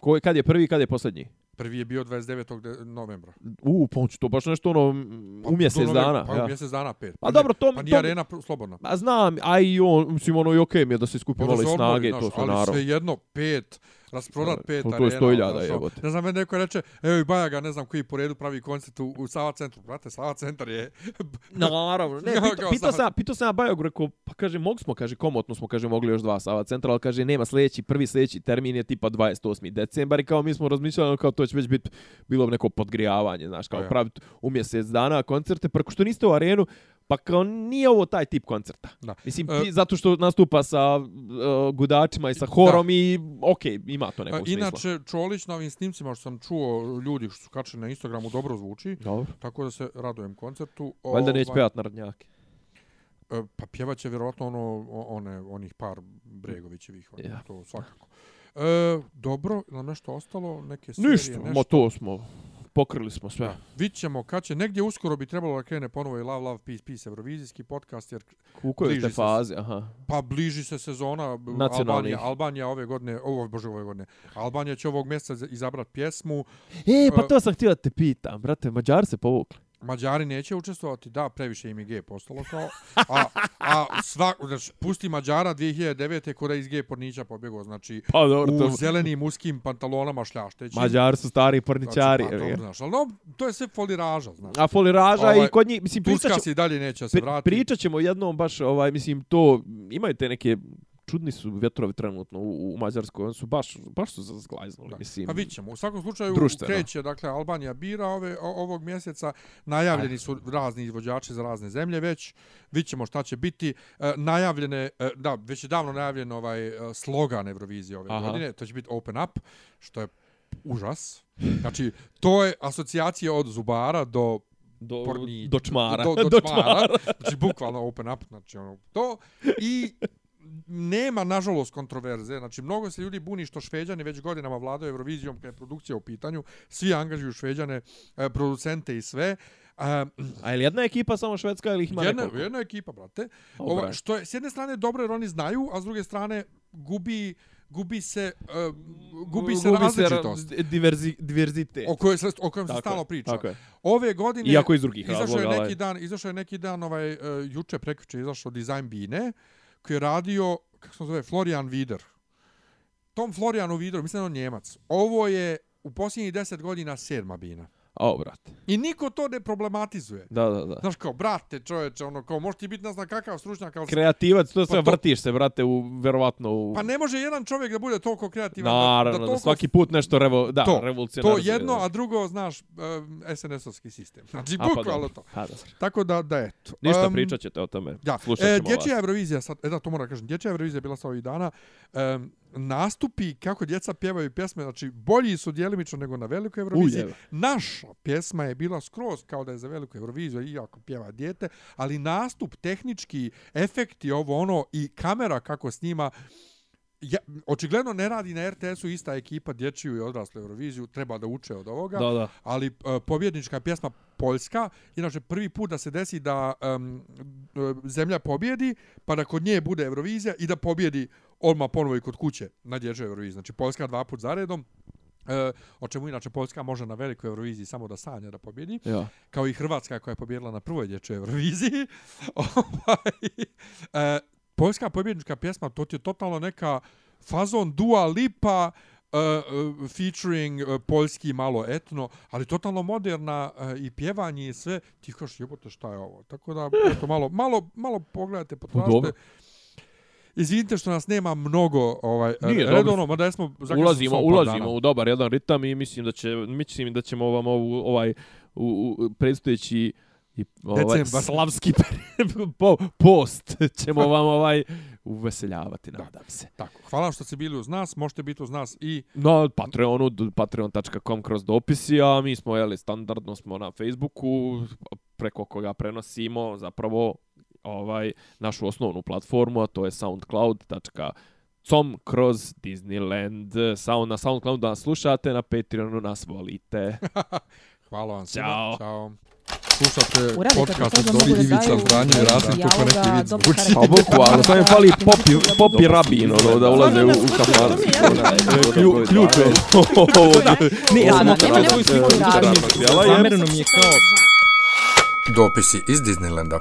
Ko je, kad je prvi, kad je posljednji? Prvi je bio 29. de- novembra. U, pomoću to baš nešto ono Pa, u mjesec novembra, dana. Pa ja. u mjesec dana pet. Pa nije- dobro, to- Pa nije to- arena slobodna. A znam, a i on, mislim, ono i okej mi je da se skupi Pa odmori, snage, to ali naravno. sve jedno, pet, rasprodat pet to- to je arena. 100.000 znaš, ono. jebote. Ne znam, meni neko reče, evo i Bajaga, ne znam koji po redu pravi koncert u, u Sava centru. Brate, Sava centar je... Naravno, ne, pitao sam, pitao sam ja Bajogu, rekao, pa kaže, mogli smo, kaže, komotno smo, kaže, mogli još dva Sava centra, ali kaže, nema sljedeći, prvi sljedeći termin je tipa 28. decembar i kao mi smo razmišljali, ono, kao to će već biti bilo bi neko podgrijavanje, znaš, kao ja. praviti u mjesec dana koncerte, preko što niste u arenu, pa kao nije ovo taj tip koncerta. Da. Mislim, E, ti- zato što nastupa sa uh, gudačima i sa horom i okej, ima to nekog smisla. Inače, Čolić na ovim snimcima što sam čuo ljudi što su kačeni na Instagramu dobro zvuči, Dobro. tako da se radujem koncertu. Valjda neće Ovaj, pevat narodnjake. e, Pa pjevaće vjerovatno ono, one, onih par Bregovićevih, ono, Ja. to svakako. E, dobro, nam nešto ostalo, neke serije, Ništa, nešto. ma to smo, pokrili smo sve. Da. Vidit ćemo kad će, negdje uskoro bi trebalo da krene ponovo i Love, Love, Peace, Peace, Eurovizijski podcast, jer U kojoj bliži ste se- fazi, aha. pa bliži se sezona. Albanija, Albanija ove godine, ovo bože ove godine. Albanija će ovog mjeseca za- izabrat pjesmu. E, pa E, to sam htio da te pitam, brate, Mađari se povukli. Mađari neće učestvovati, da, previše im je gej postalo kao. A, a sva, znači, pusti Mađara 2009. kada iz gej pornića pobjegao, znači Pa dobro, u to... zelenim uskim pantalonama šljašteći. Mađari su stari porničari. Znači, pa, dobro, znaš, ali no, to je sve foliraža, znaš. A foliraža Ovaj, i kod njih, mislim, pričat, Turska ćemo, se i dalje neće se pri, vrati. pričat ćemo jednom baš, ovaj, mislim, to, imaju te neke, čudni su vjetrovi trenutno u, u Mađarskoj, oni su baš, baš su zglajznuli, Da. mislim. Pa vidit ćemo. U svakom slučaju društveno. kreće, dakle, Albanija bira ove, o- ovog mjeseca. Najavljeni su razni izvođači za razne zemlje već. Vidit ćemo šta će biti. E, najavljene, e, da, već je davno najavljen ovaj e, slogan Eurovizije ove Aha. godine. To će biti Open Up, što je užas. Znači, to je asocijacija od zubara do do, pornića. do čmara. Do, do, do čmara. Znači, bukvalno open up. Znači, ono, to. I nema, nažalost, kontroverze. Znači, mnogo se ljudi buni što šveđani već godinama vladaju Eurovizijom kada je produkcija u pitanju. Svi angažuju šveđane, e, producente i sve. E, A je li jedna ekipa samo švedska ili ih ima jedna, nekoliko? jedna ekipa, brate. O, Ova, brate. što je, s jedne strane, dobro jer oni znaju, a s druge strane, gubi gubi se uh, gubi se različitost ra- diverzi, diverzite. o kojoj se o kojem se stalno priča. Tako je. Ove godine Iako iz drugih izašao razloga, je neki ovaj. dan, izašao je neki dan ovaj uh, juče prekjuče izašao Design Bine koji je radio kako se zove Florian Wider. Tom Florianu Wideru, mislim da je on Njemac. Ovo je u posljednjih 10 godina sedma bina. O, brate. I niko to ne problematizuje. Da, da, da. Znaš kao, brate, čoveče, ono, kao, možeš ti biti, ne znam kakav stručnjak, ali... Kreativac, to sve Pa to- vrtiš se, brate, u, verovatno u... Pa ne može jedan čovjek da bude toliko kreativan. Naravno, da, da, toliko svaki put nešto revo, da, to, revolucionarno. To jedno, a drugo, znaš, um, SNS-ovski sistem. Znači, A, pa bukvalno to. Pa, dobro. Tako da, da, eto. Ništa, Em, pričat ćete o tome. Da, Slušat e, ćemo dječja vas. Eurovizija, sad, e da, to moram da kažem, dječja Eurovizija bila sa ovih dana, um, nastupi kako djeca pjevaju pjesme, znači bolji su djelimično nego na velikoj Euroviziji. Ujeve. Naša pjesma je bila skroz kao da je za veliku Euroviziju, iako pjeva dijete, ali nastup, tehnički, efekti, ovo ono i kamera kako snima, ja, očigledno ne radi na RTS-u ista ekipa dječju i odraslu Euroviziju, treba da uče od ovoga Da, da. ali uh, pobjednička pjesma Poljska, inače prvi put da se desi da um, zemlja pobjedi, pa da kod nje bude Eurovizija i da pobjedi odmah ponovo i kod kuće na dječjoj Euroviziji. Znači Poljska dva put za redom, E, o čemu inače Poljska može na velikoj Euroviziji samo da sanja da pobjedi, Ja. kao i Hrvatska koja je pobjedila na prvoj dječjoj Euroviziji. Ovaj, e, Poljska pobjednička pjesma, to ti je totalno neka fazon Dua Lipa, uh, uh, featuring uh, poljski malo etno, ali totalno moderna uh, i pjevanje i sve, ti kažeš jebote šta je ovo. Tako da, eto, malo, malo, malo pogledajte, dobro. potražite. Izvinite što nas nema mnogo ovaj Nije, redovno, mada zakasnili ulazimo, ulazimo dana. u dobar jedan ritam i mislim da će mislim da ćemo vam ovu ovaj u, u predstojeći i ovaj Decembar. slavski po, post ćemo vam ovaj uveseljavati, nadam se. Tako, hvala što ste bili uz nas, možete biti uz nas i Na Patreonu, patreon.com kroz dopisi, a mi smo, jeli, standardno smo na Facebooku, preko koga prenosimo zapravo ovaj našu osnovnu platformu, a to je soundcloud.com kroz Disneyland. Sound, na Soundcloudu da nas slušate, na Patreonu nas volite. hvala vam svima. Ćao. Ćao. Slušate podcast od da Dobri da Ivica Zdanje i Rasim kako neki vid zvuči. Pa bukvalno, samo je fali popi, popi rabin, ono, da ulaze u, u kafanu. Klju- Ključ je. Ne, ja sam sliku ovo- Zamereno mi je kao Dopisi iz Disneylanda.